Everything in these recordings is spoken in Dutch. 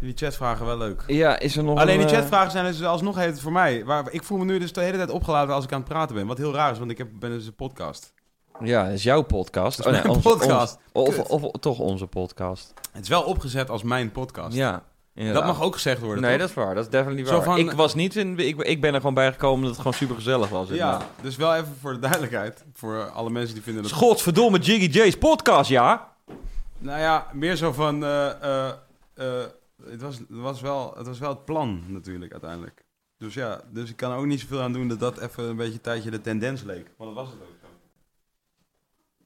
Die chatvragen wel leuk. Ja, is er nog Alleen een, die eh, chatvragen zijn dus alsnog het voor mij. Waar, ik voel me nu dus de hele tijd opgeladen als ik aan het praten ben. Wat heel raar is, want ik heb, ben dus een podcast. Ja, dat is jouw podcast. Dat is mijn onze- podcast. ons- of, of, toch onze podcast. Het is wel opgezet als mijn podcast. Ja, dat mag ook gezegd worden, Nee, toch? dat is waar. Dat is definitely waar. van- ik was niet in... Ik, ik ben er gewoon bij gekomen dat het gewoon super gezellig was. Ja, dus wel even voor de duidelijkheid. Voor alle mensen die vinden dat... Godverdomme Jiggy J's podcast, ja? Nou ja, meer zo van... eh, het, was, het, was wel, het was wel het plan natuurlijk uiteindelijk. Dus ja, dus ik kan er ook niet zoveel aan doen dat dat even een beetje een tijdje de tendens leek. Want dat was het ook.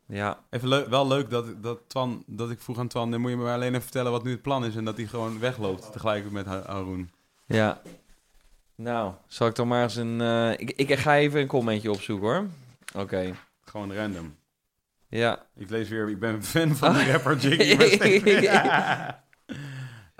Ja. Even leuk, wel leuk dat, dat, Twan, dat ik vroeg aan Twan... dan moet je me alleen even vertellen wat nu het plan is... en dat hij gewoon wegloopt tegelijk met Ha- Haroon. Ja. Nou, zal ik dan maar eens een... eh, ik, ik ga even een commentje opzoeken, hoor. Oké. Gewoon random. Ja. Ik lees weer, ik ben fan van die rapper Jiggy. maar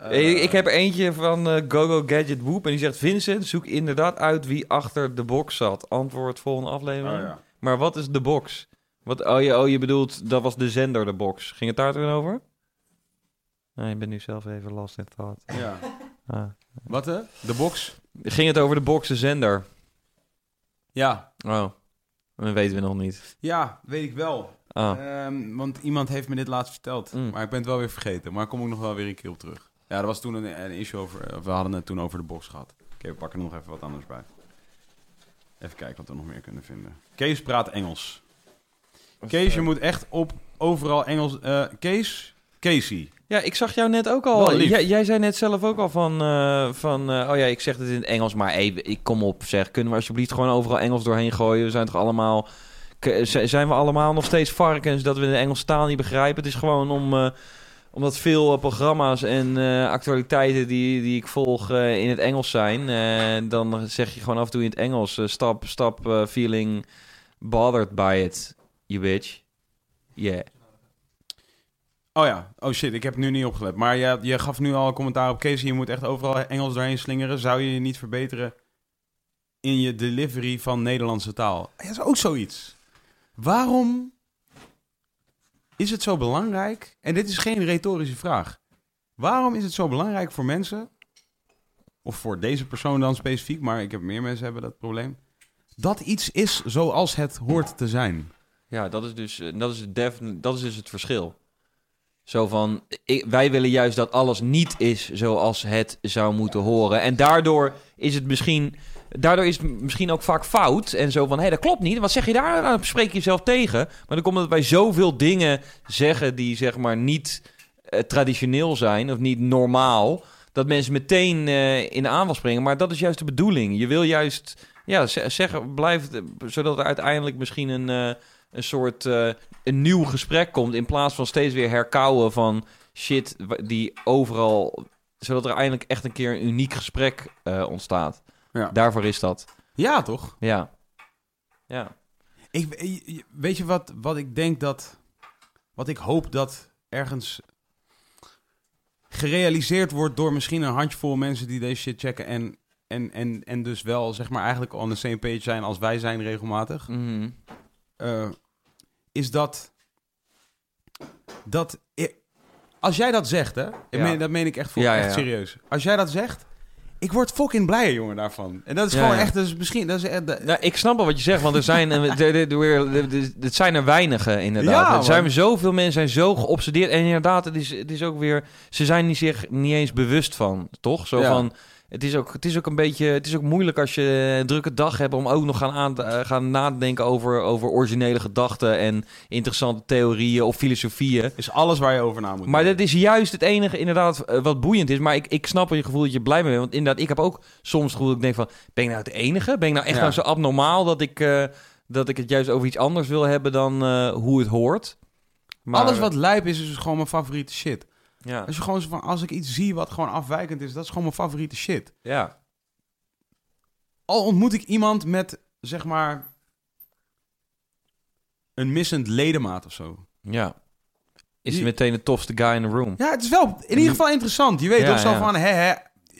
steeds- ik, ik heb eentje van eh, GoGo Gadget Whoop. En die zegt... Vincent, zoek inderdaad uit wie achter de box zat. Antwoord volgende aflevering. Oh, ja. Maar wat is de box? Wat, oh, je, oh, je bedoelt, dat was de zender, de box. Ging het daar toen over? Nee, ik ben nu zelf even last in het gehad. Ja. Ah. Wat hè? De box? Ging het over de box, de zender? Ja. Oh, dat weten we nog niet. Ja, weet ik wel. Ah. Ehm, want iemand heeft me dit laatst verteld. Mm. Maar ik ben het wel weer vergeten. Maar ik kom ook nog wel weer een keer op terug. Ja, er was toen een, een issue over... of We hadden het toen over de box gehad. Oké, we pakken er nog even wat anders bij. Even kijken wat we nog meer kunnen vinden. Kees praat Engels. Kees, je moet echt op overal Engels... eh, Kees? Casey. Ja, ik zag jou net ook al. Jij, jij zei net zelf ook al van, eh, van eh, oh ja, ik zeg het in het Engels, maar even, ik kom op, zeg, kunnen we alsjeblieft gewoon overal Engels doorheen gooien? We zijn toch allemaal, zijn we allemaal nog steeds varkens dat we de Engelse taal niet begrijpen? Het is gewoon om, eh, omdat veel eh, programma's en eh, actualiteiten die, die ik volg eh, in het Engels zijn, dan zeg je gewoon af en toe in het Engels, stop eh, feeling bothered by it, you bitch. Yeah. Oh ja, oh shit, ik heb nu niet opgelet. Maar je, je gaf nu al een commentaar op Casey. Je moet echt overal Engels doorheen slingeren. Zou je je niet verbeteren in je delivery van Nederlandse taal? Ja, dat is ook zoiets. Waarom is het zo belangrijk? En dit is geen retorische vraag. Waarom is het zo belangrijk voor mensen, of voor deze persoon dan specifiek, maar ik heb meer mensen hebben dat probleem, dat iets is zoals het hoort te zijn? Ja, dat is dus, eh, dat is, def, dat is dus het verschil. Zo van, wij willen juist dat alles niet is zoals het zou moeten horen. En daardoor is het misschien, daardoor is het misschien ook vaak fout. En zo van, hé, dat klopt niet. Wat zeg je daar? Nou, dan spreek je jezelf tegen. Maar dan komt het wij zoveel dingen zeggen die zeg maar niet eh, traditioneel zijn of niet normaal. Dat mensen meteen eh, in de aanval springen. Maar dat is juist de bedoeling. Je wil juist, ja, zeggen, blijf, zodat er uiteindelijk misschien een... eh, een soort eh, een nieuw gesprek komt in plaats van steeds weer herkauwen van shit die overal, zodat er eindelijk echt een keer een uniek gesprek eh, ontstaat. Ja. Daarvoor is dat. Ja, toch? Ja. Ja. Ik, je- weet je wat, wat ik denk dat. Wat ik hoop dat ergens. gerealiseerd wordt door misschien een handjevol mensen die deze shit checken. En, en, en, en dus wel, zeg maar, eigenlijk on the same page zijn als wij zijn regelmatig. Mhm. eh, is dat. Dat. Als jij dat zegt, hè? Ik Ja. meen, dat meen ik echt, voor, Ja, ja, echt ja. serieus. Als jij dat zegt. Ik word fucking blij, jongen, daarvan. En dat is Ja, gewoon ja. echt. Is misschien. Dat is, echt- ik snap wel wat je zegt, want er zijn, het zijn er weinigen inderdaad. Ja, er zijn zoveel mensen zijn zo geobsedeerd. En inderdaad, het is, het is ook weer, ze zijn niet zich niet eens bewust van, toch? Zo van, het is, ook, het is ook een beetje, het is ook moeilijk als je een drukke dag hebt om ook nog gaan, aan, eh, gaan nadenken over, over originele gedachten en interessante theorieën of filosofieën. is alles waar je over na moet Maar denken. dat is juist het enige inderdaad eh, wat boeiend is. Maar ik, ik snap je gevoel dat je blij mee bent. Want inderdaad, ik heb ook soms het gevoel dat ik denk van... Ben ik nou het enige? Ben ik nou echt Ja. nou zo abnormaal dat ik, eh, dat ik het juist over iets anders wil hebben dan hoe het hoort? Maar, Alles wat lijp is, is dus gewoon mijn favoriete shit. Ja. Als je gewoon zo van, als ik iets zie wat gewoon afwijkend is, dat is gewoon mijn favoriete shit. Ja. Al ontmoet ik iemand met, zeg maar, een missend ledemaat of zo. Ja. Is Die- meteen de tofste guy in the room. Ja, het is wel in ieder geval interessant. Je weet Ja, toch zo ja. van, hè, hè,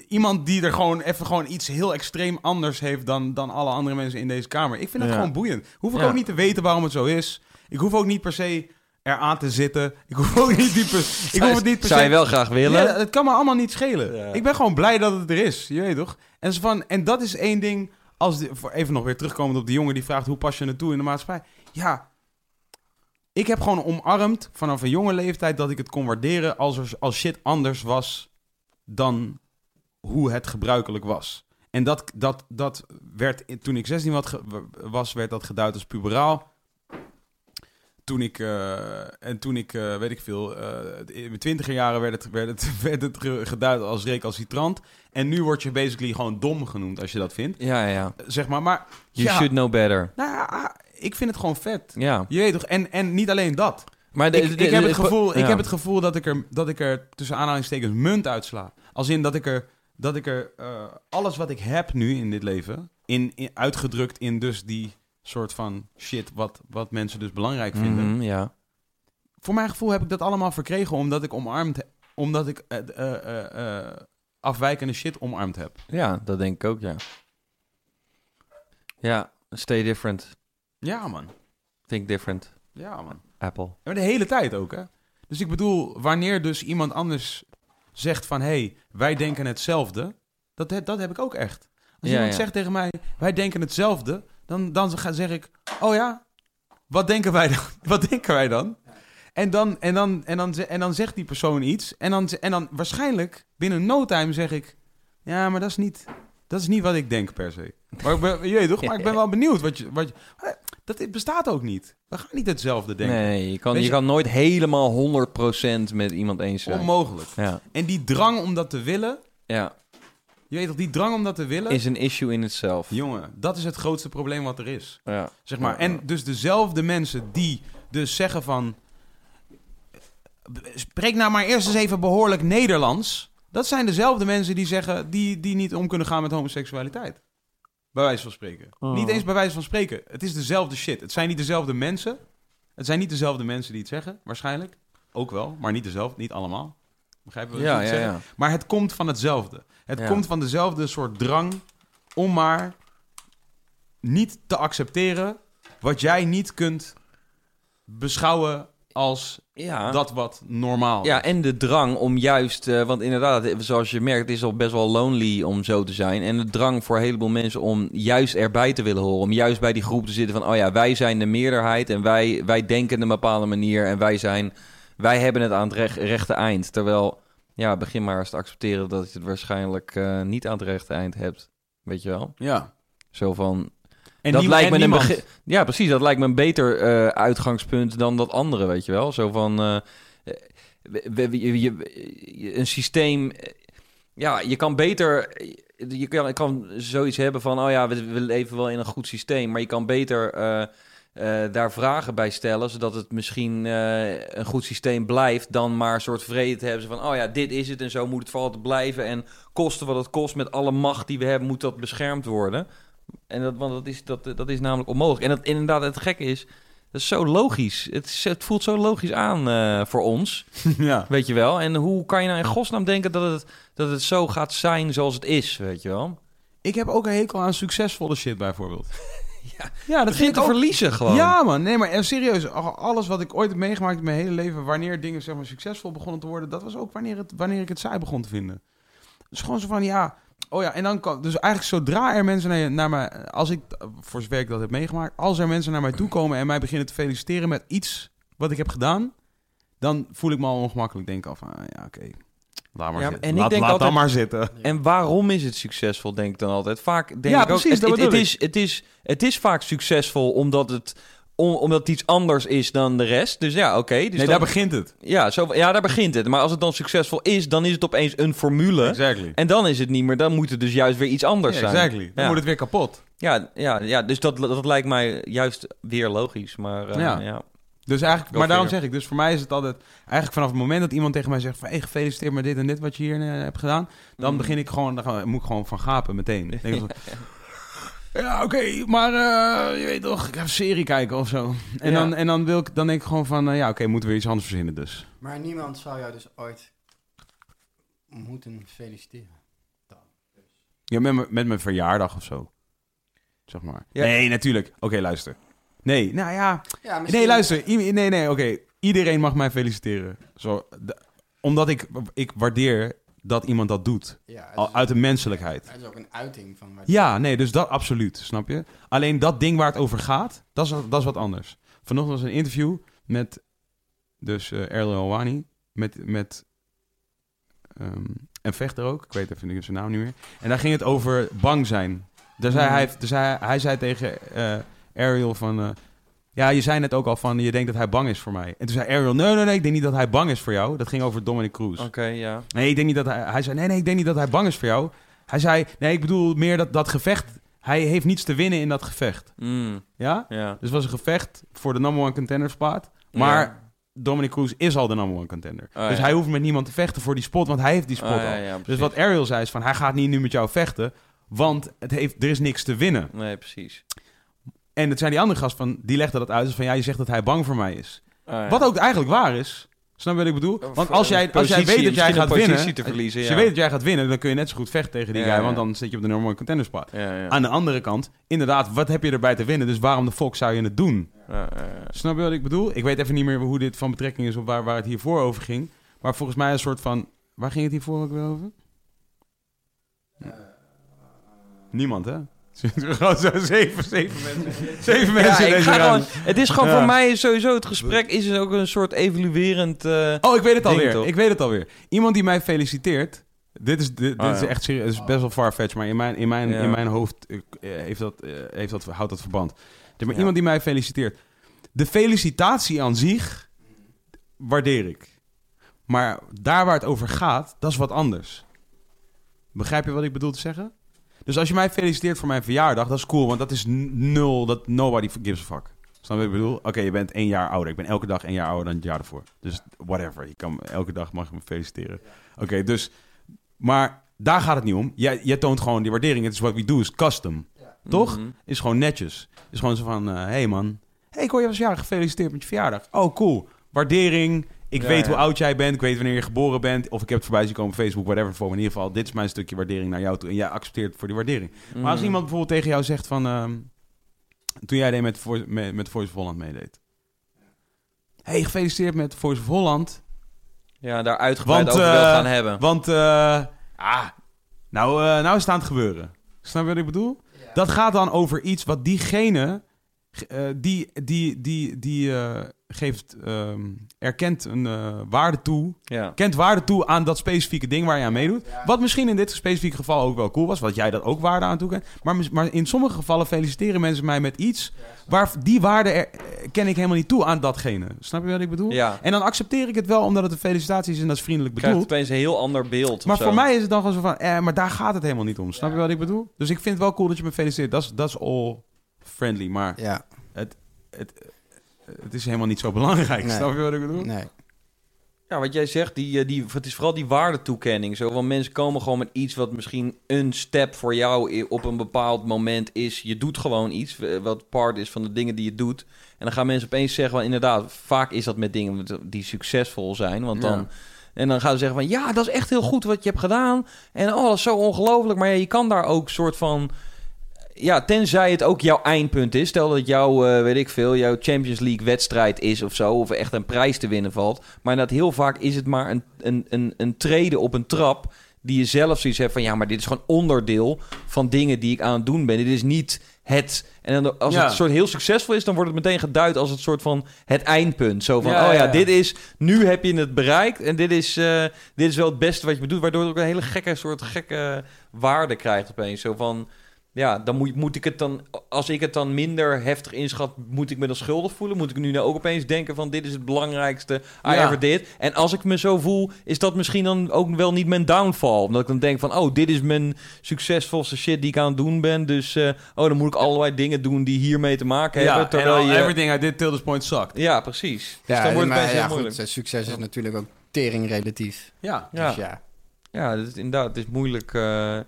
iemand die er gewoon even gewoon iets heel extreem anders heeft dan, dan alle andere mensen in deze kamer. Ik vind het Ja. gewoon boeiend. Hoef ik ook niet te weten waarom het zo is. Ik hoef ook niet per se eraan te zitten. Ik hoef ook niet die per, ik hoef het niet per Zou je wel graag willen? Ja, het kan me allemaal niet schelen. Ja. Ik ben gewoon blij dat het er is. Je weet toch? En, zo van, en dat is één ding. Als de, voor even nog weer terugkomend op die jongen die vraagt hoe pas je naartoe in de maatschappij. Ja, ik heb gewoon omarmd vanaf een jonge leeftijd dat ik het kon waarderen als, er, als shit anders was dan hoe het gebruikelijk was. En dat, dat, dat werd, toen ik 16 wat ge- was, werd dat geduid als puberaal. Toen ik, eh, en toen ik, eh, weet ik veel, eh, in mijn twintiger jaren werd het, werd het, werd het ge- geduid als recalcitrant. En nu word je basically gewoon dom genoemd als je dat vindt. Ja, ja. Zeg maar, maar You ja, should know better. nou ja, ik vind het gewoon vet. Ja. Je weet toch, en, en niet alleen dat. Maar de- Ik, de- ik, heb, het gevoel, ik heb het gevoel dat ik er, dat ik er tussen aanhalingstekens munt uitsla. Als in dat ik er, dat ik er alles wat ik heb nu in dit leven, in, in- uitgedrukt in dus die soort van shit wat, wat mensen dus belangrijk vinden. Mhm, ja. Voor mijn gevoel heb ik dat allemaal verkregen omdat ik omarmd omdat ik eh, afwijkende shit omarmd heb. ja, dat denk ik ook, ja. Ja, stay different. Ja, man. Think different. Ja, man. Apple. Maar de hele tijd ook, hè? Dus ik bedoel, wanneer dus iemand anders zegt van... hé, hey, wij denken hetzelfde, dat, dat heb ik ook echt. Als Ja, iemand ja. zegt tegen mij, wij denken hetzelfde... dan, dan zeg ik, oh ja, wat denken wij dan? Wat denken wij dan? En dan, en dan, en dan, en dan zegt die persoon iets... en dan, en dan waarschijnlijk binnen no time zeg ik... ja, maar dat is niet, dat is niet wat ik denk per se. Maar ik ben, je weet toch, maar ik ben wel benieuwd wat je... Wat je dat bestaat ook niet. We gaan niet hetzelfde denken. Nee, je kan, je je- kan nooit helemaal 100% met iemand eens zijn. Onmogelijk. Ja. En die drang om dat te willen, ja, je weet toch, die drang om dat te willen, is een issue in itself. jongen, dat is het grootste probleem wat er is. Ja. Zeg maar. En dus dezelfde mensen die dus zeggen van, spreek nou maar eerst eens even behoorlijk Nederlands. Dat zijn dezelfde mensen die zeggen, die, die niet om kunnen gaan met homoseksualiteit. Bij wijze van spreken. Oh. Niet eens bij wijze van spreken. Het is dezelfde shit. Het zijn niet dezelfde mensen. Het zijn niet dezelfde mensen die het zeggen, waarschijnlijk. Ook wel, maar niet dezelfde, niet allemaal. Begrijpen we wat Ja, ik ja, zeg? ja. Maar het komt van hetzelfde. Het Ja. komt van dezelfde soort drang om maar niet te accepteren wat jij niet kunt beschouwen als Ja. dat wat normaal Ja, en de drang om juist, eh, want inderdaad, zoals je merkt, het is al best wel lonely om zo te zijn. En de drang voor een heleboel mensen om juist erbij te willen horen. Om juist bij die groep te zitten van, oh ja, wij zijn de meerderheid en wij, wij denken een bepaalde manier. En wij, zijn, wij hebben het aan het rech- rechte eind. Terwijl, ja, begin maar eens te accepteren dat je het waarschijnlijk eh, niet aan het rechte eind hebt. Weet je wel? Ja. Zo van, En dat lijkt en me een begin. Ja, precies. Dat lijkt me een beter eh, uitgangspunt dan dat andere, weet je wel. Zo van eh, we- we- je- een systeem. Ja, je kan beter. Je kan, je kan zoiets hebben van, oh ja, we, we leven wel in een goed systeem, maar je kan beter eh, daar vragen bij stellen, zodat het misschien eh, een goed systeem blijft, dan maar een soort vrede te hebben van, oh ja, dit is het en zo moet het voor altijd blijven en kosten wat het kost met alle macht die we hebben, moet dat beschermd worden. En dat, want dat is, dat, dat is namelijk onmogelijk. En dat inderdaad, het gekke is, dat is zo logisch. Het, is- het voelt zo logisch aan eh, voor ons, ja. weet je wel. En hoe kan je nou in godsnaam denken dat het, dat het zo gaat zijn zoals het is, weet je wel? Ik heb ook een hekel aan succesvolle shit bijvoorbeeld. Ja, ja dat Begin vind te ook. verliezen gewoon. Ja, man. Nee, maar eh, serieus. al- Alles wat ik ooit heb meegemaakt in mijn hele leven, wanneer dingen zeg maar, succesvol begonnen te worden, dat was ook wanneer, het, wanneer ik het saai begon te vinden. Dus gewoon zo van, ja, oh ja, en dan kan, dus eigenlijk zodra er mensen naar, naar mij, als ik, voor zover ik dat heb meegemaakt, als er mensen naar mij toe komen en mij beginnen te feliciteren met iets wat ik heb gedaan, dan voel ik me al ongemakkelijk. Denk al van, ah, ja, oké, laat maar Ja, zitten. en ik laat, denk laat altijd- dan maar zitten. En waarom is het succesvol, denk ik dan altijd. Vaak denk Ja, ik ook, precies, het, dat het, het is, het, is, het is vaak succesvol omdat het, om, omdat het iets anders is dan de rest. Dus ja, oké. dus nee, dan- daar begint het. ja, zo, ja, daar begint het. Maar als het dan succesvol is, dan is het opeens een formule. Exactly. En dan is het niet meer, dan moet het dus juist weer iets anders Ja, zijn. exactly. Dan Ja. wordt het weer kapot. Ja, ja, ja dus dat, dat lijkt mij juist weer logisch. Maar eh, Ja. Dus eigenlijk, maar daarom zeg ik, dus voor mij is het altijd... Eigenlijk vanaf het moment dat iemand tegen mij zegt van... Hey, gefeliciteerd met dit en dit wat je hier eh, hebt gedaan. Dan Mhm. begin ik gewoon, dan moet ik gewoon van gapen meteen. Dan denk ik van, ja, oké, maar eh, je weet toch, ik ga een serie kijken of zo. En, Ja. dan, en dan, wil ik, dan denk ik gewoon van, eh, ja, oké, moeten we iets anders verzinnen dus. Maar niemand zou jou dus ooit moeten feliciteren. Ja, met, mijn- met mijn verjaardag of zo. Zeg maar. Ja. Nee, natuurlijk. Oké, luister. Nee, nou ja. Ja, Nee, luister. I- nee, nee, oké. Iedereen mag mij feliciteren. Zo, omdat ik, ik waardeer dat iemand dat doet. Ja, Al, uit de menselijkheid. Het is ook een uiting van... waar- Ja, nee, dus dat absoluut, snap je? Alleen dat ding waar het over gaat, dat is, dat is wat anders. Vanochtend was een interview met, dus eh Errol Helwani, met, met ehm, een vechter ook, ik weet even niet zijn naam niet meer. En daar ging het over bang zijn. Daar zei Mhm. hij, dus hij, hij zei tegen eh Ariel van, eh, ja, je zei net ook al van, je denkt dat hij bang is voor mij. En toen zei Ariel, nee, nee, nee, ik denk niet dat hij bang is voor jou. Dat ging over Dominic Cruz. Oké, ja. Nee, ik denk niet dat hij... Hij zei, nee, nee, ik denk niet dat hij bang is voor jou. Hij zei, nee, ik bedoel meer dat, dat gevecht... Hij heeft niets te winnen in dat gevecht. Mm, Ja? ja. Dus het was een gevecht voor de number one contender spot. Maar Ja. Dominic Cruz is al de number one contender. Oh, dus ja. hij hoeft met niemand te vechten voor die spot, want hij heeft die spot Oh, ja, al. ja, dus wat Ariel zei is van, hij gaat niet nu met jou vechten, want het heeft, er is niks te winnen. Nee, precies. En het zijn die andere gast van, die legde dat uit. Dus van, ja, je zegt dat hij bang voor mij is. Oh, ja. Wat ook eigenlijk waar is. Snap je wat ik bedoel? Want als jij, als jij weet dat jij gaat winnen... te verliezen, als ja. je weet dat jij gaat winnen, dan kun je net zo goed vechten tegen die Ja, guy. ja. Want dan zit je op de nummer one contender spot. Ja, ja. Aan de andere kant, inderdaad, wat heb je erbij te winnen? Dus waarom de fuck zou je het doen? Ja, ja, ja. Snap je wat ik bedoel? Ik weet even niet meer hoe dit van betrekking is op waar, waar het hiervoor over ging. Maar volgens mij een soort van... Waar ging het hiervoor ook weer over? Niemand, hè? Gewoon zo zeven, zeven mensen. Zeven mensen Ja, in ik deze ga ruimte. gewoon, het is gewoon Ja. voor mij sowieso, het gesprek is dus ook een soort evaluerend... eh, Oh, ik weet het alweer. toch? Ik weet het alweer. Iemand die mij feliciteert. Dit is, dit, Oh, dit is ja. echt serieus. Het is best wel farfetch, maar in mijn, in mijn, in mijn hoofd eh, heeft dat, eh, heeft dat, houdt dat verband. Er maar iemand die mij feliciteert. De felicitatie aan zich waardeer ik. Maar daar waar het over gaat, dat is wat anders. Begrijp je wat ik bedoel te zeggen? Dus als je mij feliciteert voor mijn verjaardag, dat is cool, want dat is nul, dat nobody gives a fuck. Snap je wat ik bedoel? Oké, je bent één jaar ouder. Ik ben elke dag één jaar ouder dan het jaar ervoor. Dus whatever. Je kan, elke dag mag je me feliciteren. Oké, dus... Maar daar gaat het niet om. Jij, jij toont gewoon die waardering. Het is wat we do, is custom. Toch? mhm. Is gewoon netjes. Is gewoon zo van... Hé hey man. hey, ik hoor je was jarig. Gefeliciteerd met je verjaardag. Oh, cool. Waardering. Ik Ja, weet ja. hoe oud jij bent. Ik weet wanneer je geboren bent. Of ik heb het voorbij zien komen op Facebook. Whatever. Voor me. in ieder geval. Dit is mijn stukje waardering naar jou toe. En jij accepteert voor die waardering. Maar als Mhm. iemand bijvoorbeeld tegen jou zegt van... ehm, toen jij deed met, Voice- met, met Voice of Holland meedeed. hey, gefeliciteerd met Voice of Holland. Ja, daar uitgebreid Want, over wil eh, gaan hebben. Want, eh, ah, nou, eh, nou is het aan het gebeuren. Snap je wat ik bedoel? Dat gaat dan over iets wat diegene, eh, die, die, die, die eh, geeft, ehm, erkent een eh, waarde toe, Ja. kent waarde toe aan dat specifieke ding waar je aan meedoet. Wat misschien in dit specifieke geval ook wel cool was, wat jij dat ook waarde aan toekent. Maar, maar in sommige gevallen feliciteren mensen mij met iets waar die waarde er, ken ik helemaal niet toe aan datgene. Snap je wat ik bedoel? Ja. En dan accepteer ik het wel omdat het een felicitatie is en dat is vriendelijk Krijgt bedoeld. opeens een heel ander beeld. Maar zo. voor mij is het dan gewoon zo van, eh, maar daar gaat het helemaal niet om. Snap je wat ik bedoel? Dus ik vind het wel cool dat je me feliciteert. Dat is- Dat is all friendly, maar Ja, het, het is helemaal niet zo belangrijk. Nee. Snap je wat ik bedoel? nee. Ja, wat jij zegt, die, eh, die, het is vooral die waardetoekenning. Zo, want mensen komen gewoon met iets wat misschien een step voor jou op een bepaald moment is. Je doet gewoon iets eh, wat part is van de dingen die je doet. En dan gaan mensen opeens zeggen, wel, inderdaad, vaak is dat met dingen die succesvol zijn. Want dan, Ja. En dan gaan ze zeggen van, ja, dat is echt heel goed wat je hebt gedaan. En oh, dat is zo ongelooflijk. Maar ja, je kan daar ook soort van... Ja, tenzij het ook jouw eindpunt is. Stel dat jouw, eh, weet ik veel, jouw Champions League wedstrijd is of zo. Of er echt een prijs te winnen valt. Maar dat heel vaak is het maar een, een, een, een treden op een trap. Die je zelf zoiets hebt van, ja, maar dit is gewoon onderdeel van dingen die ik aan het doen ben. Dit is niet het... En dan, als Ja. het soort heel succesvol is, dan wordt het meteen geduid als het soort van het eindpunt. Zo van, Ja, oh ja, ja, ja. dit is... Nu heb je het bereikt en dit is, eh, dit is wel het beste wat je bedoelt. Waardoor het ook een hele gekke soort gekke waarde krijgt opeens. Zo van... Ja, dan moet, moet ik het dan... Als ik het dan minder heftig inschat, moet ik me dan schuldig voelen? Moet ik nu nou ook opeens denken van... dit is het belangrijkste, I Ja. ever did? En als ik me zo voel, is dat misschien dan ook wel niet mijn downfall? Omdat ik dan denk van... oh, dit is mijn succesvolste shit die ik aan het doen ben. Dus eh, oh, dan moet ik allerlei dingen doen die hiermee te maken Ja, hebben. en Terwijl je... everything I did till this point sucked. Ja, precies. Dus Ja, dan wordt het maar best ja, heel moeilijk. goed, succes is natuurlijk ook tering relatief. Ja. Ja. Dus ja. Ja, dat is inderdaad. Het is moeilijk, eh, eh,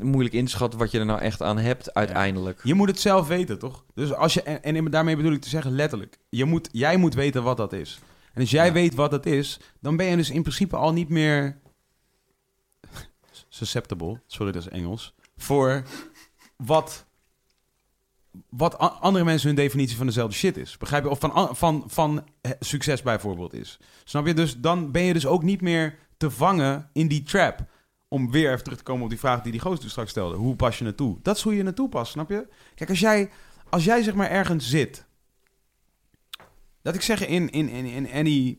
moeilijk in te schatten wat je er nou echt aan hebt uiteindelijk. Je moet het zelf weten, toch? Dus als je, en, en daarmee bedoel ik te zeggen letterlijk. Je moet, jij moet weten wat dat is. En als jij Ja. weet wat dat is, dan ben je dus in principe al niet meer susceptible, sorry dat is Engels, voor wat, wat andere mensen hun definitie van dezelfde shit is. Begrijp je? Of van, van, van eh, succes bijvoorbeeld is. Snap je? Dus dan ben je dus ook niet meer te vangen in die trap. Om weer even terug te komen op die vraag die die gozer dus straks stelde. Hoe pas je naartoe? Dat is hoe je naartoe past, snap je? Kijk, als jij, als jij zeg maar ergens zit. Dat ik zeg in, in, in, in any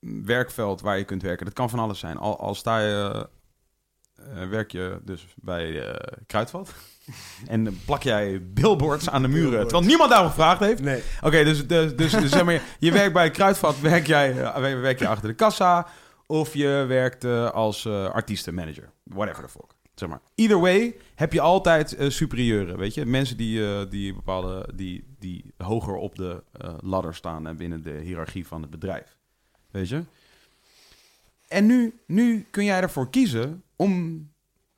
werkveld waar je kunt werken. Dat kan van alles zijn. Al, al sta je, eh, werk je dus bij eh, Kruidvat. en plak jij billboards aan de muren. Terwijl niemand daarom gevraagd heeft. Nee. Oké, dus, dus, dus, dus zeg maar, je werkt bij Kruidvat, werk jij eh, werk je achter de kassa, of je werkt eh, als eh, artiestenmanager. Whatever the fuck. Zeg maar. Either way heb je altijd eh, superieuren, weet je. Mensen die, eh, die bepaalde, die, die hoger op de ladder staan en binnen de hiërarchie van het bedrijf. Weet je. En nu, nu kun jij ervoor kiezen om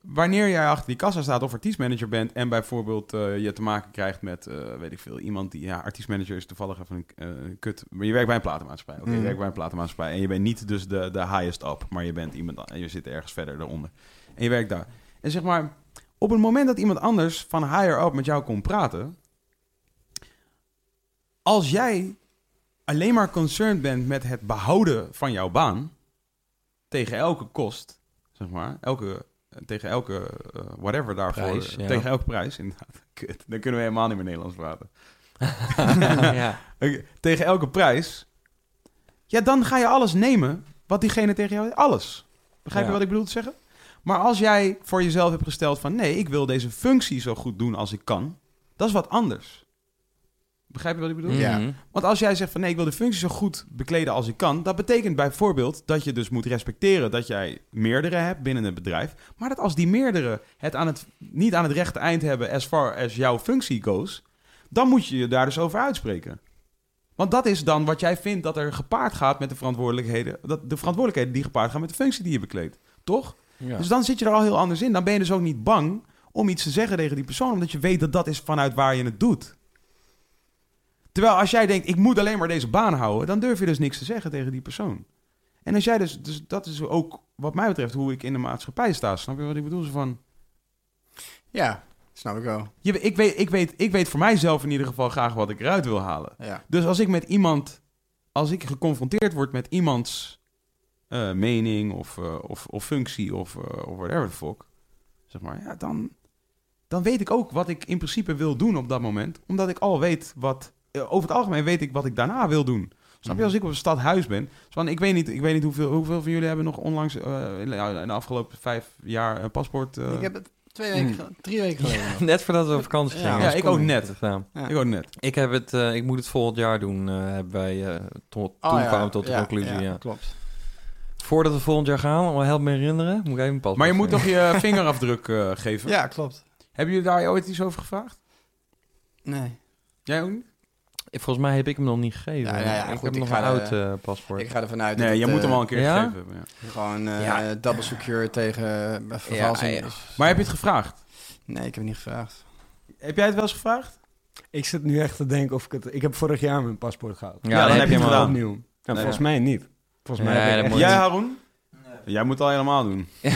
wanneer jij achter die kassa staat of artiestmanager bent en bijvoorbeeld eh, je te maken krijgt met, eh, weet ik veel, iemand die, ja, artiestmanager is toevallig even een eh, kut, maar je werkt bij een platenmaatschappij. Oké, je Mhm. werkt bij een platenmaatschappij en je bent niet dus de, de highest up, maar je bent iemand, en je zit ergens verder eronder. En je werkt daar. En zeg maar, op het moment dat iemand anders van higher up met jou komt praten, als jij alleen maar concerned bent met het behouden van jouw baan, tegen elke kost, zeg maar, elke, tegen elke eh, whatever daarvoor, Prijs, ja. tegen elke prijs, inderdaad. Kut, dan kunnen we helemaal niet meer Nederlands praten. ja. Oké, tegen elke prijs, ja, dan ga je alles nemen wat diegene tegen jou, alles. Begrijp je Ja. wat ik bedoel te zeggen? Maar als jij voor jezelf hebt gesteld van, nee, ik wil deze functie zo goed doen als ik kan, dat is wat anders. Begrijp je wat ik bedoel? Ja. Mhm. Want als jij zegt van nee, ik wil de functie zo goed bekleden als ik kan, dat betekent bijvoorbeeld dat je dus moet respecteren dat jij meerdere hebt binnen het bedrijf, maar dat als die meerdere het, aan het niet aan het rechte eind hebben as far as jouw functie goes, dan moet je je daar dus over uitspreken. Want dat is dan wat jij vindt dat er gepaard gaat met de verantwoordelijkheden, dat de verantwoordelijkheden die gepaard gaan met de functie die je bekleedt, toch? Ja. Dus dan zit je er al heel anders in. Dan ben je dus ook niet bang om iets te zeggen tegen die persoon, omdat je weet dat dat is vanuit waar je het doet. Terwijl als jij denkt, ik moet alleen maar deze baan houden, dan durf je dus niks te zeggen tegen die persoon. En als jij dus, dus dat is ook wat mij betreft hoe ik in de maatschappij sta. Snap je wat ik bedoel? Zo van, Ja, snap ik wel. je, ik, weet, ik, weet, ik weet voor mijzelf in ieder geval graag wat ik eruit wil halen. Ja. Dus als ik met iemand, als ik geconfronteerd word met iemands eh, mening of, eh, of, of functie of, eh, of whatever the fuck, zeg maar, ja, dan, dan weet ik ook wat ik in principe wil doen op dat moment. Omdat ik al weet wat, over het algemeen weet ik wat ik daarna wil doen. Snap je, als ik op een stadhuis ben, van, ik weet niet, ik weet niet hoeveel, hoeveel van jullie hebben nog onlangs, eh, in, de afgelopen vijf jaar een paspoort. eh, Ik heb het twee weken, ge- drie weken geleden. Net voordat we op vakantie gingen. ja, ik ook net. het gedaan. Ja. Ik ook net. Ik, heb het, eh, ik moet het volgend jaar doen, eh, hebben wij eh, tot, Oh, toen ja, kwamen we tot de ja, conclusie. Ja. klopt. Voordat we volgend jaar gaan, help me herinneren, moet ik even een paspoort Maar je moet toch je vingerafdruk eh, geven? Ja, klopt. Hebben jullie daar ooit iets over gevraagd? Nee. Jij ook niet? Volgens mij heb ik hem nog niet gegeven. Ja, ja, ja, ik goed, heb ik nog ga een oud eh, paspoort. Ik ga ervan uit Nee, dat je het, moet hem eh, al een keer ja? gegeven hebben. Ja. Gewoon eh, Ja. double secure tegen uh, vervalsing. Ja, ja. is. Maar heb je het gevraagd? Nee, ik heb het niet gevraagd. Heb jij het wel eens gevraagd? Ik zit nu echt te denken of ik het... Ik heb vorig jaar mijn paspoort gehad. ja, dan dan heb je hem al. gedaan. Opnieuw. Volgens ja. mij niet. Volgens mij heb ik echt Jij, Haroon? Jij moet het al helemaal doen.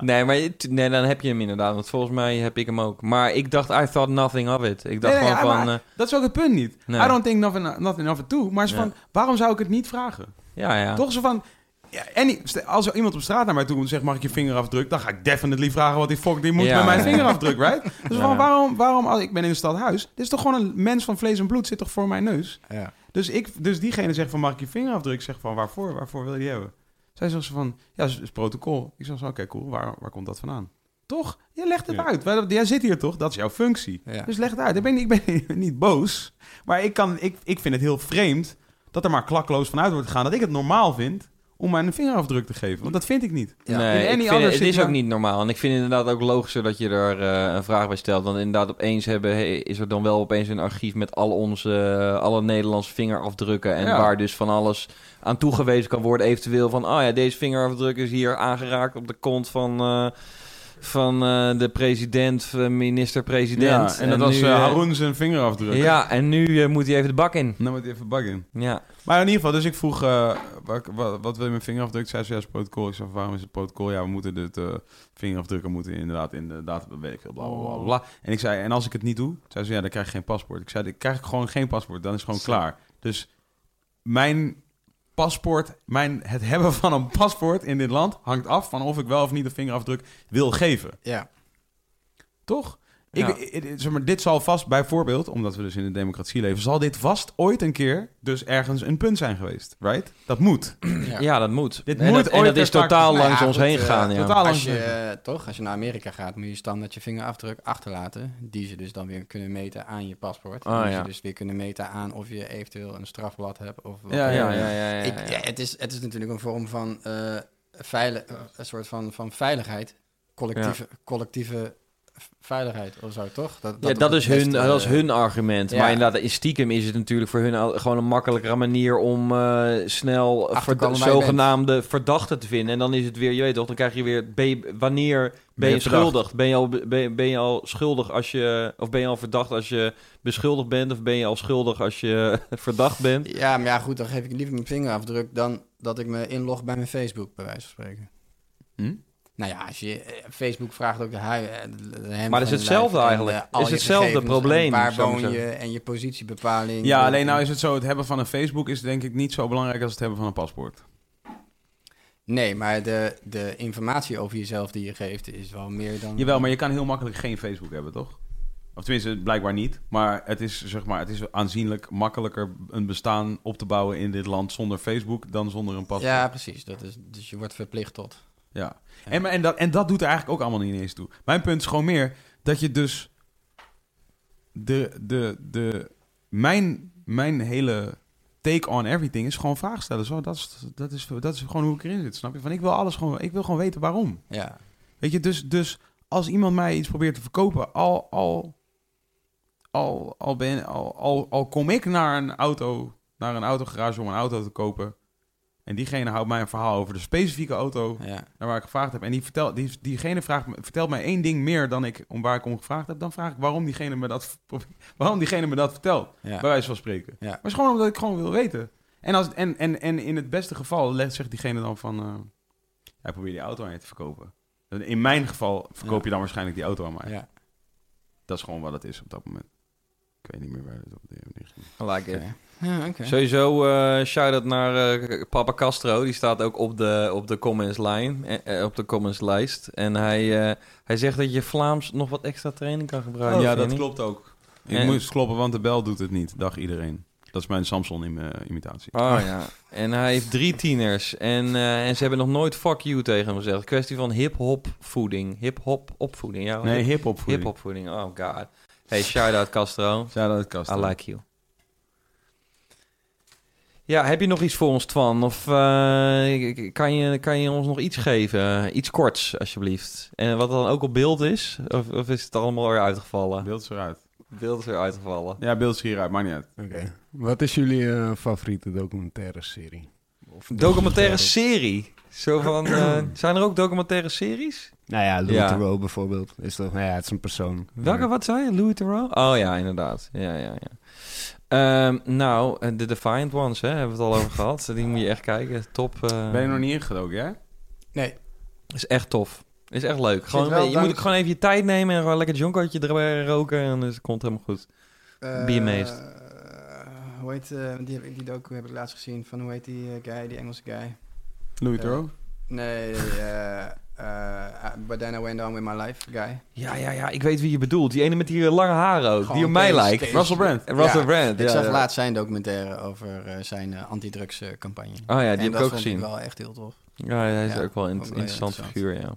nee, maar nee, dan heb je hem inderdaad. Want volgens mij heb ik hem ook. Maar ik dacht, I thought nothing of it. Ik dacht Nee, nee, gewoon ja, van... eh, Dat is ook het punt niet. Nee. I don't think nothing, nothing of it too. Maar is Ja. van, waarom zou ik het niet vragen? ja, ja. Toch zo van... Ja, en als er iemand op straat naar mij toe komt en zegt, mag ik je vingerafdruk? Dan ga ik definitely vragen wat die fuck die moet Ja. met mijn vingerafdruk, right? Dus van, waarom, waarom, als ik ben in een stadhuis, dit is toch gewoon een mens van vlees en bloed, zit toch voor mijn neus? Ja. Dus, ik, dus diegene zegt van, mag ik je vingerafdruk? Ik zeg van, waarvoor? Waarvoor wil je die hebben? Zij zegt van, ja, dat is, is protocol. Ik zeg zo, oké, cool. Waar, waar komt dat vandaan? Toch? Je legt het Ja. uit. Jij zit hier toch? Dat is jouw functie. Ja. Dus leg het uit. Ik ben, ik ben niet boos. Maar ik, kan, ik, ik vind het heel vreemd dat er maar klakloos vanuit wordt gegaan dat ik het normaal vind om mij een vingerafdruk te geven. Want dat vind ik niet. Ja. Nee, In ik vind, het is ook niet normaal. En ik vind het inderdaad ook logischer dat je er eh, een vraag bij stelt. Want inderdaad opeens hebben, hey, is er dan wel opeens een archief met al onze, eh, alle Nederlandse vingerafdrukken. En Ja. waar dus van alles aan toegewezen kan worden. Eventueel van, oh ja, deze vingerafdruk is hier aangeraakt op de kont van... eh, van eh, de president, eh, minister-president. Ja, en dat was nu, eh, zijn vingerafdruk. Ja, en nu moet hij even de bak in. Dan moet hij even buggen. Ja. Maar in ieder geval, dus ik vroeg, wat, wat, wat wil je met vingerafdruk? Zij zei, ja, is protocol. Ik zei, waarom is het protocol? Ja, we moeten dit vingerafdrukken moeten inderdaad in de data, weet ik veel, bla, bla, bla, Oh. bla. En ik zei, en als ik het niet doe? Zei ze, ja, dan krijg je geen paspoort. Ik zei, dan krijg ik gewoon geen paspoort. Dan is het gewoon klaar. Dus mijn paspoort, mijn, het hebben van een paspoort in dit land hangt af van of ik wel of niet een vingerafdruk wil geven. Ja. Toch? Ja. Ik, ik- ik- zeg maar, dit zal vast bijvoorbeeld, omdat we dus in de democratie leven, zal dit vast ooit een keer dus ergens een punt zijn geweest, right? Dat moet. Ja. Ja, dat moet. Dit en moet dat, en dat is totaal ja, langs ons goed, heen eh, gegaan. Ja. totaal- Als je, eh, toch, als je naar Amerika gaat, moet je standaard je vingerafdruk achterlaten. Die ze dus dan weer kunnen meten aan je paspoort. Ah, die ja. ze dus weer kunnen meten aan of je eventueel een strafblad hebt. Of wat Ja, ja, ja, ja, ja, Ik, het, is, het is natuurlijk een vorm van, eh, veile- eh, een soort van, van veiligheid. Collectieve, collectieve veiligheid of zo, toch? Dat, Ja, dat, is hun, beste, dat is eh, hun argument. ja. Maar inderdaad, in stiekem is het natuurlijk voor hun al- gewoon een makkelijkere manier om eh, snel je zogenaamde verdachten te vinden. En dan is het weer, je weet toch, dan krijg je weer, ben je- wanneer ben je schuldig? Ben je, al, ben, je- ben je al schuldig als je, of ben je al verdacht als je beschuldigd bent? Of ben je al schuldig als je verdacht bent? Ja, maar ja, goed, dan geef ik liever mijn vingerafdruk dan dat ik me inlog bij mijn Facebook, bij wijze van spreken. Hm? Nou ja, als je, eh, Facebook vraagt ook de hui, eh, hem Maar het is hetzelfde en, eigenlijk. eh, Het is hetzelfde probleem, Waar woon je en je positiebepaling. Ja, alleen nou is het zo, het hebben van een Facebook is denk ik niet zo belangrijk als het hebben van een paspoort. Nee, maar de, de informatie over jezelf die je geeft is wel meer dan... Jawel, maar je kan heel makkelijk geen Facebook hebben, toch? Of tenminste, blijkbaar niet. Maar het is, zeg maar, het is aanzienlijk makkelijker een bestaan op te bouwen in dit land zonder Facebook dan zonder een paspoort. Ja, precies. Dat is, dus je wordt verplicht tot. Ja. En, maar- en, dat, en dat doet er eigenlijk ook allemaal niet eens toe. Mijn punt is gewoon meer dat je dus... De, de, de, mijn, mijn hele take on everything is gewoon vragen stellen. Zo, dat, is, dat, is, dat is gewoon hoe ik erin zit, snap je? Van, ik wil alles gewoon... Ik wil gewoon weten waarom. Ja, Weet je, dus, dus als iemand mij iets probeert te verkopen, al, al, al, al, ben, al, al, al kom ik naar een auto, naar een autogarage om een auto te kopen. En diegene houdt mij een verhaal over de specifieke auto ja. naar waar ik gevraagd heb. En die vertelt, die, diegene vraagt, me- vertelt mij één ding meer dan ik om waar ik om gevraagd heb. Dan vraag ik waarom diegene me dat, waarom diegene me dat vertelt. ja. Bij wijze van spreken. Ja. Maar het is gewoon omdat ik gewoon wil weten. En, als, en, en, en in het beste geval zegt diegene dan van... eh hij probeert die auto aan je te verkopen. In mijn geval verkoop Ja. je dan waarschijnlijk die auto aan mij. ja. Dat is gewoon wat het is op dat moment. Ik weet niet meer waar het op de ging. I like it. Oké. Ja, oké. Sowieso eh shout-out naar eh, Papa Castro. Die staat ook op de, op de comments line, eh, eh, op de comments lijst. En hij, eh, hij zegt dat je Vlaams nog wat extra training kan gebruiken. ja, vind dat klopt ook. Ik En- moest kloppen, want de bel doet het niet. Dag iedereen. Dat is mijn Samson-imitatie. Oh ja. En hij heeft drie tieners. En, eh, en ze hebben nog nooit fuck you tegen hem gezegd. Kwestie van hip-hop voeding. Hip-hop opvoeding. Ja, nee, hip-hop hip-hop voeding. Oh god. Hey, shout-out Castro. Ja, dat kast. I like you. Ja, heb je nog iets voor ons, Twan? Of eh, kan, je, kan je ons nog iets geven? Iets korts, alsjeblieft. En wat dan ook op beeld is? Of, of is het allemaal weer uitgevallen? Beeld is eruit. Beeld is weer uitgevallen. Ja, beeld is hieruit, maakt niet uit. Oké. Wat is jullie eh, favoriete documentaire serie? Of Documentaire serie. Zo van, eh, zijn er ook documentaire series? Nou ja, Louis Ja. Theroux bijvoorbeeld. Is toch, nou ja, het is een persoon. Welke, wat zei je? Louis Theroux? Oh ja, inderdaad. Ja, ja, ja. Ehm, nou, eh, The Defiant Ones, hè, hebben we het al over gehad. Die moet je echt kijken. Top. eh, Ben je nog niet ingedoken, hè? Nee. Is echt tof. Is echt leuk. Gewoon, wel je dank- moet ook gewoon even je tijd nemen en gewoon lekker een jonkotje erbij roken en dus het komt helemaal goed. Be amazed. Eh, hoe heet, eh, die, heb ik- die docu heb ik laatst gezien van, hoe heet die eh, guy, die Engelse guy? Louis. Theroux? Nee, eh, eh, but then I went on with my life guy. Ja, ja, ja. Ik weet wie je bedoelt. Die ene met die lange haren ook. Gewoon die op mij lijkt. Russell Brand. Russell Ja, Brand. Ik ja, zag ja. laatst zijn documentaire over eh, zijn eh, antidrugscampagne. Oh ja, die en heb ik dat ook vond ik gezien. wel echt heel tof. Ja, hij is Ja, ook wel een ook wel interessant interessant. figuur, ja.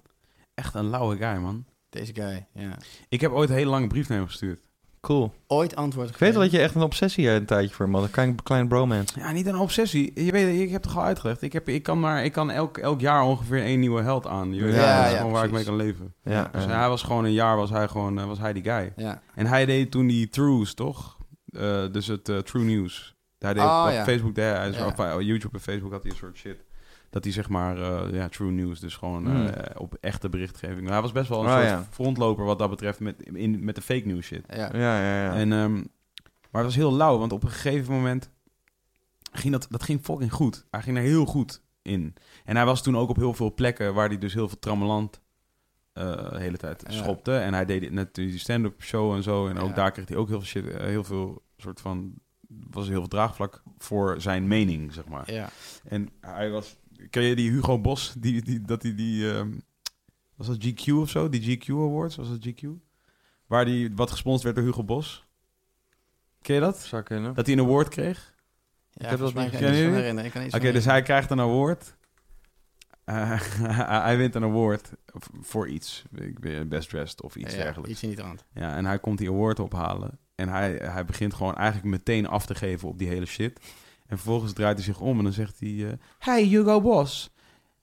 Echt een lauwe guy, man. Deze guy, ja. Ik heb ooit een hele lange brief naar hem gestuurd. Cool. Ooit antwoord Ik weet wel dat je echt een obsessie hebt een tijdje voor had. Een klein, bromance. Ja, niet een obsessie. Je weet, ik heb het al uitgelegd. Ik, heb, ik kan, maar, ik kan elk, elk jaar ongeveer één nieuwe held aan. Je weet, Ja, ja, dat is ja, gewoon waar ik mee kan leven. Ja, Dus ja. hij was gewoon een jaar, was hij gewoon, eh, was hij die guy. Ja. En hij deed toen die Trues, toch? Eh, dus het eh, True News. Hij deed Oh, op ja. Facebook, deed hij, of, YouTube en Facebook had hij een soort shit. Dat hij zeg maar, eh, ja, True News, dus gewoon eh, Hmm. op echte berichtgeving. Hij was best wel een Oh, soort ja. frontloper wat dat betreft met, in, met de fake news shit. Ja. Ja, ja, ja. En, ehm, maar het was heel lauw, want op een gegeven moment ging dat, dat ging fucking goed. Hij ging er heel goed in. En hij was toen ook op heel veel plekken waar hij dus heel veel trammeland eh, de hele tijd Ja. schopte. En hij deed net die stand-up show en zo. En ook Ja. daar kreeg hij ook heel veel shit, eh, heel veel soort van, was heel veel draagvlak voor zijn mening, zeg maar. Ja. En hij was, ken je die Hugo Bos, die, die, dat hij die, ehm, was dat GQ of zo? Die GQ Awards, was dat GQ? Waar die, wat gesponsord werd door Hugo Bos. Ken je dat? Zou kunnen. Dat hij een award kreeg? Ja, heb volgens dat mij niet ik herinneren. Ik Oké, dus hij krijgt een award. Eh, hij wint een award voor iets. Ik ben best dressed of iets ja, dergelijks. Iets in die trant. Ja, en hij komt die award ophalen. En hij, hij begint gewoon eigenlijk meteen af te geven op die hele shit. En vervolgens draait hij zich om en dan zegt hij... eh, hey, Hugo Boss.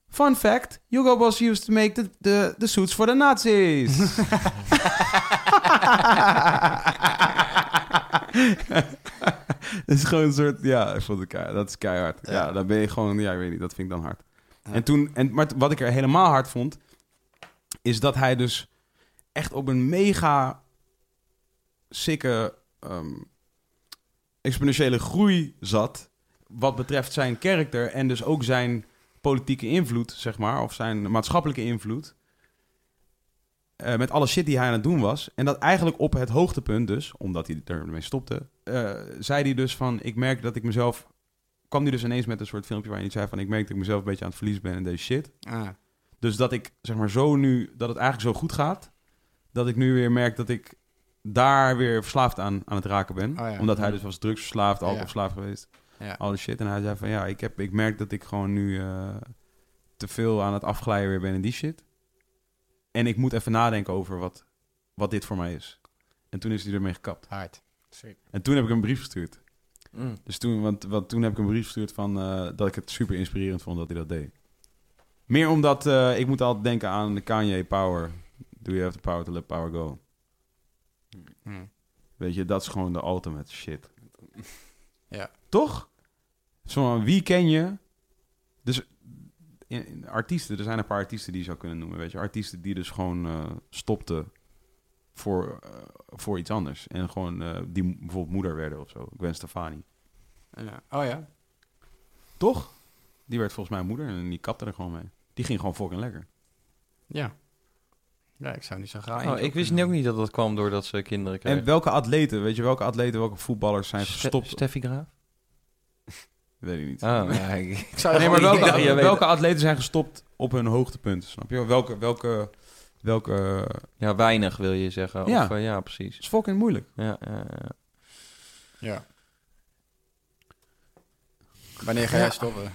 Fun fact, Hugo Boss used to make the, the, the suits for the Nazis. Het is gewoon een soort... Ja, ik vond het keihard. Dat is keihard. Ja. Ja. dan ben je gewoon... Ja, ik weet niet, dat vind ik dan hard. Ja. En toen... En, maar wat ik er helemaal hard vond... Is dat hij dus echt op een mega sikke ehm, exponentiële groei zat. Wat betreft zijn karakter en dus ook zijn politieke invloed, zeg maar, of zijn maatschappelijke invloed. Eh, met alle shit die hij aan het doen was. En dat eigenlijk op het hoogtepunt dus, omdat hij ermee stopte, eh, zei hij dus van, ik merk dat ik mezelf... kwam hij dus ineens met een soort filmpje waarin hij zei van, ik merk dat ik mezelf een beetje aan het verliezen ben in deze shit. Ah, Dus dat ik, zeg maar, zo nu, dat het eigenlijk zo goed gaat, dat ik nu weer merk dat ik daar weer verslaafd aan, aan het raken ben. Oh ja. Omdat hij Ja. dus was drugsverslaafd, Ja. alcoholverslaafd geweest, ja. al die shit. En hij zei van, ja, ik, heb, ik merk dat ik gewoon nu eh, te veel aan het afglijden weer ben in die shit. En ik moet even nadenken over wat, wat dit voor mij is. En toen is hij ermee gekapt. Hard. Sick. En toen heb ik een brief gestuurd. Mm. Dus toen, want, want toen heb ik een brief gestuurd van eh, dat ik het super inspirerend vond dat hij dat deed. Meer omdat eh, ik moet altijd denken aan de Kanye Power. Do you have the power to let power go? Hm. Weet je, dat is gewoon de ultimate shit. Ja. Toch? Zo, van, wie ken je? Dus in, in artiesten, er zijn een paar artiesten die je zou kunnen noemen. Weet je, artiesten die dus gewoon eh, stopten voor, eh, voor iets anders. En gewoon eh, die bijvoorbeeld moeder werden of zo. Gwen Stefani. Ja. Oh ja. Toch? Die werd volgens mij moeder en die kapte er gewoon mee. Die ging gewoon fucking lekker. Ja. Ja, ik zou niet zo graag... Oh, ik wist niet ook niet dat dat kwam doordat ze kinderen kregen. En welke atleten, weet je welke atleten, welke voetballers zijn Ste- gestopt? Steffi Graaf? Weet ik niet. Oh, ja, ik- Ik zou Nee, maar welke, weet welke atleten zijn gestopt op hun hoogtepunt? Snap je? Welke, welke, welke... ja, weinig wil je zeggen. Ja. Of, eh, ja, precies. is fucking moeilijk. Ja, ja, ja. Ja. Wanneer ga jij stoppen?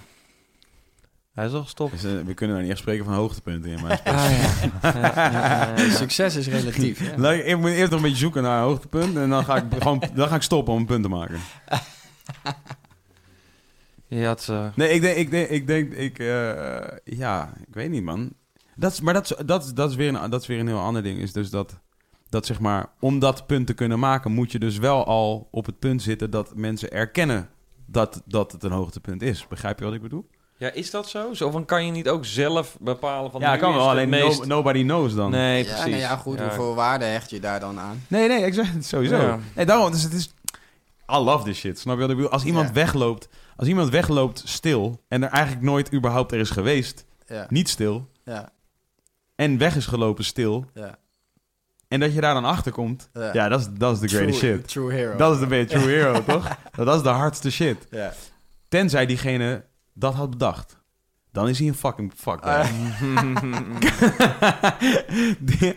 Hij is al gestopt. Dus, eh, we kunnen nou niet echt spreken van hoogtepunten in mijn. Ah, ja. Ja, ja, ja. Succes is relatief. Ja. Laat ik, moet eerst nog een beetje zoeken naar een hoogtepunt en dan ga ik, gewoon, dan ga ik stoppen om een punt te maken. Je had, eh, Nee, ik denk, ik denk, ik denk, ik, eh, ja, ik weet niet, man. Dat is, maar dat is, dat, is, dat, is weer een, dat is weer een heel ander ding. Is dus dat, dat zeg maar, om dat punt te kunnen maken, moet je dus wel al op het punt zitten dat mensen erkennen dat, dat het een hoogtepunt is. Begrijp je wat ik bedoel? Ja, is dat zo? Zo van, kan je niet ook zelf bepalen van... ja, kan wel, alleen meest... no- nobody knows dan. Nee, Ja, precies. nee, ja, goed. Ja. Hoeveel waarde hecht je daar dan aan? Nee, nee, exact, sowieso. Ja. Nee, daarom, dus het is... I love this shit, snap je wat ik bedoel? Als iemand Ja. wegloopt, als iemand wegloopt stil en er eigenlijk nooit überhaupt er is geweest, Ja. niet stil, Ja. en weg is gelopen stil, Ja. en dat je daar dan achter komt, Ja. ja, dat is dat is de greatest True- shit. True hero. Dat is de beetje true hero, toch? Dat is de hardste shit. Ja. Tenzij diegene dat had bedacht. Dan is hij een fucking fuck. Die-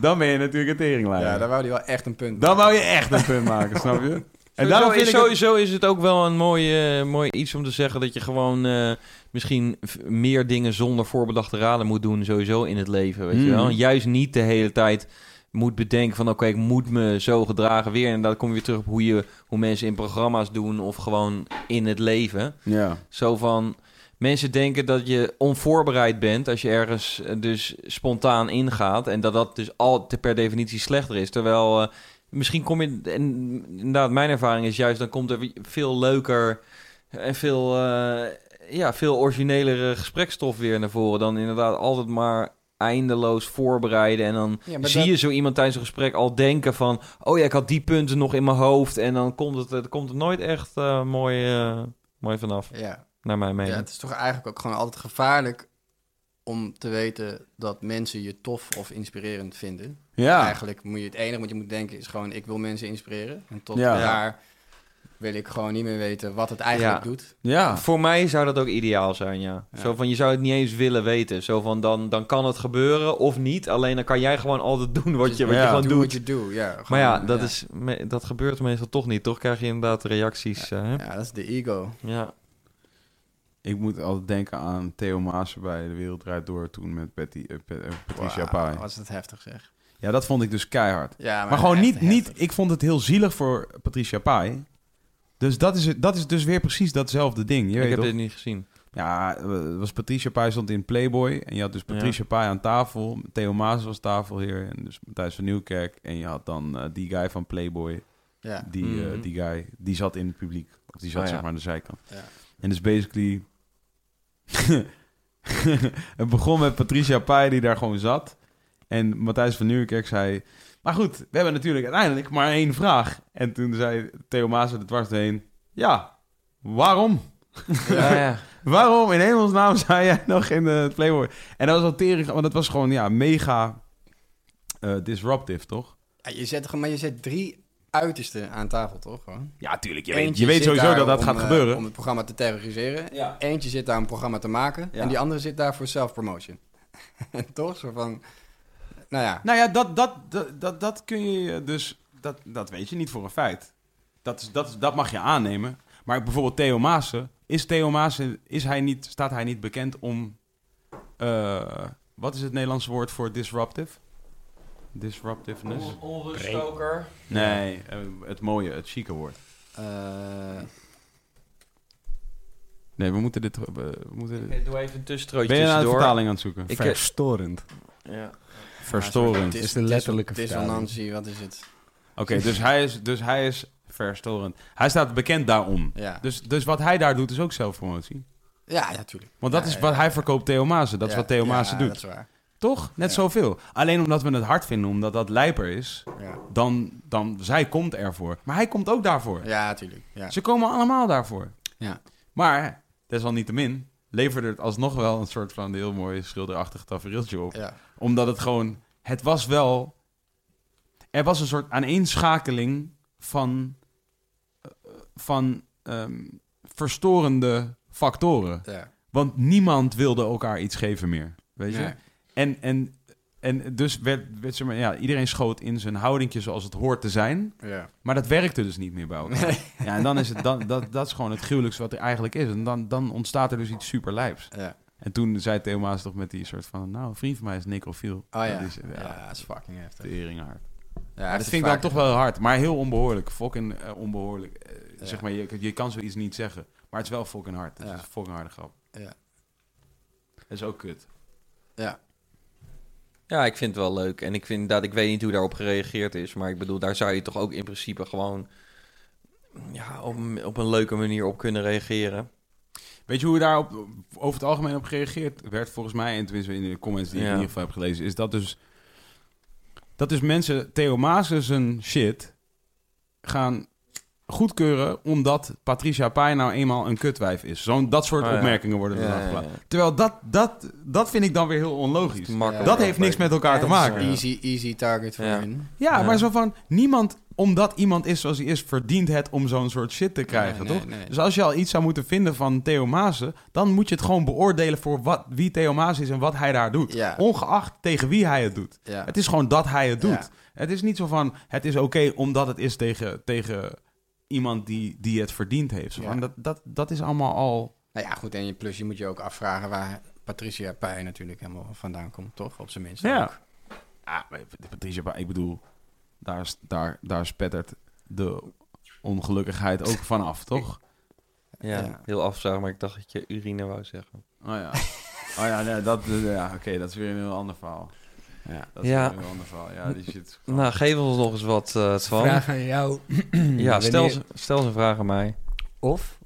dan ben je natuurlijk een teringleier. ja, daar wou hij wel echt een punt Dan maken. wou je echt een punt maken, snap je? En Sowieso, daarom vind is, ik het- sowieso is het ook wel een mooi, eh, mooi iets om te zeggen dat je gewoon eh, misschien meer dingen zonder voorbedachte raden moet doen, sowieso in het leven. Weet je Mm. wel? Juist niet de hele tijd moet bedenken van oké, ik moet me zo gedragen weer. En dan kom je weer terug op hoe, je, hoe mensen in programma's doen of gewoon in het leven. Ja. Zo van, mensen denken dat je onvoorbereid bent als je ergens eh, dus spontaan ingaat. En dat dat dus al per definitie slechter is. Terwijl eh, misschien kom je, en inderdaad mijn ervaring is juist, dan komt er veel leuker en veel, eh, ja, veel originelere gesprekstof weer naar voren. Dan inderdaad altijd maar eindeloos voorbereiden. En dan Ja, zie dat- je zo iemand tijdens een gesprek al denken van... oh ja, ik had die punten nog in mijn hoofd. En dan komt het, het komt er nooit echt eh, mooi, eh, mooi vanaf, Ja. naar mijn ja, mening. het is toch eigenlijk ook gewoon altijd gevaarlijk om te weten dat mensen je tof of inspirerend vinden. Ja. Eigenlijk moet je het enige wat je moet denken is gewoon ik wil mensen inspireren. En tot Ja. daar wil ik gewoon niet meer weten wat het eigenlijk Ja. doet. Ja. Voor mij zou dat ook ideaal zijn, ja. Ja. Zo van, je zou het niet eens willen weten. Zo van, dan, dan kan het gebeuren of niet. Alleen dan kan jij gewoon altijd doen wat je, wat Ja. je gewoon Doe doet. wat je doet, ja. Maar ja, dat, Is, me- dat gebeurt meestal toch niet. Toch krijg je inderdaad reacties. eh, hè? Ja, dat is de ego. ja. Ik moet altijd denken aan Theo Maassen bij De Wereld Draait Door toen met Betty, eh, eh, Patricia Wow, Pai. Wat is dat heftig zeg. Ja, dat vond ik dus keihard. Ja, maar, Maar gewoon niet, niet, ik vond het heel zielig voor Patricia Pai. Dus dat is, het- dat is dus weer precies datzelfde ding. Je Ik weet heb toch? dit niet gezien. Ja, het was Patricia Pai stond in Playboy. En je had dus Patricia Pai aan tafel. Theo Maas was tafelheer. En dus Matthijs van Nieuwkerk. En je had dan eh, die guy van Playboy. Ja. Die, eh, Mhm. die guy, die zat in het publiek. Of die zat Oh, ja. zeg maar aan de zijkant. Ja. En dus basically... het begon met Patricia Pai die daar gewoon zat. En Matthijs van Nieuwkerk zei... Maar goed, we hebben natuurlijk uiteindelijk maar één vraag. En toen zei Theo Maas er dwars heen... Ja, waarom? Ja, ja. Waarom in hemelsnaam zei jij nog in de Playboy? En dat was al tering, want dat was gewoon ja, mega eh, disruptive, toch? Ja, je zet, maar je zet drie uitersten aan tafel, toch? Gewoon? Ja, tuurlijk. Je Eentje weet, je weet sowieso dat dat om, gaat eh, gebeuren. om het programma te terroriseren. Ja. Eentje zit daar om een programma te maken. Ja. En die andere zit daar voor self-promotion. en toch? Zo van... Nou ja. Nou ja, dat, dat, dat, dat, dat kun je dus... Dat, dat weet je niet voor een feit. Dat, is, dat, is- dat mag je aannemen. Maar bijvoorbeeld Theo Maassen... Is Theo Maassen... Is hij niet, staat hij niet bekend om... eh, wat is het Nederlandse woord voor disruptive? Disruptiveness? Onruststoker. Nee, eh, het mooie, het chique woord. eh, Nee, we moeten dit... We moeten dit- Ik doe even een tussenstrootje Ben je naar de vertaling aan het zoeken? Ik, Verstorend. ja. Verstorend. dis- is de letterlijke Dissonantie, wat is het? Oké, dus, hij is, dus hij is verstorend. Hij staat bekend daarom. Ja, Dus, dus wat hij daar doet is ook zelfpromotie. ja, ja tuurlijk. Want dat Ja, is wat hij verkoopt Theo Maassen. Dat is wat Theo ja, Maassen doet. dat is waar. Toch? Net zoveel. Alleen omdat we het hard vinden, omdat dat lijper is, Ja, dan, dan zij komt ervoor. Maar hij komt ook daarvoor. ja tuurlijk. Ja. Ze komen allemaal daarvoor. Ja. Maar, desalniettemin, leverde het alsnog wel een soort van heel mooi schilderachtig tafereeltje op. Ja. Omdat het gewoon... Het was wel... Er was een soort aaneenschakeling van... eh, van ehm, verstorende factoren. ja. Want niemand wilde elkaar iets geven meer. Weet je? En, en, en dus werd, werd zeg maar, ja, iedereen schoot in zijn houdingje zoals het hoort te zijn. Ja. Maar dat werkte dus niet meer bij elkaar. Ja, en dan is het, dan, dat, dat is gewoon het gruwelijkste wat er eigenlijk is. En dan, dan ontstaat er dus iets super lijps. Ja. En toen zei Theo Maas toch met die soort van... Nou, een vriend van mij is necrofiel. Oh ja. Dat is, ja, ja, dat is fucking heftig. tering hard. Ja, dat is vind ik dan toch wel hard. Maar heel onbehoorlijk. Fucking eh, onbehoorlijk. Eh, Ja. Zeg maar, je, je kan zoiets niet zeggen. Maar het is wel fucking hard. Het Ja. is een fucking harde grap. Ja. Dat is ook kut. Ja. Ja, ik vind het wel leuk. En ik vind dat ik weet niet hoe daarop gereageerd is. Maar ik bedoel, daar zou je toch ook in principe gewoon ja, op, een- op een leuke manier op kunnen reageren. Weet je hoe daar op, over het algemeen op gereageerd werd? Volgens mij, en tenminste in de comments die ik in ieder geval heb gelezen, is dat dus... Dat dus mensen Theo Maassen zijn shit gaan goedkeuren omdat Patricia Pai nou eenmaal een kutwijf is. Zo'n dat soort Oh ja. opmerkingen worden er Ja. Terwijl dat, dat, dat vind ik dan weer heel onlogisch. Makkelijk. Dat heeft niks met elkaar te maken. Easy, easy target voor Ja. hun. Ja, Ja. maar zo van, niemand, omdat iemand is zoals hij is, verdient het om zo'n soort shit te krijgen, Nee, toch? nee. Dus als je al iets zou moeten vinden van Theo Maassen, dan moet je het gewoon beoordelen voor wat, wie Theo Maassen is en wat hij daar doet. Ja. Ongeacht tegen wie hij het doet. Ja. Het is gewoon dat hij het doet. Ja. Het is niet zo van, het is oké omdat het is tegen, tegen iemand die, die het verdiend heeft. Zo Ja. van, dat, dat, dat is allemaal al... Nou ja, goed. En je, plus je moet je ook afvragen waar Patricia Pai natuurlijk helemaal vandaan komt, toch? Op zijn minst. Ja. ook. Ah, Patricia, Pai, ik bedoel, daar, is- daar, daar spettert de ongelukkigheid ook vanaf, toch? Ja, Ja. heel afzagen, maar ik dacht dat je urine wou zeggen. Oh ja. Oh ja, nee, dat, ja oké, dat is weer een heel ander verhaal. Ja, dat is Ja. een ander verhaal. Ja, die gewoon- Nou, geef ons nog eens wat eh, van. Vraag aan jou. Ja, stel, Wanneer- stel ze een vraag aan mij. Of,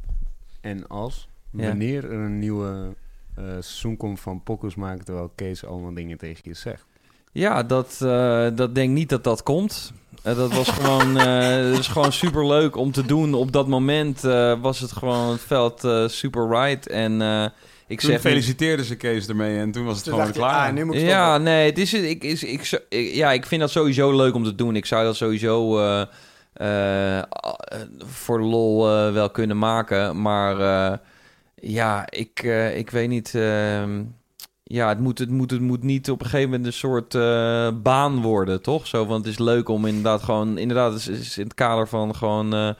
en als, Ja. wanneer er een nieuwe eh, seizoen komt van Pokkers maken... terwijl Kees allemaal dingen tegen je zegt. Ja, dat, eh, dat denk niet dat dat komt. Dat was gewoon, eh, is gewoon super leuk om te doen. Op dat moment eh, was het gewoon het veld eh, super right. En eh, ik Toen zeg niet- feliciteerden ze Kees ermee en toen was het Toen gewoon dacht je, klaar. ah, nu moet ik Ja, nee, het is, ik, is, ik, ja, ik vind dat sowieso leuk om te doen. Ik zou dat sowieso eh, eh, voor de lol wel kunnen maken. Maar eh, ja, ik, eh, ik weet niet. ehm, ja, het moet, het, moet, het moet niet op een gegeven moment een soort eh, baan worden, toch? Zo, want het is leuk om inderdaad gewoon... Inderdaad, het is, is in het kader van gewoon...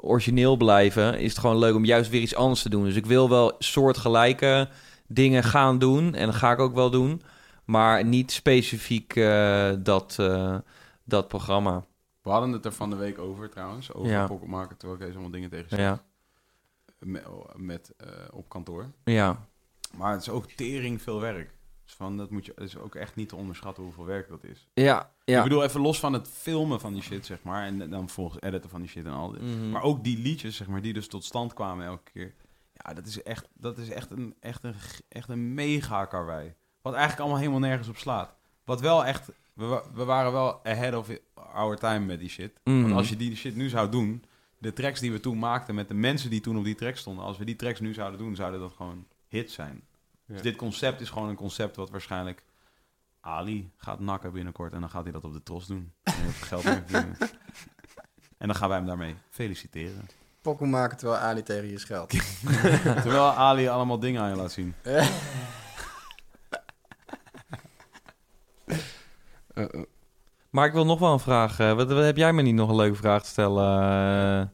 origineel blijven, is het gewoon leuk om juist weer iets anders te doen. Dus ik wil wel soortgelijke dingen gaan doen. En dat ga ik ook wel doen. Maar niet specifiek eh, dat, eh, dat programma. We hadden het er van de week over trouwens, over Ja. pocket maken terwijl Kees allemaal dingen tegen zegt. Ja, Met, met, eh, op kantoor. ja, Maar het is ook tering veel werk. Dus van, dat moet je, is ook echt niet te onderschatten hoeveel werk dat is. ja, ja. Ik bedoel, even los van het filmen van die shit, zeg maar. En dan volgens editen van die shit en al dit. Mhm. Maar ook die liedjes, zeg maar, die dus tot stand kwamen elke keer. Ja, dat is echt, dat is echt, een, echt, een, echt een mega karwei. Wat eigenlijk allemaal helemaal nergens op slaat. Wat wel echt... We, we waren wel ahead of our time met die shit. Mhm. Want als je die shit nu zou doen... De tracks die we toen maakten met de mensen die toen op die tracks stonden... Als we die tracks nu zouden doen, zouden dat gewoon hits zijn. Dus dit concept is gewoon een concept wat waarschijnlijk... Ali gaat nakken binnenkort en dan gaat hij dat op de tros doen. En geld mee verdienen. En dan gaan wij hem daarmee feliciteren. Pokoe maken terwijl Ali tegen je scheldt. Terwijl Ali allemaal dingen aan je laat zien. Eh, eh, Maar ik wil nog wel een vraag. eh, wat, wat heb jij me niet nog een leuke vraag te stellen, eh,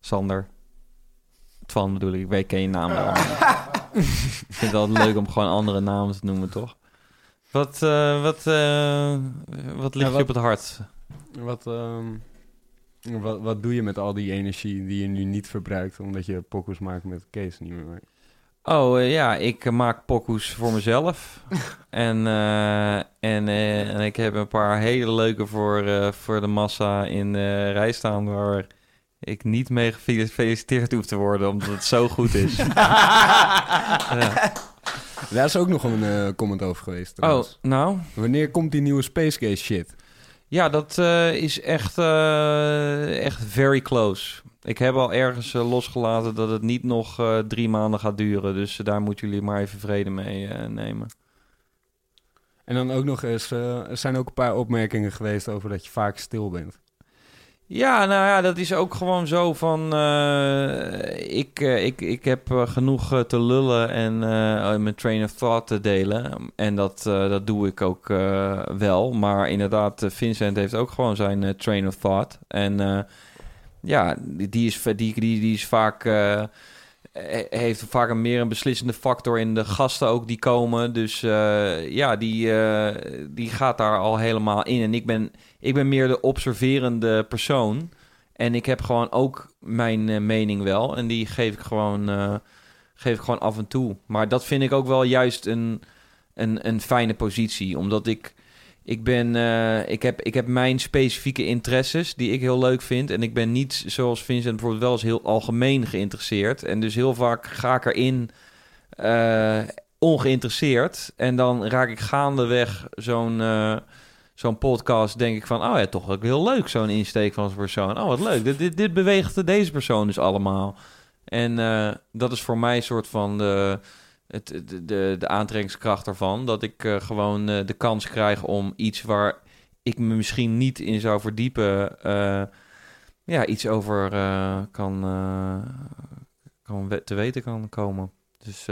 Sander? Twan bedoel ik. Ik weet, ken je naam wel. Ik vind het altijd leuk om gewoon andere namen te noemen, toch? Wat, eh, wat, eh, wat ligt Ja, je op het hart? wat, ehm, wat, wat doe je met al die energie die je nu niet verbruikt... omdat je Pokkers maakt met Kees niet meer maakt? Oh eh, ja, ik maak pokoes voor mezelf. en, en, en ik heb een paar hele leuke voor, voor de massa in de rij staan... waar ik niet mee gefeliciteerd hoef te worden, omdat het zo goed is. ja. Daar is ook nog een eh, comment over geweest Oh, trouwens. nou... Wanneer komt die nieuwe Space Case shit? Ja, dat eh, is echt, eh, echt very close. Ik heb al ergens losgelaten dat het niet nog eh, drie maanden gaat duren. Dus daar moeten jullie maar even vrede mee eh, nemen. En dan ook nog eens... eh, er zijn ook een paar opmerkingen geweest over dat je vaak stil bent. Ja, nou ja, dat is ook gewoon zo van... eh, ik, eh, ik, ik heb eh, genoeg te lullen en eh, mijn train of thought te delen. En dat, dat doe ik ook wel. Maar inderdaad, Vincent heeft ook gewoon zijn train of thought. En ja, die, is, die, die, die is vaak... he- heeft vaak een meer een beslissende factor in de gasten ook die komen. Dus ja, die, die gaat daar al helemaal in. En ik ben, ik ben meer de observerende persoon. En ik heb gewoon ook mijn eh, mening wel. En die geef ik gewoon, eh, geef ik gewoon af en toe. Maar dat vind ik ook wel juist een, een, een fijne positie. Omdat ik, ik ben, eh, ik, heb, ik heb mijn specifieke interesses die ik heel leuk vind. En ik ben niet zoals Vincent bijvoorbeeld wel eens heel algemeen geïnteresseerd. En dus heel vaak ga ik erin ongeïnteresseerd. En dan raak ik gaandeweg zo'n... zo'n podcast denk ik van... oh ja, toch ook heel leuk, zo'n insteek van zo'n persoon. Oh, wat leuk. Dit, dit, dit beweegt deze persoon dus allemaal. En eh, dat is voor mij een soort van de, het, de, de, aantrekkingskracht ervan. Dat ik eh, gewoon eh, de kans krijg om iets waar ik me misschien niet in zou verdiepen... ja, iets over kan, kan te weten kan komen. Dus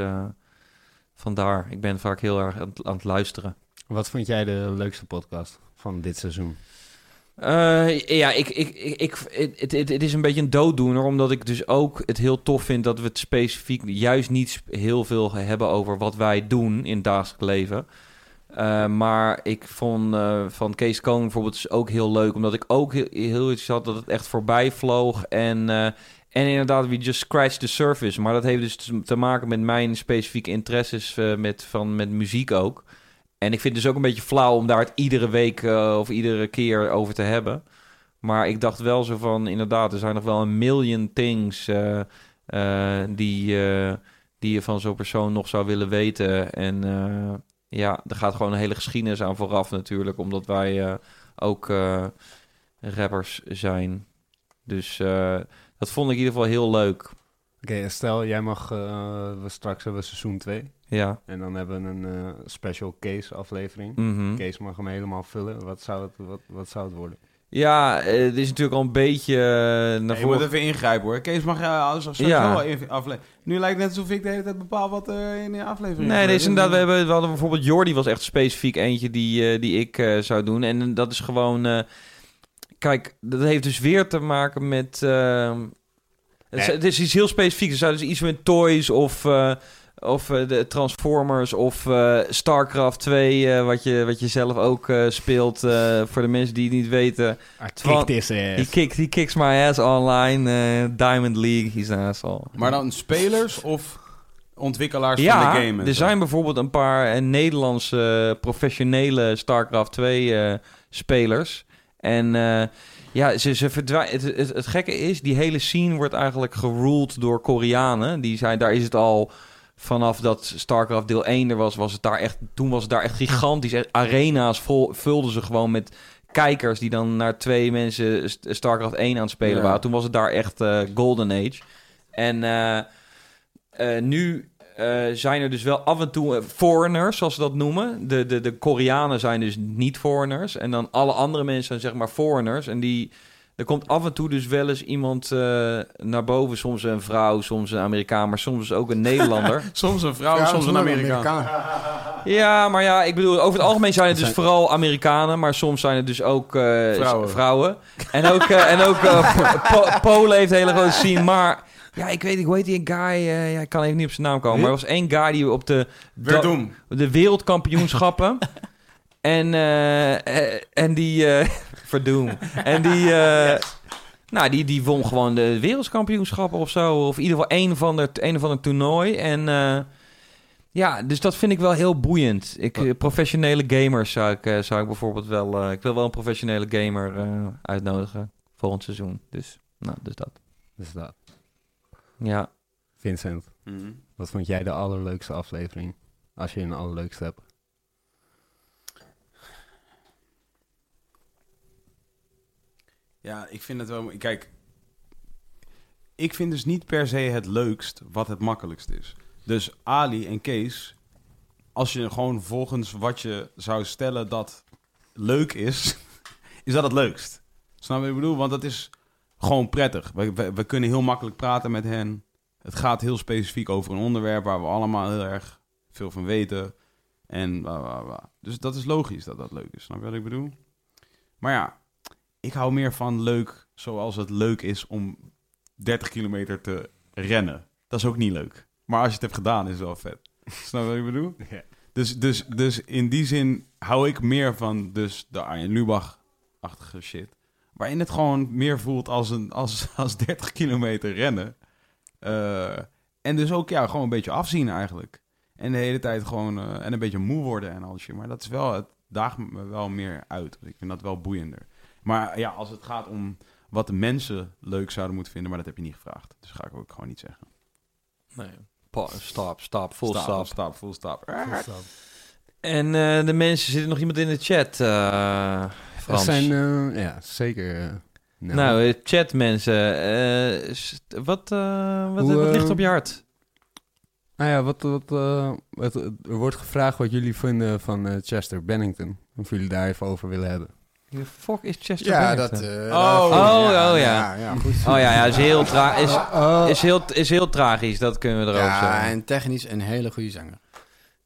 vandaar. Ik ben vaak heel erg aan het luisteren. Wat vond jij de leukste podcast van dit seizoen? Eh, ja, ik, ik, ik, het, het, is een beetje een dooddoener, omdat ik dus ook het heel tof vind dat we het specifiek juist niet heel veel hebben over wat wij doen in het dagelijks leven. Eh, maar ik vond eh, van Kees Koning bijvoorbeeld ook heel leuk, omdat ik ook heel, iets had dat het echt voorbij vloog. En, en inderdaad, we just scratch the surface. Maar dat heeft dus te- maken met mijn specifieke interesses met, van, met muziek ook. En ik vind het dus ook een beetje flauw om daar het iedere week eh, of iedere keer over te hebben. Maar ik dacht wel zo van, inderdaad, er zijn nog wel een million things eh, eh, die, die je van zo'n persoon nog zou willen weten. En ja, er gaat gewoon een hele geschiedenis aan vooraf natuurlijk, omdat wij ook rappers zijn. Dus dat vond ik in ieder geval heel leuk. Oké, stel jij mag, straks hebben seizoen 2. Ja. En dan hebben we een eh, special case aflevering. Mhm. Kees mag hem helemaal vullen. Wat zou het, wat, wat zou het worden? Ja, eh, het is natuurlijk al een beetje eh, naar Nee, je voren moet even ingrijpen hoor. Kees mag ja, alles Ja. wel in aflevering. Nu lijkt het net alsof ik de hele tijd bepaal wat er in de aflevering Nee, nee, is inderdaad, we, hebben, we hadden bijvoorbeeld Jordi was echt specifiek eentje die, eh, die ik eh, zou doen. En dat is gewoon... eh, kijk, dat heeft dus weer te maken met... eh, het, is, Nee. het is iets heel specifieks. Er zou dus iets met toys of... of eh, de Transformers of eh, StarCraft 2, eh, wat, je, wat je zelf ook eh, speelt. eh, voor de mensen die het niet weten. Twan- this He, kicked, he kicks my ass online. eh, Diamond League, he's an asshole. Maar dan spelers of ontwikkelaars Ja, van de game? en er zijn bijvoorbeeld een paar Nederlandse professionele StarCraft 2 eh, spelers. En eh, ja, ze, ze verdwijnen. Het, het, het gekke is, die hele scene wordt eigenlijk geruled door Koreanen. Die zijn, daar is het al vanaf dat StarCraft deel 1 er was, was het daar echt, toen was het daar echt gigantisch. Arena's vol, vulden ze gewoon met kijkers die dan naar twee mensen St- StarCraft 1 aan het spelen Ja. waren. Toen was het daar echt eh, Golden Age. En eh, eh, nu zijn er dus wel af en toe foreigners, zoals ze dat noemen. De, de, de Koreanen zijn dus niet foreigners. En dan alle andere mensen zijn zeg maar foreigners. En die, er komt af en toe dus wel eens iemand eh, naar boven. Soms een vrouw, soms een Amerikaan, maar soms ook een Nederlander. Soms een vrouw, Ja, soms een Amerikaan. ja, maar ja, ik bedoel, over het algemeen zijn het dus vooral Amerikanen. Maar soms zijn het dus ook eh, Vrouwen. En ook, eh, en ook Po- Polen heeft een hele grote scene. Maar ja, ik weet, ik weet die guy, eh, ja, ik kan even niet op zijn naam komen. Maar er was één guy die op de de wereldkampioenschappen. en, en die. eh verdoem. En die. eh, Nou, die, die won gewoon de wereldkampioenschappen of zo. Of in ieder geval een van de, een van het toernooi. En eh, ja, dus dat vind ik wel heel boeiend. Ik, eh, professionele gamers zou ik, eh, zou ik bijvoorbeeld wel... eh, ik wil wel een professionele gamer eh, uitnodigen volgend seizoen. Dus, nou, dus dat. Dus dat. Ja. Vincent, Mhm. wat vond jij de allerleukste aflevering? Als je een allerleukste hebt. Ja, ik vind het wel... Kijk, ik vind dus niet per se het leukst wat het makkelijkst is. Dus Ali en Kees, als je gewoon volgens wat je zou stellen dat leuk is, is dat het leukst. Snap je wat ik bedoel? Want dat is gewoon prettig. We, we, we kunnen heel makkelijk praten met hen. Het gaat heel specifiek over een onderwerp waar we allemaal heel erg veel van weten. En bla, bla, bla. Dus dat is logisch dat dat leuk is. Snap je wat ik bedoel? Maar ja, ik hou meer van leuk zoals het leuk is om 30 kilometer te rennen. Dat is ook niet leuk. Maar als je het hebt gedaan, is het wel vet. Snap je wat ik bedoel? Ja. Dus, dus, dus in die zin hou ik meer van dus de Arjen Lubach-achtige shit. Waarin het gewoon meer voelt als, een, als, als 30 kilometer rennen. Eh, en dus ook ja, gewoon een beetje afzien eigenlijk. En de hele tijd gewoon eh, en een beetje moe worden en al die shit. Maar dat is wel, het daagt me wel meer uit. Ik vind dat wel boeiender. Maar ja, als het gaat om wat de mensen leuk zouden moeten vinden, maar dat heb je niet gevraagd. Dus ga ik ook gewoon niet zeggen. Nee. Stop, stop, full stop. stop. Stop, full stop. En eh, de mensen, zit er nog iemand in de chat, eh Er Frans? zijn, eh, ja, zeker. Nou, eh, chat mensen, eh, wat, eh, wat, Hoe, wat ligt op je hart? Nou ja, wat, wat, eh, wat- er wordt gevraagd wat jullie vinden van Chester Bennington. Of jullie daar even over willen hebben. De fuck is Chester Ja, Bennington? dat... eh, Oh. Oh, oh, ja. ja. ja, goed. Oh ja, ja, is heel, tra is, Oh, is, heel, is heel tragisch, dat kunnen we erover Ja, zeggen. en technisch een hele goede zanger.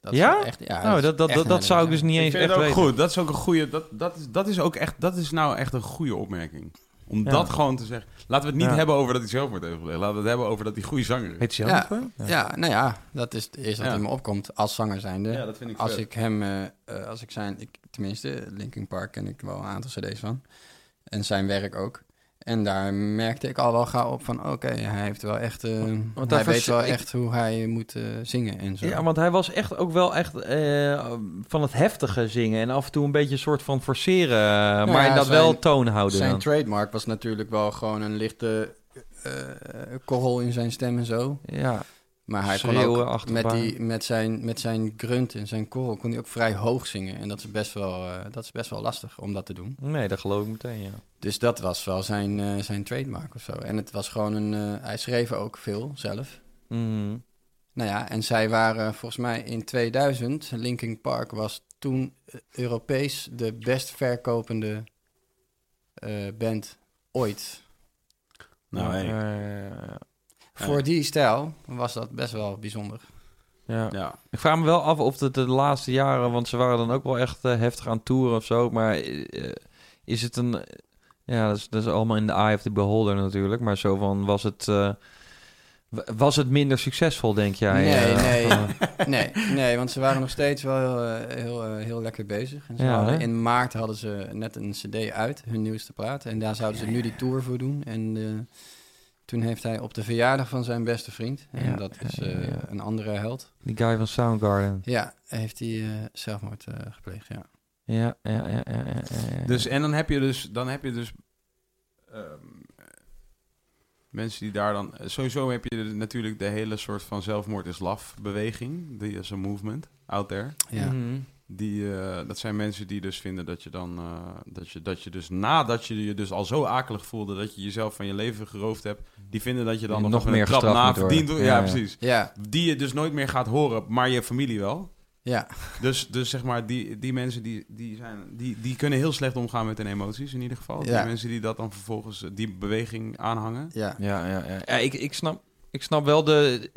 Dat Ja? is echt, ja, nou, dat, dat, echt dat, dat zou ik dus niet Ik eens vind echt ook weten. goed. Dat is ook een goede. Dat, dat, is, dat is ook echt. Dat is nou echt een goede opmerking. Om Ja. dat gewoon te zeggen. Laten we het niet Ja. hebben over dat hij zelfmoord heeft gepleegd. Laten we het hebben over dat hij goede zanger is. Heet hij Ja. Ja, nou ja, dat is het eerste wat in me opkomt als zanger zijnde. Ja, dat vind ik als vet. ik hem, eh, eh, als ik zijn, ik, tenminste, Linkin Park ken ik wel een aantal cd's van. En zijn werk ook. En daar merkte ik al wel gauw op van, oké, hij heeft wel echt, eh, Want hij weet wel ik- echt hoe hij moet eh, zingen en zo. Ja, want hij was echt ook wel echt eh, van het heftige zingen. En af en toe een beetje een soort van forceren. maar Nou ja, dat zijn- wel toon houden. zijn dan. trademark was natuurlijk wel gewoon een lichte korrel in zijn stem en zo. Ja, Maar hij kon ook met, die, met, zijn, met zijn grunt en zijn korrel kon hij ook vrij hoog zingen. En dat is best wel, eh, dat is best wel lastig om dat te doen. nee, dat geloof ik meteen, ja. Dus dat was wel zijn, eh, zijn trademark of zo. En het was gewoon een... eh, hij schreef ook veel zelf. Mhm. Nou ja, en zij waren volgens mij in 2000... Linkin Park was toen Europees de best verkopende eh, band ooit. Nou, hey. Voor die stijl was dat best wel bijzonder. ja. Ja. Ik vraag me wel af of het de laatste jaren, want ze waren dan ook wel echt eh, heftig aan toeren of zo. Maar eh, is het een. Ja, dat is, dat is allemaal in de eye of the beholder natuurlijk. Maar zo van, was het. eh, was het minder succesvol, denk jij? Nee, nee. Nee, nee, want ze waren nog steeds wel heel, heel, heel lekker bezig. En ze Ja, hadden, in maart hadden ze net een cd uit, hun nieuwste plaat. En daar zouden ze nu die tour voor doen. En toen heeft hij op de verjaardag van zijn beste vriend, en Ja, dat is ja, eh, ja. een andere held, die guy van Soundgarden. ja, heeft hij eh, zelfmoord eh, gepleegd, ja. Ja, ja, ja, ja, ja, ja, ja. Dus, en dan heb je dus, dan heb je dus ehm, mensen die daar dan... Sowieso heb je natuurlijk de hele soort van zelfmoord is laf beweging. Die is een movement out there. ja. Mhm. Die, eh, dat zijn mensen die dus vinden dat je dan... eh, dat, je, dat je dus nadat je je dus al zo akelig voelde... dat je jezelf van je leven geroofd hebt... die vinden dat je dan nog, nog meer een trap na verdient. Ja, Ja, ja. precies. Ja, Die je dus nooit meer gaat horen, maar je familie wel. ja, Dus, dus zeg maar, die, die mensen die, die, zijn, die, die kunnen heel slecht omgaan met hun emoties in ieder geval. Ja. Die mensen die dat dan vervolgens, eh, die beweging aanhangen. ja. Ja, ja, ja. ja ik, ik, snap, ik snap wel de,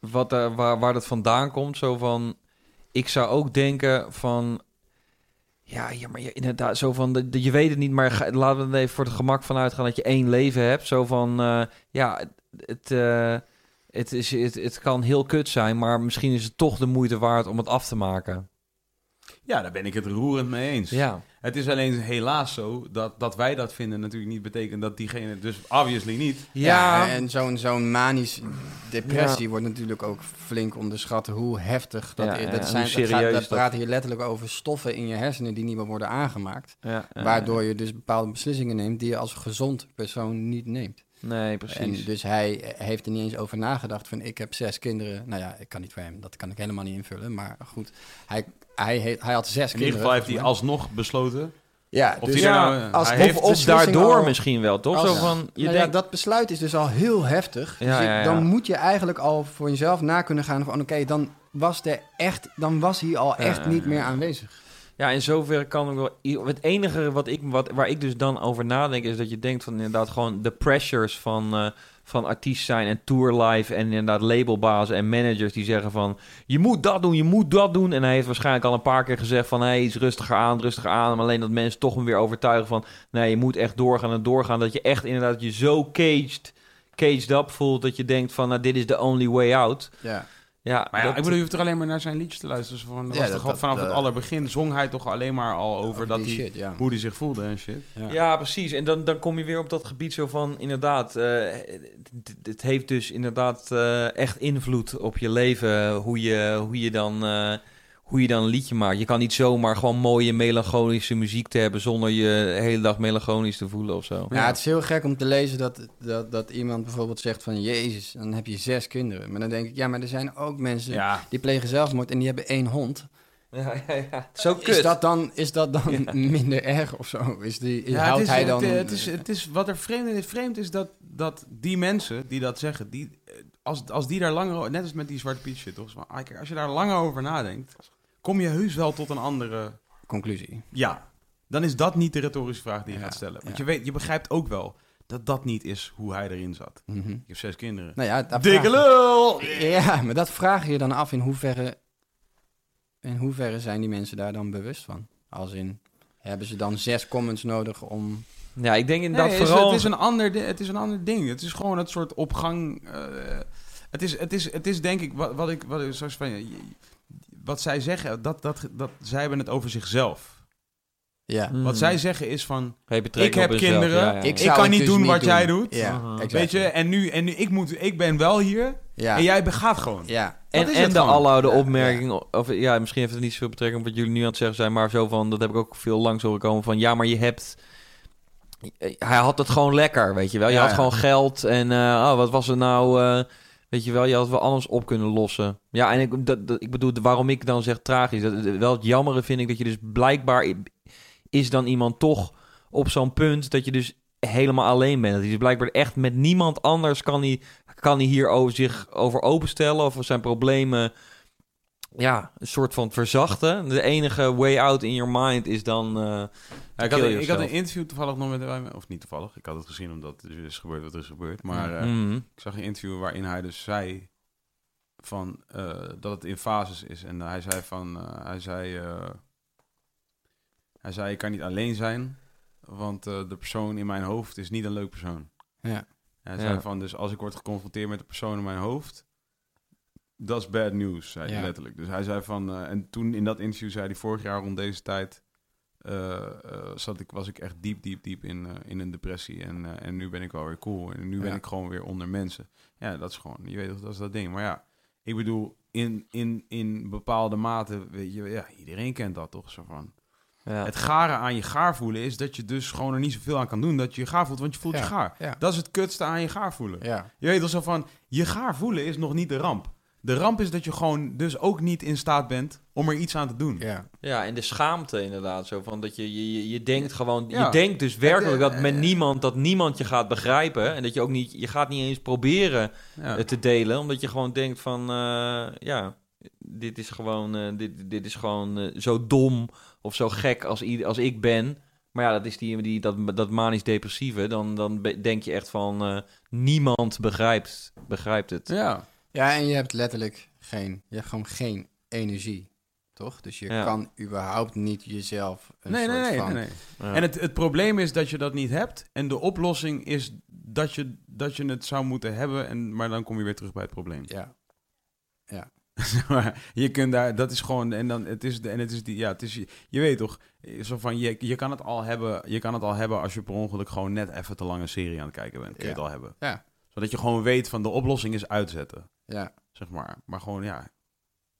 wat waar, waar dat vandaan komt. Zo van, ik zou ook denken van... Ja, ja maar je, inderdaad, zo van, de, de- je weet het niet, maar ga, laten we er even voor het gemak van uitgaan dat je één leven hebt. Zo van, eh, ja, het, het, eh, het, is, het, het kan heel kut zijn, maar misschien is het toch de moeite waard om het af te maken. Ja, daar ben ik het roerend mee eens. Ja, Het is alleen helaas zo dat, dat wij dat vinden natuurlijk niet betekent dat diegene, dus obviously niet. Ja, en zo'n zo'n manisch depressie wordt natuurlijk ook flink onderschat hoe heftig dat Ja, is. ja, Dat, hoe zijn, dat, serieus gaat, dat praten hier letterlijk over stoffen in je hersenen die niet meer worden aangemaakt. ja, ja, Waardoor je dus bepaalde beslissingen neemt die je als gezond persoon niet neemt. Nee, En precies. dus hij heeft er niet eens over nagedacht van ik heb zes kinderen. Nou ja, ik kan niet voor hem, dat kan ik helemaal niet invullen. Maar goed, hij, hij, hij had zes In ieder kinderen. geval heeft hij alsnog besloten. Ja, Of dus ja, nou, als- hij of- heeft, of daardoor al- misschien wel, toch? als- Zo van, je nou ja, denkt, dat besluit is dus al heel heftig. Ja, dus ik- ja, ja. dan moet je eigenlijk al voor jezelf na kunnen gaan van oké, dan was er echt, dan was hij al Ja, echt ja, niet ja. meer aanwezig. Ja, in zoverre kan ik wel. Het enige wat ik, wat, waar ik dus dan over nadenk, is dat je denkt van inderdaad gewoon de pressures van, eh, van artiest zijn en tour life en inderdaad labelbazen en managers die zeggen van je moet dat doen, je moet dat doen. En hij heeft waarschijnlijk al een paar keer gezegd van hey, iets rustiger aan, rustiger aan. Maar alleen dat mensen toch hem weer overtuigen van nee, je moet echt doorgaan en doorgaan. Dat je echt inderdaad je zo caged, caged up voelt dat je denkt van nou, dit is the only way out. Ja. Ja, Maar ja, dat- ik bedoel, je hoeft er alleen maar naar zijn liedjes te luisteren. Dus van, Ja, was dat- toch dat, vanaf eh, het allerbegin zong hij toch alleen maar al over dat die hij, shit, ja. hoe hij zich voelde en shit. Ja. Ja, precies. En dan, dan kom je weer op dat gebied zo van, inderdaad, eh, het, heeft dus inderdaad eh, echt invloed op je leven, hoe je, hoe, je dan, eh, hoe je dan een liedje maakt. Je kan niet zomaar gewoon mooie melancholische muziek te hebben zonder je de hele dag melancholisch te voelen of zo. Ja, het is heel gek om te lezen dat, dat, dat iemand bijvoorbeeld zegt van... Jezus, dan heb je zes kinderen. Maar dan denk ik, ja, maar er zijn ook mensen Ja, die plegen zelfmoord en die hebben één hond. Ja, ja, ja. Zo kut. Is dat dan, is dat dan minder erg of zo? Is die, is, Ja, houdt het is, hij dan... Het, het is, het is, wat er vreemd is, vreemd is dat, dat die mensen die dat zeggen, die, eh, als, als die daar langer over, net als met die Zwarte Piet shit, toch? Zo van, kijk, Als je daar langer over nadenkt, kom je heus wel tot een andere... Conclusie. Ja, dan is dat niet de retorische vraag die je Ja, gaat stellen. Want ja. je, weet, je begrijpt ook wel dat dat niet is hoe hij erin zat. Mhm. Ik heb zes kinderen. Nou ja, Dikke lul! Ja, maar dat vraag je dan af in hoeverre in hoeverre zijn die mensen daar dan bewust van? Als in, hebben ze dan zes comments nodig om... Ja, ik denk Nee, inderdaad het is-. Het is, een ander, het is een ander ding. Het is gewoon het soort opgang. eh, het, is, het, is, het is denk ik wat, wat ik wat ik zoals van je- wat zij zeggen. Dat, dat, dat zij hebben het over zichzelf. Ja, Mm. Wat zij zeggen is van. Hey, betrekking Ik heb jezelf, kinderen, ja, ja. Ik zou kan niet dus doen niet wat doen. jij doet. Ja, exactly. Weet je, en nu, en nu ik, moet, ik ben wel hier Ja, en jij gaat gewoon. ja, En, Dat is en de Ja, opmerking, of ja, misschien heeft het niet zoveel betrekking op wat jullie nu aan het zeggen zijn, maar zo van, dat heb ik ook veel langs horen komen van, ja, maar je hebt, hij had het gewoon lekker, weet je wel. Je Ja, had ja. gewoon geld en, eh, oh, wat was er nou, eh, weet je wel, je had wel alles op kunnen lossen. Ja, en ik, dat, dat- ik bedoel, waarom ik dan zeg tragisch, dat, wel het jammere vind ik dat je dus blijkbaar is dan iemand toch op zo'n punt dat je dus helemaal alleen bent. Dat hij dus blijkbaar echt met niemand anders kan hij, kan hij hier over zich over openstellen of zijn problemen ja, een soort van verzachten. De enige way out in your mind is dan. eh, ik, had, ik had een interview toevallig nog met hem, of niet toevallig, ik had het gezien omdat er is gebeurd wat er is gebeurd. Maar eh, mhm. ik zag een interview waarin hij dus zei van eh, dat het in fases is. En hij zei van, eh, hij zei, eh, hij zei, ik kan niet alleen zijn, want eh, de persoon in mijn hoofd is niet een leuk persoon. ja. Hij Ja. zei van, dus als ik word geconfronteerd met de persoon in mijn hoofd, dat is bad news, zei hij Ja. letterlijk. Dus hij zei van, eh, en toen in dat interview zei hij vorig jaar rond deze tijd, eh, eh, zat ik, was ik echt diep, diep, diep in, in een depressie. En, en nu ben ik wel weer cool. En nu ben Ja. ik gewoon weer onder mensen. Ja, dat is gewoon, je weet toch, dat is dat ding. Maar ja, ik bedoel, in, in, in bepaalde mate, weet je, ja, iedereen kent dat toch, zo van. ja. Het garen aan je gaar voelen is dat je dus gewoon er niet zoveel aan kan doen dat je je gaar voelt, want je voelt Ja, je gaar. ja. Dat is het kutste aan je gaar voelen. Je weet wel zo van, je gaar voelen is nog niet de ramp. De ramp is dat je gewoon dus ook niet in staat bent om er iets aan te doen. ja. ja, en de schaamte inderdaad. Zo van dat je, je, je, denkt gewoon. Ja. Je denkt dus werkelijk dat eh, met niemand dat niemand je gaat begrijpen. En dat je ook niet. Je gaat niet eens proberen Ja. het te delen. Omdat je gewoon denkt van. eh, ja, dit is gewoon. eh, dit, dit is gewoon eh, zo dom of zo gek als, als ik ben. Maar ja, dat is die, die, dat, dat manisch-depressieve. Dan, dan denk je echt van. eh, niemand begrijpt, begrijpt het. ja. Ja, en je hebt letterlijk geen, je hebt gewoon geen energie, toch? Dus je Ja. kan überhaupt niet jezelf een Nee, soort nee, nee, van... nee, nee. Ja. En het, het probleem is dat je dat niet hebt. En de oplossing is dat je, dat je het zou moeten hebben. En, maar dan kom je weer terug bij het probleem. Ja, Maar je kunt daar, dat is gewoon, en dan, het is, de, en het is die, ja, het is, je weet toch, zo van, je, je kan het al hebben, je kan het al hebben als je per ongeluk gewoon net even te lange serie aan het kijken bent. Kun je Ja. het al hebben. Ja. Zodat je gewoon weet van, de oplossing is uitzetten, ja, zeg maar. Maar gewoon, ja,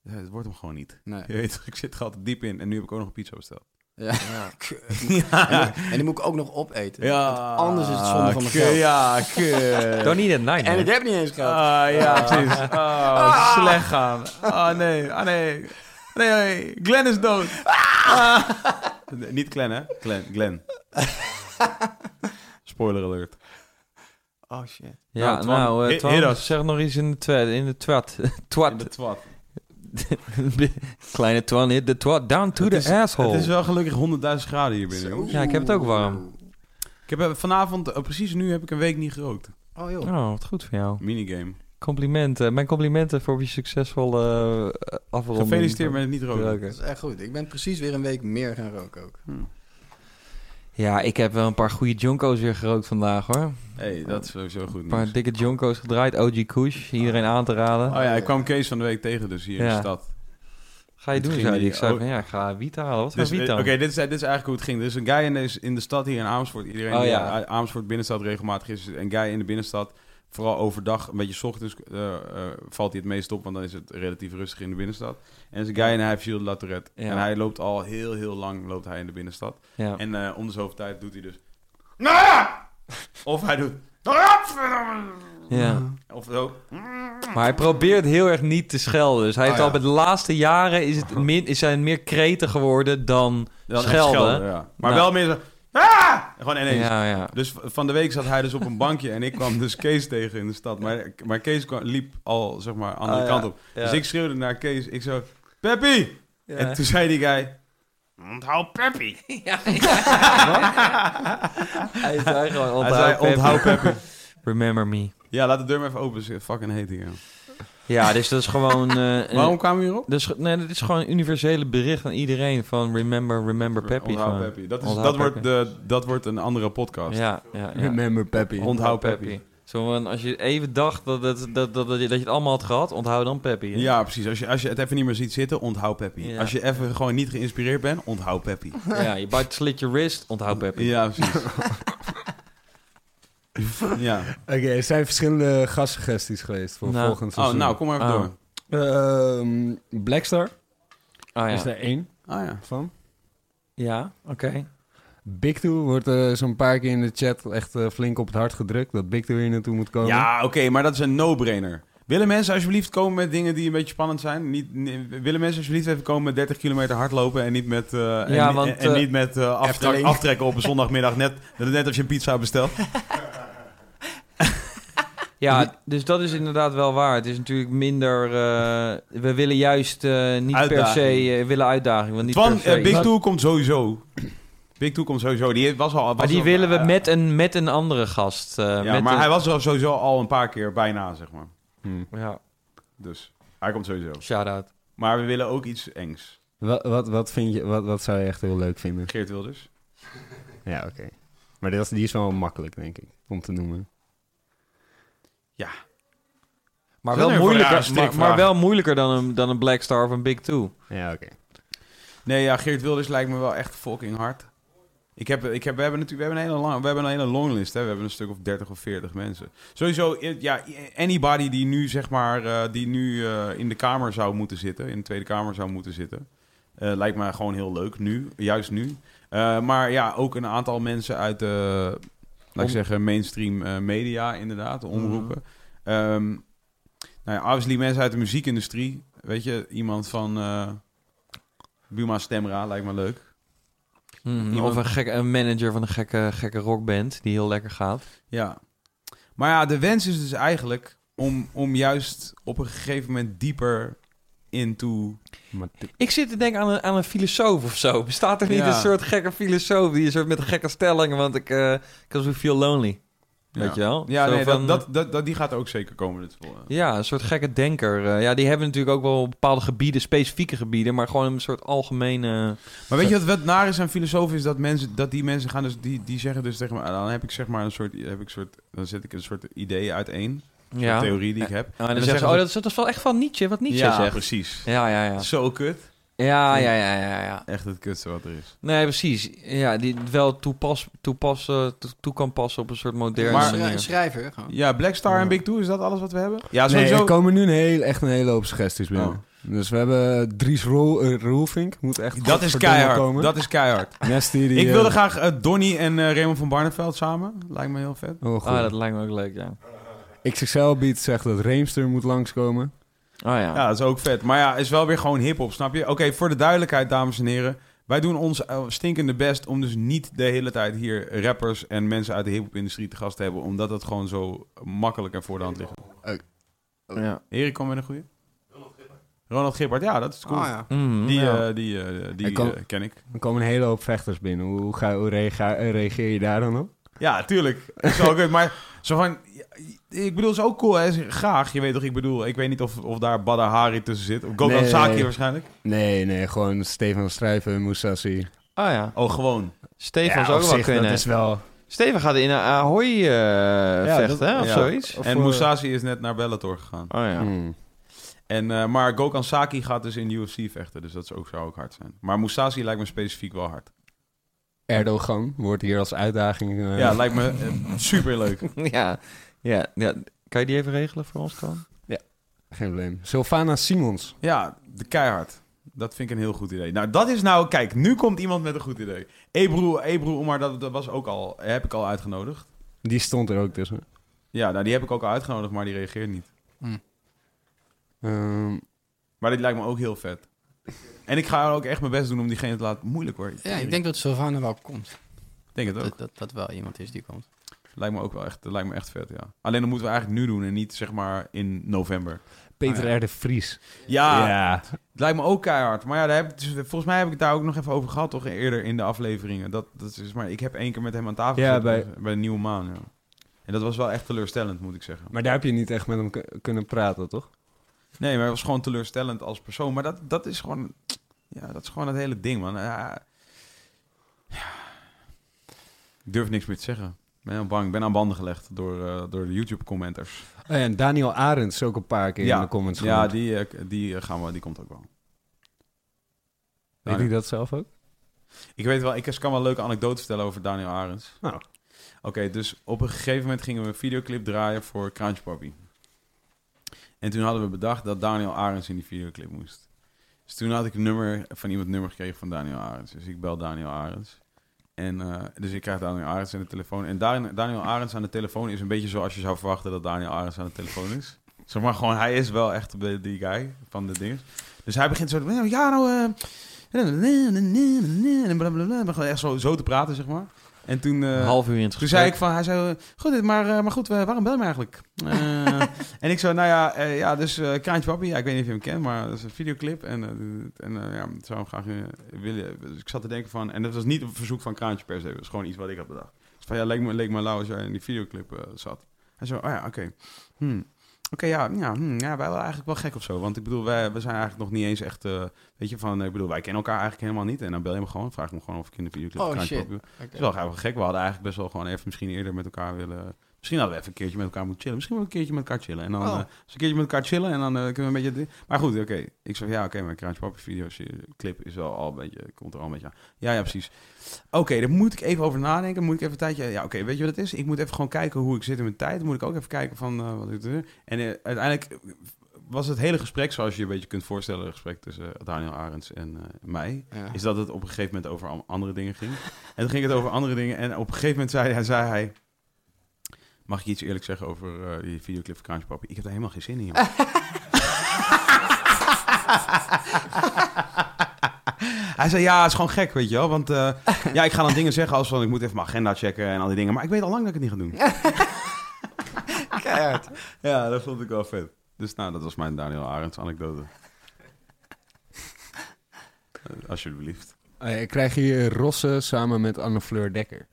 het wordt hem gewoon niet. nee. Je weet ik zit er altijd diep in en nu heb ik ook nog een pizza besteld. Ja. Ja. En, die- en die moet ik ook nog opeten. Want anders is het zonde van mijn geld. Ja, kut. Don't need at night, En ik heb niet eens geld. Ah, ja, precies. Oh, slecht gaan. Oh, nee. Ah, nee. Nee, nee. Glenn is dood. Ah. Niet Glenn, hè? Glenn. Glenn. Spoiler alert. Oh shit. Ja, Nou, Twan, nou, eh, Twan, zeg nog iets in de twat. In de twat. twat. In de twat. Kleine Twan hit de twat down to Het the is- asshole. Het is wel gelukkig 100.000 graden hier binnen. jongens. Ja, ik heb het ook warm. Ik heb eh, vanavond, eh, precies nu, heb ik een week niet gerookt. Oh joh. Oh, wat goed van jou. Minigame. Complimenten. Mijn complimenten voor je succesvolle uh, afronding. Gefeliciteerd met het niet roken. roken. Dat is echt goed. Ik ben precies weer een week meer gaan roken ook. Hm. Ja, ik heb wel een paar goede Jonko's weer gerookt vandaag hoor. hey, dat is sowieso goed Een paar nieuws. dikke Jonko's gedraaid. OG Kush. Iedereen aan te raden. Oh ja, ik kwam Kees van de week tegen dus hier in de stad. Ga je doen, zei hij. die- Ik zei van ja, ik ga wiet halen. Wat Dus, wiet eh, dan? Oké, dit, is, dit is eigenlijk hoe het ging. Er is een guy in de, in de stad hier in Amersfoort. Iedereen Oh, ja. uit Amersfoort binnenstad regelmatig is. Een guy in de binnenstad. Vooral overdag, een beetje 's ochtends, eh, eh, valt hij het meest op. Want dan is het relatief rustig in de binnenstad. En is een guy en hij heeft Gilles de La Tourette. Ja. En hij loopt al heel, heel lang loopt hij in de binnenstad. Ja. En eh om de zoveel tijd doet hij dus... "Nou Of hij doet... ja. Of zo. Maar hij probeert heel erg niet te schelden. Dus hij heeft Oh, ja. al bij de laatste jaren is, het min, is hij meer kreten geworden dan Dan schelden. ja. Maar Nou. wel meer. "Ah!" Gewoon ineens. Ja, ja. Dus van de week zat hij dus op een bankje en ik kwam dus Kees tegen in de stad. Maar, maar Kees kwam, liep al, zeg maar, andere Ah, ja. kant op. Ja. Dus ik schreeuwde naar Kees. Ik zo, Peppy! Ja. En toen zei die guy, onthoud Peppy. Hij zei gewoon Hij zei, onthoud Peppy. Remember me. Ja, laat de deur maar even open. Het is fucking heet hier. Ja, dus dat is gewoon... eh, Waarom kwamen we hierop? is, nee, dat is gewoon een universele bericht aan iedereen van remember, remember Peppy. Onthoud. Peppy. Dat, is, Onthoud dat, wordt de, dat wordt een andere podcast. Ja, ja, ja. Remember Peppy. Onthoud Peppy. Zo van, als je even dacht dat, dat, dat, dat, dat, je, dat je het allemaal had gehad, onthoud dan Peppy. hè? Ja, precies. Als je, als je het even niet meer ziet zitten, onthoud Peppy. Ja. Als je even gewoon niet geïnspireerd bent, onthoud Peppy. Ja, je bite slit je wrist, onthoud Peppy. Ja, precies. ja. Oké, er zijn verschillende gastsuggesties geweest voor Nou. volgend Oh, seizoen. nou, kom maar even Oh. door. Ehm, Blackstar Ah is ja. er één Ah ja. van. Ja, oké. Big Two wordt eh, zo'n paar keer in de chat echt eh, flink op het hart gedrukt dat Big Two hier naartoe moet komen. Ja, oké, maar dat is een no-brainer. Willen mensen alsjeblieft komen met dingen die een beetje spannend zijn? Niet, nee, willen mensen alsjeblieft even komen met 30 kilometer hardlopen en niet met, eh, en, Ja, en- want, en, niet met aftrek- aftrekken op een zondagmiddag, net, net als je een pizza bestelt. Ja, dus dat is inderdaad wel waar. Het is natuurlijk minder... eh, we willen juist eh, niet per se... eh, willen uitdaging, want niet Twan, per se... eh, Big Two komt sowieso. Big Two komt sowieso. Die was al. Was Maar die al- willen we met een, met een andere gast. eh, Ja, met maar een- hij was er sowieso al een paar keer bijna, zeg maar. Hm. Ja, Dus hij komt sowieso. shout-out. Maar we willen ook iets engs. Wat, wat, wat, vind je, wat, wat zou je echt heel leuk vinden? Geert Wilders. Ja, oké. Maar die is, die is wel makkelijk, denk ik, om te noemen. Maar Dat is wel, moeilijker, maar, maar wel moeilijker dan een, dan een Black Star of een Big Two. Ja, oké. Nee, ja, Geert Wilders lijkt me wel echt fucking hard. Ik heb, ik heb, we hebben natuurlijk we hebben een hele, lang, we hebben een hele longlist. Hè. We hebben een stuk of 30 of 40 mensen. Sowieso, eh, ja, anybody die nu, zeg maar, eh, die nu eh, in de Kamer zou moeten zitten, in de Tweede Kamer zou moeten zitten, eh, lijkt me gewoon heel leuk nu, juist nu. Eh, maar ja, ook een aantal mensen uit de, laat ik zeggen, mainstream eh, media, inderdaad, de omroepen. Ehm, nou ja, obviously mensen uit de muziekindustrie. Weet je, iemand van eh Buma Stemra lijkt me leuk. Mhm, Iemand- Of een, een manager van een gekke, gekke rockband die heel lekker gaat. Ja. Maar ja, de wens is dus eigenlijk om, om juist op een gegeven moment dieper into... Ik zit te denken aan een, aan een filosoof of zo. Bestaat er niet Ja. een soort gekke filosoof die een soort met gekke stellingen, want ik, eh we feel lonely. Weet je wel? Ja, Zo nee, van- dat, dat, die gaat ook zeker komen. Dit vol- Ja, een soort gekke denker. Eh, ja, die hebben natuurlijk ook wel bepaalde gebieden, specifieke gebieden, maar gewoon een soort algemene... Maar weet je wat, wat naar is aan filosofen is dat mensen dat die mensen gaan dus die, die zeggen dus tegen me dan heb ik zeg maar een soort heb ik een soort dan zet ik een soort idee uiteen Ja. theorie die ik heb en dan, dan zeggen ze, oh, dat is, dat is wel echt van Nietzsche, wat Nietzsche ja zegt. precies Ja, ja, ja. zo kut Ja, ja, ja, ja, ja. echt het kutste wat er is Nee, precies. Ja, die wel toepas, toepassen, toe, toe kan passen op een soort moderne Maar- Een manier. schrijver, gewoon. ja Black Star Ja. en Big Two is dat alles wat we hebben ja nee, sowieso er komen nu een heel, echt een hele hoop suggesties binnen. Oh. Dus we hebben Dries Roel, eh, Roelvink, moet echt dat is keihard komen. dat is keihard Nasty, die, ik eh, wilde graag eh, Donny en eh, Raymond van Barneveld samen lijkt me heel vet Oh, goed. Ah, dat lijkt me ook leuk, ja. XXL Beat zegt dat Reemster moet langskomen. Oh ja. Ja, dat is ook vet. Maar ja, is wel weer gewoon hip-hop, snap je? Oké, voor de duidelijkheid, dames en heren. Wij doen ons eh, stinkende best om dus niet de hele tijd hier rappers en mensen uit de hip-hop-industrie te gast te hebben. Omdat dat gewoon zo makkelijk en voor de hand ligt. ja. Erik, kom met een goeie. Ronald Gippard, ja, dat is cool. Oh ja. Mhm, Die, ja. eh, die, eh, die ken ik. Er komen een hele hoop vechters binnen. Hoe, hoe, ga, hoe reageer, reageer je daar dan op? Ja, tuurlijk. Dat is wel goed. Maar zo van... ja, Ik bedoel, het is ook cool, hè? Graag. Je weet toch, ik bedoel... Ik weet niet of, of daar Badr Hari tussen zit. Of Gogan Nee. Saki waarschijnlijk. Nee, nee, gewoon Stefan Strijven, Moussassi. Oh ja. Oh, gewoon. Stefan Ja, zou ook wel zich, kunnen. Dat is wel... Steven gaat in een Ahoy eh, vechten, dat- hè, of ja. zoiets. Of En voor- Musashi is net naar Bellator gegaan. Oh ja. Hmm. En, eh, maar Gokhan Saki gaat dus in UFC vechten, dus dat is ook, zou ook hard zijn. Maar Musashi lijkt me specifiek wel hard. Erdogan wordt hier als uitdaging... eh, Ja, lijkt me super leuk. ja. Ja, ja. Kan je die even regelen voor ons dan? Geen probleem. Sylvana Simons. Ja, de keihard. Dat vind ik een heel goed idee. Nou, dat is nou... Kijk, nu komt iemand met een goed idee. Ebru, Ebru Omar, dat, dat was ook al... Heb ik al uitgenodigd. Die stond er ook tussen. Ja, nou, die heb ik ook al uitgenodigd, maar die reageert niet. Ehm, Maar dit lijkt me ook heel vet. En ik ga ook echt mijn best doen om diegene te laten... Moeilijk hoor. Ja, ik denk dat Sylvana wel komt. Ik denk het ook. Dat, dat dat wel iemand is die komt. Lijkt me ook wel echt, lijkt me echt vet, ja. Alleen dat moeten we eigenlijk nu doen en niet zeg maar in november. Peter Ah, ja. R. de Vries. Ja, het lijkt me ook keihard. Maar ja, daar heb, dus, volgens mij heb ik het daar ook nog even over gehad, toch eerder in de afleveringen. Dat, dat is, maar ik heb één keer met hem aan tafel Ja, gezeten, bij- bij, de Nieuwe Maan. Ja. En dat was wel echt teleurstellend, moet ik zeggen. Maar daar heb je niet echt met hem kunnen praten, toch? Nee, maar hij was gewoon teleurstellend als persoon. Maar dat, dat is gewoon... Ja, dat is gewoon het hele ding, man. Ja, ja. Ik durf niks meer te zeggen. Ik ben bang. Ik ben aan banden gelegd door, eh, door de YouTube-commenters. Oh en Daniel Arends is ook een paar keer in de comments Ja, genoemd. die, eh, die, eh, gaan we, die komt ook wel. Weet hij dat zelf ook? Ik weet wel, ik kan wel een leuke anekdote vertellen over Daniel Arends. Nou. Oké, dus op een gegeven moment gingen we een videoclip draaien voor Crunch Papi. En toen hadden we bedacht dat Daniel Arends in die videoclip moest. Dus toen had ik een nummer van iemand nummer gekregen van Daniel Arends. Dus ik bel Daniel Arends. En eh, dus ik krijg Daniel Arends aan de telefoon. En Dan- Daniel Arends aan de telefoon is een beetje zoals je zou verwachten dat Daniel Arends aan de telefoon is. Zeg maar gewoon, hij is wel echt de- die guy van de dingen. Dus hij begint zo, ja nou, eh, en echt zo, zo te praten, zeg maar. En toen, eh, half uur in het toen zei ik van, hij zei, eh, goed, maar, eh, maar goed, waarom bel je me eigenlijk? En ik zo, nou ja, ja dus Kraantje Papi, ja, ik weet niet of je hem kent, maar dat is een videoclip. En, en ja, ik zou hem graag willen. Dus ik zat te denken van, en dat was niet een verzoek van Kraantje per se, dat was gewoon iets wat ik had bedacht. Dus van, ja, leek me, leek me lauw als jij in die videoclip zat. Hij zo, oh ja, oké. Hm. Oké, ja, ja, hm, ja, wij waren eigenlijk wel gek of zo. Want ik bedoel, wij, we zijn eigenlijk nog niet eens echt, eh, weet je, van, ik bedoel, wij kennen elkaar eigenlijk helemaal niet. En dan bel je me gewoon, vraag ik me gewoon of ik in de videoclip Oh, Kraantje shit. Oké. het is wel gek. We hadden eigenlijk best wel gewoon even misschien eerder met elkaar willen... Misschien hadden we even een keertje met elkaar moeten chillen. Misschien wel een keertje met elkaar chillen. En dan Oh. dus een keertje met elkaar chillen en dan eh, kunnen we een beetje... Maar goed, oké. Ik zeg, ja, oké, mijn Kraantje Papi video clip is wel al een beetje... Komt er al een beetje aan. Ja, ja, precies. Oké, daar moet ik even over nadenken. Moet ik even een tijdje... Ja, oké, weet je wat het is? Ik moet even gewoon kijken hoe ik zit in mijn tijd. Moet ik ook even kijken van eh, wat ik doe. En uiteindelijk was het hele gesprek, zoals je je een beetje kunt voorstellen... het gesprek tussen Daniel Arends en mij Ja. is dat het op een gegeven moment over andere dingen ging. En toen ging het over andere dingen. En op een gegeven moment zei hij, zei hij mag ik je iets eerlijk zeggen over eh, die videoclip van Kraantje Papi? Ik heb daar helemaal geen zin in. joh." hij zei, ja, het is gewoon gek, weet je wel. Want eh, ja, ik ga dan dingen zeggen als van, ik moet even mijn agenda checken en al die dingen. Maar ik weet al lang dat ik het niet ga doen. Keihard. ja, dat vond ik wel vet. Dus nou, dat was mijn Daniel Arends anekdote. Eh, alsjeblieft. Ik krijg hier Rosse samen met Anne-Fleur Dekker.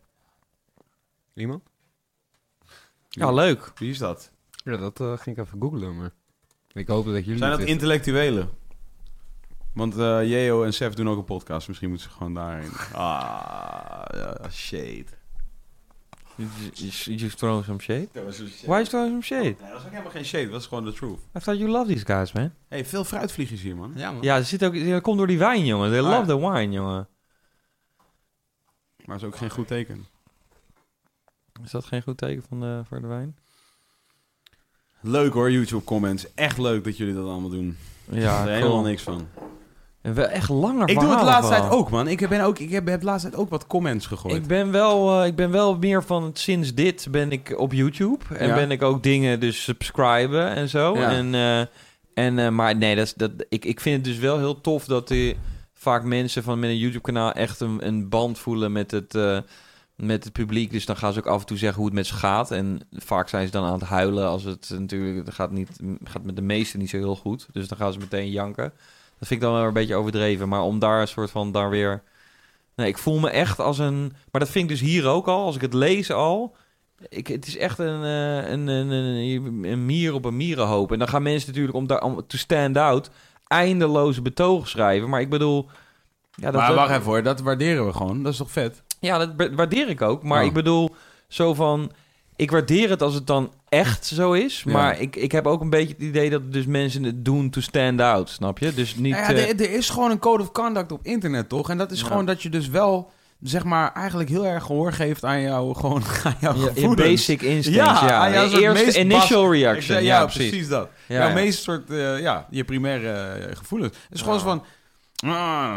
Iemand? Ja, leuk. Wie is dat? Ja, dat eh, ging ik even googlen, maar ik hoop dat jullie Zijn dat intellectuelen? Want eh Jeo en Sef doen ook een podcast. Misschien moeten ze gewoon daarheen. Ah, ja, shade. You, you, you throw some shade? Dat was, shade. Why you throwing some shade? Nee, dat was ook helemaal geen shade. Dat is gewoon de truth. I thought you love these guys, man. hey, veel fruitvliegjes hier, man. Ja, man. Ja, er zit ook, dat komt door die wijn, jongen. They Ah, love the wine, jongen. Maar dat is ook geen goed teken. Is dat geen goed teken van de, voor de wijn? Leuk hoor, YouTube comments. Echt leuk dat jullie dat allemaal doen. Ik Ja, er helemaal niks van. En wel echt langer Ik doe het laatste tijd ook, man. Ik ben ook, ik heb, heb de laatste tijd ook wat comments gegooid. Ik ben, wel, eh, ik ben wel meer van sinds dit ben ik op YouTube. En Ja. ben ik ook dingen dus subscriben en zo. Ja. En, eh, en, eh, maar nee, dat is, dat, ik, ik vind het dus wel heel tof dat er vaak mensen van met een YouTube kanaal echt een, een band voelen met het, met het publiek. Dus dan gaan ze ook af en toe zeggen hoe het met ze gaat. En vaak zijn ze dan aan het huilen als het natuurlijk... Gaat, niet, gaat met de meesten niet zo heel goed. Dus dan gaan ze meteen janken. Dat vind ik dan wel een beetje overdreven. Maar om daar een soort van daar weer... Nee, ik voel me echt als een... Maar dat vind ik dus hier ook al. Als ik het lees al... Ik, het is echt een, eh, een, een, een, een mier op een mierenhoop. En dan gaan mensen natuurlijk om daar om to stand out eindeloze betogen schrijven. Maar ik bedoel... Ja, dat, maar wacht even hoor, dat waarderen we gewoon. Dat is toch vet? Ja, dat wa- waardeer ik ook. Maar Oh. ik bedoel, zo van... Ik waardeer het als het dan echt zo is. Ja. Maar ik, ik heb ook een beetje het idee dat dus mensen het doen to stand out, snap je? Dus niet... Nou ja, eh, er, er is gewoon een code of conduct op internet, toch? En dat is Ja. gewoon dat je dus wel, zeg maar, eigenlijk heel erg gehoor geeft aan jou, gewoon aan jouw je basic instincts, ja. aan jouw De soort eerste initial reaction, Ja, ja, precies. precies. dat. Ja, jouw ja. meest soort, eh, ja, je primaire eh, gevoelens. Het is gewoon Ja. zo van, ah,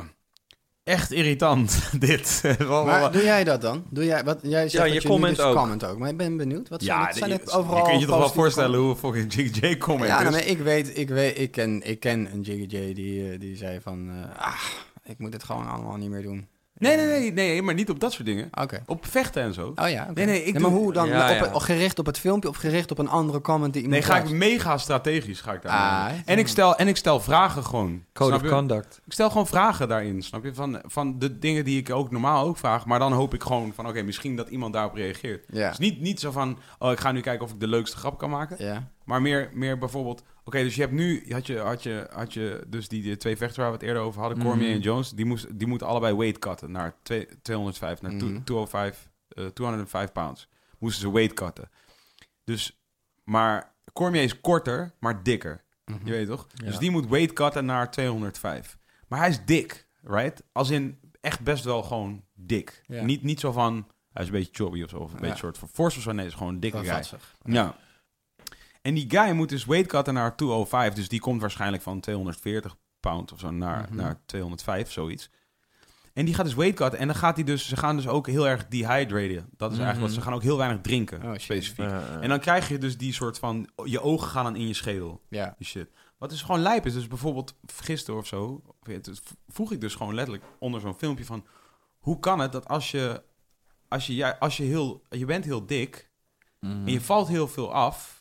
echt irritant, dit. Maar doe jij dat dan? Doe jij, wat, jij zegt Ja, dat je je comment nu dus ook. comment ook. Maar ik ben benieuwd. Wat zijn, ja, het, zijn je, het overal je kunt je toch wel voorstellen hoe fucking Jiggy J comment Ja, is. nou, maar ik weet, ik weet, ik ken, ik ken een Jiggy J die, eh, die zei van, eh, ah, ik moet het gewoon allemaal niet meer doen. Nee, nee, nee, nee, maar niet op dat soort dingen. Oké. Op vechten en zo. Oh ja. Nee, nee, ik maar doe- hoe dan? Ja, op, ja. op- gericht op het filmpje of gericht op een andere comment die Nee, iemand ga ik mega strategisch ga ik daar. Ah, ja. en, ik stel, en ik stel vragen gewoon. Code Snap of je? conduct. Ik stel gewoon vragen daarin, snap je? Van, van de dingen die ik ook normaal ook vraag. Maar dan hoop ik gewoon van, oké, misschien dat iemand daarop reageert. Ja. Dus niet, niet zo van, oh, ik ga nu kijken of ik de leukste grap kan maken. Ja. Maar meer, meer bijvoorbeeld... Oké, dus je hebt nu... Had je, had je, had je dus die, die twee vechters waar we het eerder over hadden... Cormier Mhm. en Jones. Die, moest, die moeten allebei weight cutten naar twee- 205. Naar Mhm. 205, eh, 205 pounds. Moesten ze weight cutten. Dus... Maar Cormier is korter, maar dikker. Mhm. Je weet toch? Ja. Dus die moet weight cutten naar 205. Maar hij is dik, right? Als in echt best wel gewoon dik. Ja. Niet, niet zo van... Hij is een beetje chubby of zo. Of een Ja. beetje soort van force of zo. Nee, is gewoon een dikke Wel guy. vatsig. Ja. En die guy moet dus weight cutten naar 205. Dus die komt waarschijnlijk van 240 pound of zo naar, Mhm. naar 205, zoiets. En die gaat dus weight cutten. En dan gaat hij dus... Ze gaan dus ook heel erg dehydraten. Dat is eigenlijk Mhm. wat ze gaan ook heel weinig drinken, Oh, specifiek. Ja, ja. En dan krijg je dus die soort van... Je ogen gaan dan in je schedel. Ja. Die shit. Wat dus gewoon lijp is. Dus bijvoorbeeld gisteren of zo... Vroeg ik dus gewoon letterlijk onder zo'n filmpje van... Hoe kan het dat als je... Als je, ja, als je heel... Je bent heel dik... Mhm. En je valt heel veel af,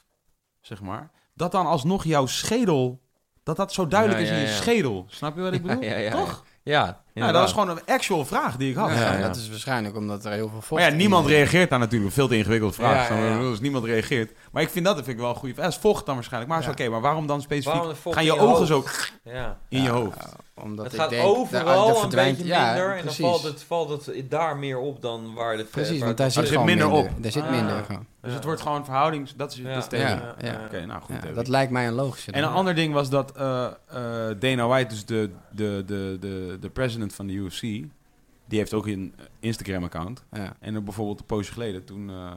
zeg maar. Dat dan alsnog jouw schedel, dat dat zo duidelijk Ja, is in je schedel. Snap je wat ik bedoel? ja, ja, Toch? Ja, Ja, dat was gewoon een actual vraag die ik had. Ja, Ja, ja. dat is waarschijnlijk omdat er heel veel vocht Maar ja, niemand reageert daar natuurlijk. Veel te ingewikkeld vraag. Dus niemand reageert. Maar ik vind dat, vind ik wel een goede vraag. Dat is vocht dan waarschijnlijk. Maar is Ja. oké, maar waarom dan specifiek? Waarom de vocht Gaan je ogen zo Ja. in je hoofd? ja, omdat Het ik gaat denk, er- overal er een verdwijnt- beetje ja, minder en dan valt het, valt het daar meer op dan waar de Precies, waar want daar het- zit gewoon minder minder, op. Daar zit Ah. minder. Dus het wordt gewoon verhoudings... Dat is, is. Ja, ja. Oké, nou goed. Dat lijkt mij een logische. En een ander ding was dat eh, eh, Dana White, dus de, de, de, de, de van de UFC, die heeft ook een Instagram-account. Ja. En dan bijvoorbeeld een poosje geleden, toen, eh,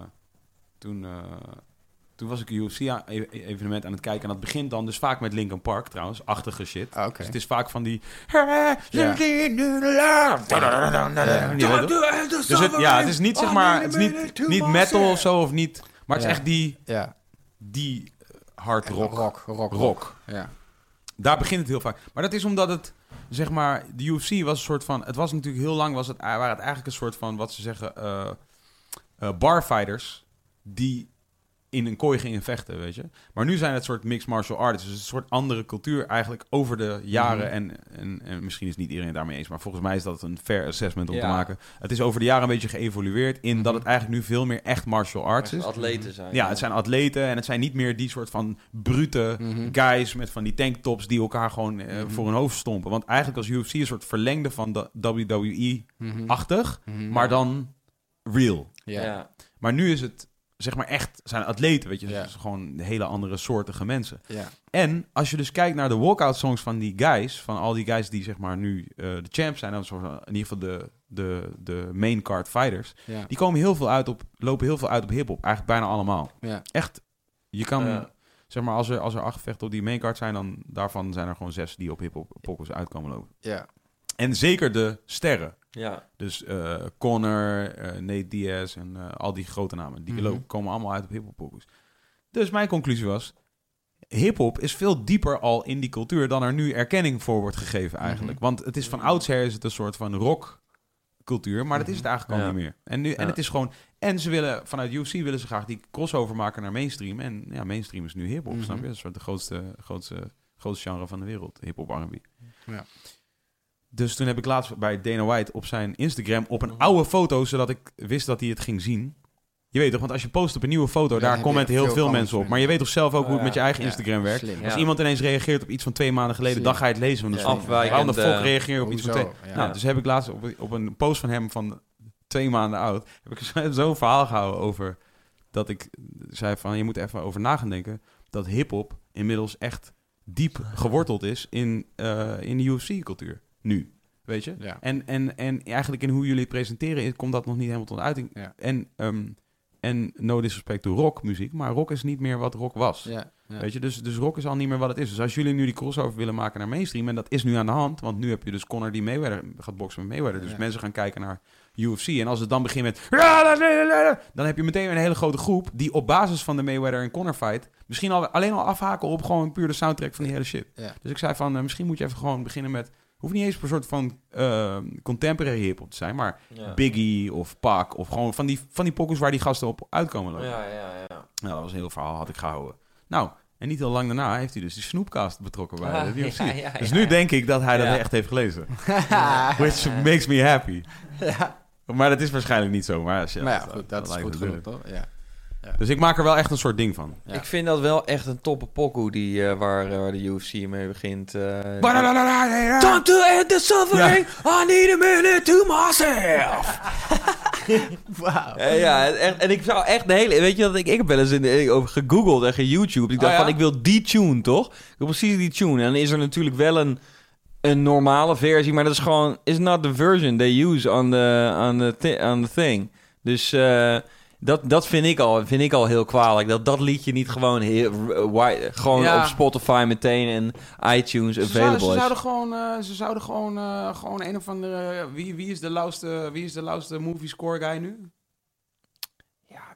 toen, eh, toen was ik een UFC-evenement aan het kijken. En dat begint dan dus vaak met Linkin Park trouwens, achtige shit. Ah. Dus het is vaak van die... Ja. Dus het, ja, het is niet zeg maar, het is niet, niet metal of zo of niet, maar het is echt die, Ja. die hard rock. Rock, rock, rock. Ja. Daar begint het heel vaak. Maar dat is omdat het, zeg maar, de UFC was een soort van... Het was natuurlijk heel lang, was het, waren het eigenlijk een soort van, wat ze zeggen, eh eh, barfighters... die in een kooi gingen vechten, weet je. Maar nu zijn het soort mixed martial arts. Dus een soort andere cultuur eigenlijk over de jaren. Mhm. en, en, en misschien is niet iedereen daarmee eens... maar volgens mij is dat een fair assessment om te maken. Het is over de jaren een beetje geëvolueerd... in dat Mhm. het eigenlijk nu veel meer echt martial arts is. atleten zijn. Ja, het zijn atleten en het zijn niet meer die soort van brute Mhm. guys met van die tanktops die elkaar gewoon eh, Mhm. voor hun hoofd stompen. Want eigenlijk als UFC een soort verlengde van de WWE-achtig, Mhm. Mhm. maar dan real. Ja. Ja. Maar nu is het zeg maar echt, zijn atleten, weet je, Ja. dus gewoon hele andere soortige mensen. Ja. En als je dus kijkt naar de walkout songs van die guys, van al die guys die zeg maar nu eh, de champs zijn, dan in ieder geval de, de, de main card fighters, Ja. die komen heel veel uit op, lopen heel veel uit op hip-hop. Eigenlijk bijna allemaal. Ja. Echt, je kan, Ja. zeg maar, als er, als er acht vechten op die main card zijn, dan daarvan zijn er gewoon zes die op hip-hop pokkels uitkomen lopen. Ja. En zeker de sterren. Ja. Dus eh Connor, eh, Nate Diaz en eh, al die grote namen. Die Mhm. komen allemaal uit op pokkels. Dus mijn conclusie was, hip-hop is veel dieper al in die cultuur dan er nu erkenning voor wordt gegeven eigenlijk. Mhm. Want het is van oudsher is het een soort van rock cultuur, maar dat is het eigenlijk al Ja. niet meer. En, nu, en het is gewoon... En ze willen, vanuit UFC willen ze graag die crossover maken naar mainstream. En ja, mainstream is nu hip-hop, Mhm. snap je? Dat is soort de grootste, grootste, grootste genre van de wereld, hip-hop R&B. Ja. Dus toen heb ik laatst bij Dana White op zijn Instagram op een Mhm. oude foto, zodat ik wist dat hij het ging zien. Je weet toch, want als je post op een nieuwe foto, Ja, daar commenten heel veel mensen op. Maar je weet toch zelf ook hoe het met je eigen Ja, Instagram werkt. slim. Als Ja. iemand ineens reageert op iets van twee maanden geleden, Slim. dan ga je het lezen. Want dan Ja, waarom de fuck eh, reageer je op iets van twee... Nou, dus heb ik laatst op, op een post van hem van twee maanden oud, heb ik zo- zo'n verhaal gehouden over dat ik zei van, je moet even over na gaan denken, dat hip-hop inmiddels echt diep geworteld is in, eh, in de UFC-cultuur. Nu, weet je? Ja. En, en, en eigenlijk in hoe jullie het presenteren, komt dat nog niet helemaal tot uiting. Ja. En, ehm, en no disrespect to rockmuziek, maar rock is niet meer wat rock was. Ja. Ja. Weet je, dus, dus rock is al niet meer wat het is. Dus als jullie nu die crossover willen maken naar mainstream, en dat is nu aan de hand, want nu heb je dus Conor die Mayweather gaat boksen met Mayweather. Dus Ja. mensen gaan kijken naar UFC. En als het dan begint met... Dan heb je meteen weer een hele grote groep die op basis van de Mayweather en Conor fight misschien al, alleen al afhaken op gewoon puur de soundtrack van die hele shit. Ja. Dus ik zei van, eh, misschien moet je even gewoon beginnen met... Hoeft niet eens een soort van eh, contemporary hip-hop te zijn, maar Ja. Biggie of Pac of gewoon van die, van die pokkels waar die gasten op uitkomen lopen. Ja, ja, ja. Nou, dat was een heel verhaal, had ik gehouden. Nou, en niet heel lang daarna heeft hij dus die Snoopcast betrokken bij Ah, de UFC. ja, ja, dus nu ja. denk ik dat hij dat Ja. echt heeft gelezen. Which makes me happy. Maar dat is waarschijnlijk niet zo. Maar, shit, Maar ja, goed, dat, is goed genoeg, toch? Ja. Ja. Dus ik maak er wel echt een soort ding van. Ja. Ik vind dat wel echt een toppe pokoe die, eh, waar, eh, waar de UFC mee begint. eh. Time to end the suffering. I need a minute to myself. Wauw. Eh, ja, echt, en ik zou echt de hele... Weet je wat, ik, ik heb wel eens in, over gegoogeld en ge-YouTube. Ik dacht Oh, ja? van, ik wil die tune, toch? Ik wil precies die tune. En dan is er natuurlijk wel een, een normale versie, maar dat is gewoon... Is not the version they use on the, on the, thi- on the thing. Dus eh, dat, dat vind, ik al, vind ik al heel kwalijk. Dat dat liedje niet gewoon, heel, gewoon Ja. op Spotify meteen en iTunes Ze, zouden, available ze is. zouden gewoon, eh, ze zouden gewoon, eh, gewoon een of andere... Wie, wie is de lauwste, wie is de lauwste movie score guy nu?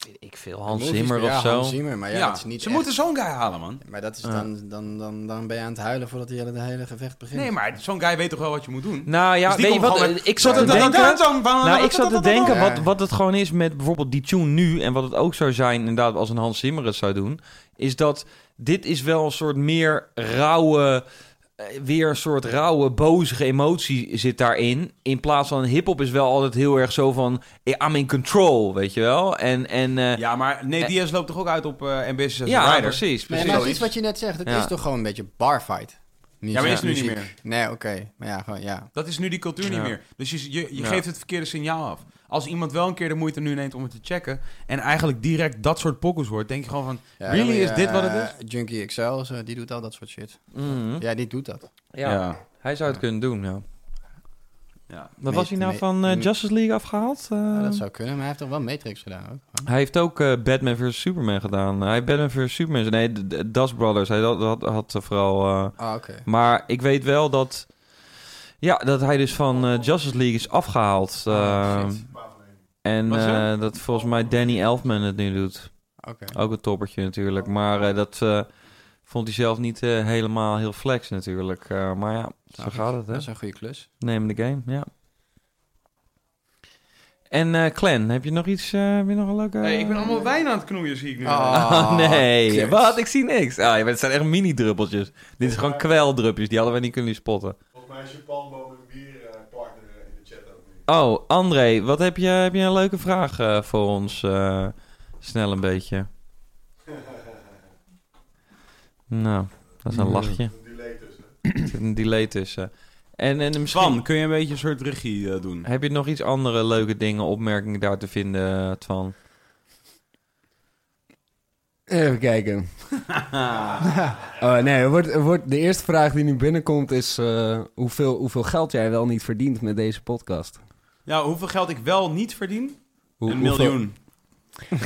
Weet ik veel. Hans Movies, Zimmer ja, of zo. Hans Zimmer, maar ja, dat is niet ze echt- moeten zo'n guy halen, man. Maar dat is dan, dan, dan, dan ben je aan het huilen voordat hij hele, hele gevecht begint. Nee, maar zo'n guy weet toch wel wat je moet doen? Nou ja, Dus weet je wat? gewoon Ik zat te denken... Nou, ik zat te denken wat, wat het gewoon is met bijvoorbeeld die tune nu... en wat het ook zou zijn, inderdaad, als een Hans Zimmer het zou doen... is dat dit is wel een soort meer rauwe... eh, weer een soort rauwe, bozige emotie zit daarin. In plaats van hip-hop is wel altijd heel erg zo van... I'm in control, weet je wel? En, en eh, Ja, maar Nate Diaz loopt toch ook uit op uh, Ambitious as ja, a Rider? precies. Nee, precies. maar zoiets. iets wat je net zegt, het Ja. is toch gewoon een beetje barfight. Ja, maar is nu niet meer. Nee, oké. Maar ja, gewoon, ja. Dat is nu die cultuur niet meer. Dus je, je, je Ja. geeft het verkeerde signaal af. Als iemand wel een keer de moeite nu neemt om het te checken... en eigenlijk direct dat soort pokkels hoort... denk je gewoon van... ja Really? Is dit wat het eh, Junkie XL, die doet al dat soort shit. Mhm. Ja, die doet dat. ja. hij zou het kunnen doen, ja. Ja. Wat was hij nou van eh, Justice League afgehaald? Eh, Ja, dat zou kunnen, maar hij heeft toch wel Matrix gedaan ook? Hij heeft ook eh, Batman vs. Superman gedaan. Hij heeft Batman vs. Superman... Nee, Das Brothers. Hij had, had, had vooral... eh, Ah, oké. maar ik weet wel dat... Ja, dat hij dus van eh, Justice League is afgehaald. Eh, shit. en eh, dat volgens mij Danny Elfman het nu doet. Oké. Ook een toppertje natuurlijk. Maar eh, dat eh, vond hij zelf niet eh, helemaal heel flex natuurlijk. Eh, maar ja, zo Nou, gaat het hè. Dat is een goede klus. Neem de game, ja. En eh Clan, heb je nog iets? eh heb je nog een leuke... Hey, ik ben allemaal wijn aan het knoeien, zie ik nu. Ah. Oh, nee. kut. Wat? Ik zie niks. Ah, het zijn echt mini-druppeltjes. Dit is gewoon kweldruppeltjes. Die hadden wij niet kunnen spotten. Volgens mij is je palmboom een bierpartner in de chat ook nu. Oh, André, wat heb je, heb je een leuke vraag eh, voor ons? eh, snel een beetje. Nou, dat is een lachje. Een delay tussen. Er zit een delay tussen. En, en misschien... Twan, kun je een beetje een soort regie eh, doen? Heb je nog iets andere leuke dingen, opmerkingen daar te vinden, eh, Twan? Even kijken. oh, nee, er wordt, er wordt, de eerste vraag die nu binnenkomt is... eh, hoeveel, hoeveel geld jij wel niet verdient met deze podcast? Ja, hoeveel geld ik wel niet verdien? Hoe- een hoeveel- miljoen.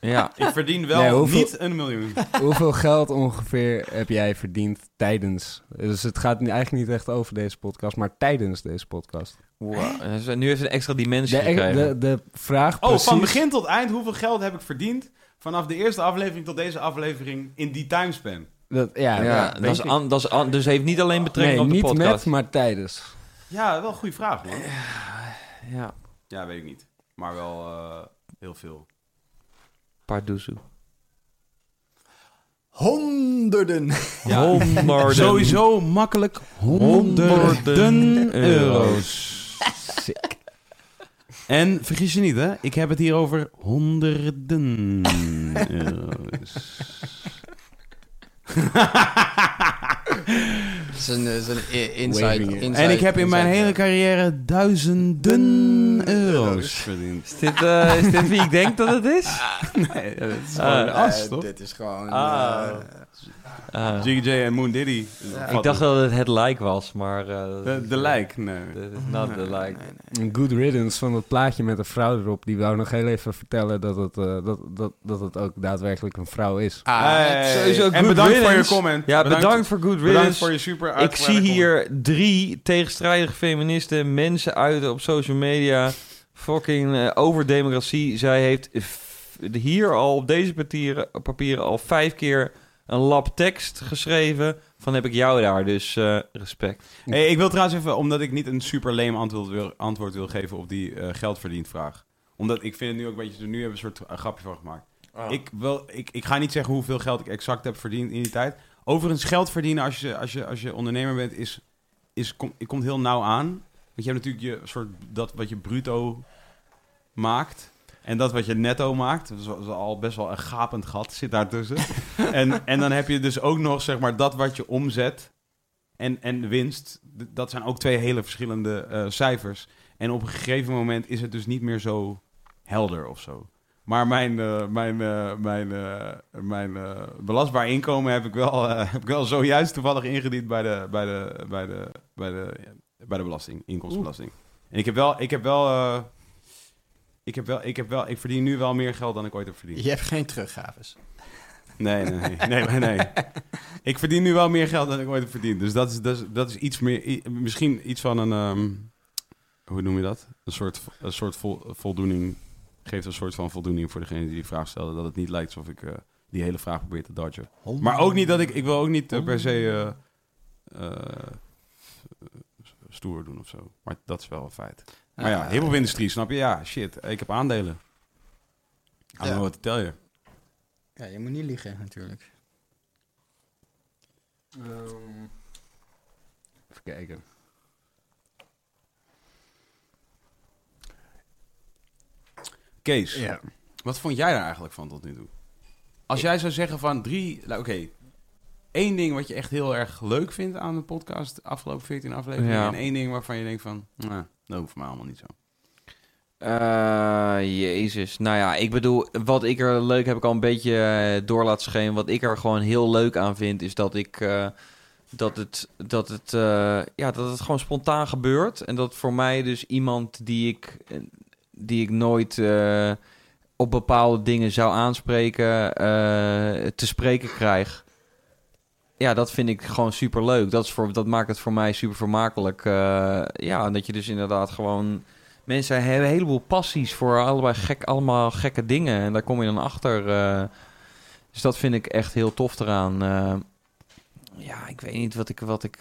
Ja, Ik verdien wel Nee, hoeveel- niet een miljoen. Hoeveel geld ongeveer heb jij verdiend tijdens? Dus het gaat nu eigenlijk niet echt over deze podcast, maar tijdens deze podcast. wow. Dus, nu heeft het een extra dimensie De, gekregen. de, de vraag Oh, precies... van begin tot eind, hoeveel geld heb ik verdiend? Vanaf de eerste aflevering tot deze aflevering in die timespan. Dat, ja, ja, ja, dat is an, dat is an, dus heeft niet alleen betrekking Nee, op de niet podcast. met, maar tijdens. Ja, wel een goede vraag, man. Ja, Ja, weet ik niet. Maar wel eh, heel veel. Pardoezoe. Honderden. Ja. Honderden. Sowieso makkelijk honderden Honderden euro's. Sick. En vergis je niet, hè? Ik heb het hier over honderden euro's. Dat is een, dat is een i- inside, inside- En ik heb in mijn inside- hele carrière duizenden euro's verdiend. Is dit, eh, is dit wie ik denk dat het is? Nee, dat is Ah, gewoon de as, Eh, toch? Dit is gewoon... Ah. Eh, J en Moon Diddy. ik dacht dat het het like was, maar... eh, De, de lijk, nee. Not the like. Good riddance van dat plaatje met een vrouw erop. Die wou nog heel even vertellen dat het, eh, dat, dat, dat het ook daadwerkelijk een vrouw is. ah, Hey. sowieso en good bedankt voor je comment. Ja, bedankt, voor Good Bedankt Riddance. voor je super Ik zie comment. hier drie tegenstrijdige feministen, mensen uit op social media, fucking eh, over democratie. Zij heeft hier al op deze papieren, papieren al vijf keer een lab tekst geschreven. Van heb ik jou daar, dus eh, respect. Hey, ik wil trouwens even, omdat ik niet een super lame antwoord wil, antwoord wil geven op die eh geld verdient vraag. Omdat ik vind het nu ook een beetje, nu hebben we een soort eh, grapje van gemaakt. Ik, wil, ik, ik ga niet zeggen hoeveel geld ik exact heb verdiend in die tijd. Overigens, geld verdienen als je, als je, als je ondernemer bent, is, is, kom, komt heel nauw aan. Want je hebt natuurlijk je soort, dat wat je bruto maakt. En dat wat je netto maakt, dat is al- best wel een gapend gat zit daartussen. en, en dan heb je dus ook nog, zeg maar, dat wat je omzet en, en de winst. Dat zijn ook twee hele verschillende eh, cijfers. En op een gegeven moment is het dus niet meer zo helder of zo. Maar mijn, eh, mijn, eh, mijn, mijn belastbaar inkomen heb ik, wel, heb ik wel zojuist toevallig ingediend bij de, bij de, bij de, bij de, bij de belasting, inkomstenbelasting. En ik heb wel, ik heb wel, ik heb wel, ik heb wel, ik verdien nu wel meer geld dan ik ooit heb verdiend. Je hebt geen teruggaves. Nee, nee, nee, nee. Ik verdien nu wel meer geld dan ik ooit heb verdiend. Dus dat is, dat is, dat is iets meer, misschien iets van een, ehm, hoe noem je dat? Een soort, een soort vol- voldoening, geeft een soort van voldoening voor degene die die vraag stelde. Dat het niet lijkt alsof ik eh, die hele vraag probeer te dodgen. Maar ook niet dat ik, ik wil ook niet eh, per se eh, stoer doen of zo. Maar dat is wel een feit. Maar ja, hip-hop-industrie, snap je? Ja, shit, ik heb aandelen. I don't Ja. know what to tell you. Ja, je moet niet liegen natuurlijk. Ehm, even kijken. Kees, Ja. wat vond jij daar eigenlijk van tot nu toe? Als jij zou zeggen van drie... nou, Oké, één ding wat je echt heel erg leuk vindt aan de podcast... de afgelopen 14 afleveringen... Ja. en één ding waarvan je denkt van... Nou, dat hoeft voor mij allemaal niet zo. Eh, jezus. Nou ja, ik bedoel, wat ik er leuk heb ik al een beetje eh, door laten. Wat ik er gewoon heel leuk aan vind, is dat ik. eh, dat het, dat, het, ja, dat het gewoon spontaan gebeurt. En dat voor mij dus iemand die ik, die ik nooit op bepaalde dingen zou aanspreken, te spreken krijg. Ja, dat vind ik gewoon super leuk. Dat, is voor, dat maakt het voor mij super vermakelijk. Eh, ja, en dat je dus inderdaad gewoon mensen hebben een heleboel passies voor allebei gek, allemaal gekke dingen. En daar kom je dan achter. eh. dus dat vind ik echt heel tof eraan. Eh, ja, ik weet niet wat ik... Wat ik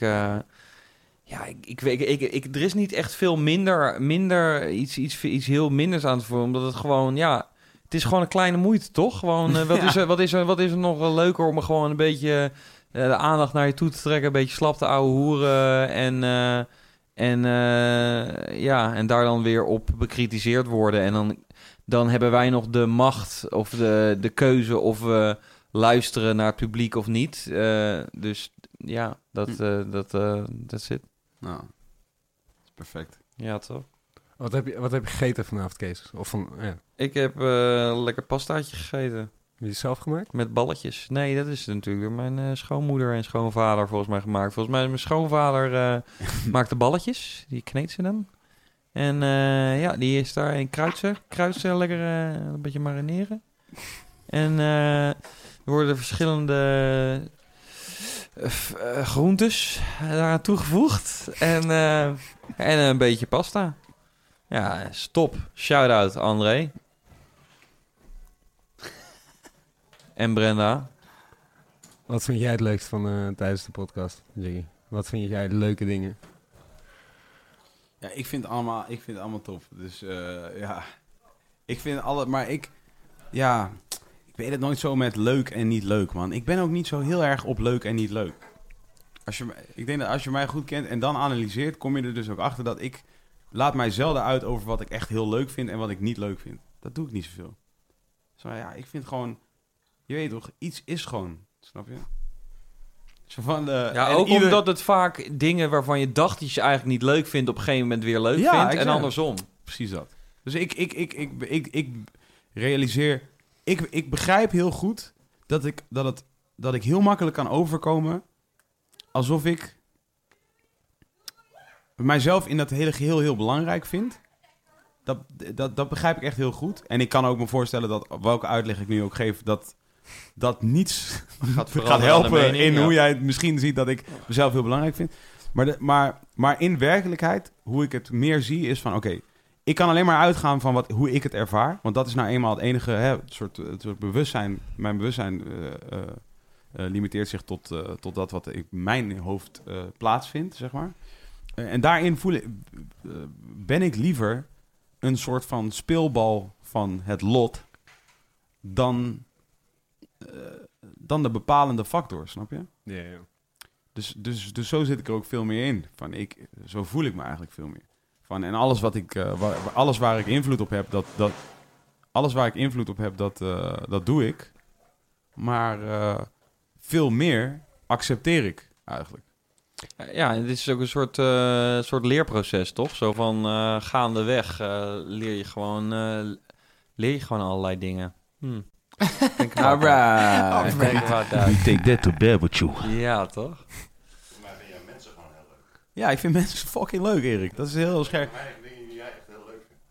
ja, ik, ik, weet- ik, ik, er is niet echt veel minder, minder iets, iets, iets heel minders aan te voelen. Omdat het gewoon, ja... Het is gewoon een kleine moeite, toch? Gewoon, wat, is er, wat, is er, wat is er nog wel leuker om er gewoon een beetje de aandacht naar je toe te trekken? Een beetje slap te ouwe hoeren en... eh, en eh, ja, en daar dan weer op bekritiseerd worden. En dan, dan hebben wij nog de macht of de, de keuze of we luisteren naar het publiek of niet. Eh, dus ja, dat, Hm. eh, dat, eh dat zit. Nou, perfect. Ja, toch? Wat heb, je, wat heb je gegeten vanavond, Kees? Of van, ja. Ik heb eh, lekker pastaatje gegeten. Heb je het zelf gemaakt? Met balletjes. Nee, dat is natuurlijk door mijn eh, schoonmoeder en schoonvader volgens mij gemaakt. Volgens mij mijn schoonvader eh maakt de balletjes. Die kneedt ze dan. En eh, ja, die is daar in kruidsen. Kruidsen lekker een beetje marineren. En er worden verschillende groentes daaraan toegevoegd. En, en een beetje pasta. Ja, stop. Shout-out André. En Brenda. Wat vind jij het leukst van eh, tijdens de podcast, Jiggy? Wat vind jij de leuke dingen? Ja, ik vind het allemaal, ik vind het allemaal top. Dus eh, ja, ik vind alle, maar ik, ja, ik weet het nooit zo met leuk en niet leuk, man. Ik ben ook niet zo heel erg op leuk en niet leuk. Als je, ik denk dat als je mij goed kent en dan analyseert, kom je er dus ook achter dat ik laat mij zelden uit over wat ik echt heel leuk vind en wat ik niet leuk vind. Dat doe ik niet zoveel. Zo ja, ik vind gewoon, je weet toch, iets is gewoon, snap je? Zo van de, Ja, ook ieder- omdat het vaak dingen waarvan je dacht dat je eigenlijk niet leuk vindt, op een gegeven moment weer leuk Ja, vindt. En andersom. Precies dat. Dus ik, ik, ik, ik, ik, ik, realiseer... Ik, ik begrijp heel goed dat ik, dat, het, dat ik heel makkelijk kan overkomen... alsof ik mijzelf in dat hele geheel heel belangrijk vind. Dat, dat, dat begrijp ik echt heel goed. En ik kan ook me voorstellen dat, welke uitleg ik nu ook geef... dat dat niets Gaat, helpen mening, in ja. hoe jij het misschien ziet dat ik mezelf heel belangrijk vind. Maar, de, maar, maar in werkelijkheid, hoe ik het meer zie, is van oké, ik kan alleen maar uitgaan van wat, hoe ik het ervaar. Want dat is nou eenmaal het enige hè, het soort, het soort bewustzijn. Mijn bewustzijn eh, eh, eh, limiteert zich tot, tot dat wat in mijn hoofd plaatsvindt, zeg maar. En daarin voel ik, ben ik liever een soort van speelbal van het lot dan, dan de bepalende factor, snap je? Ja, ja. Dus, dus, dus zo zit ik er ook veel meer in. Van ik, zo voel ik me eigenlijk veel meer. Van, en alles, wat ik, eh, waar, alles waar ik invloed op heb, dat, dat, alles waar ik invloed op heb, dat, eh, dat doe ik. Maar eh, veel meer accepteer ik eigenlijk. Ja, dit is ook een soort, eh, soort leerproces, toch? Zo van eh, gaandeweg eh, leer je gewoon eh, leer je gewoon allerlei dingen. Hm. Denk wat uit. Alright. Denk er wat uit. take that to bed with you. Ja, toch? Voor mij vind jij mensen gewoon heel leuk. Ja, ik vind mensen fucking leuk, Erik. Dat is heel scherp. Weinige dingen die jij echt heel leuk vindt.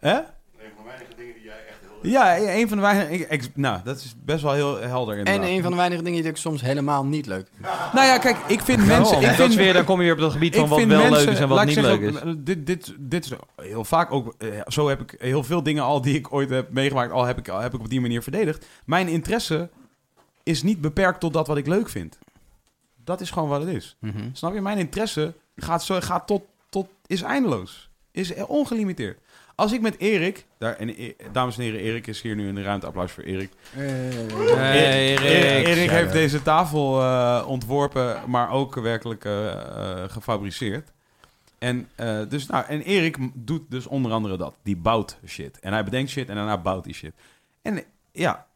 Hè? Een van de weinige dingen die jij echt heel leuk Ja, een van de weinige... ik- ik- nou, dat is best wel heel helder En een van de weinige dingen die ik soms helemaal niet leuk vind. Nou ja, kijk, ik vind mensen... Ik dat vind, is weer, dan kom je weer op dat gebied van wat wel mensen, leuk is en wat niet leuk is. Dit, dit, dit is heel vaak ook... eh, zo heb ik heel veel dingen al die ik ooit heb meegemaakt... al heb ik, al heb ik op die manier verdedigd. Mijn interesse is niet beperkt tot dat wat ik leuk vind. Dat is gewoon wat het is. Snap je? Mijn interesse gaat, zo, gaat tot, tot... is eindeloos. Is ongelimiteerd. Als ik met Erik... Daar, en, eh, dames en heren, Erik is hier nu in de ruimte. Applaus voor Erik. Hey, Erik, Erik. Heeft deze tafel eh, ontworpen, maar ook werkelijk eh, gefabriceerd. En, dus, nou, en Erik doet dus onder andere dat. Die bouwt shit. En hij bedenkt shit en daarna bouwt hij shit. En ja,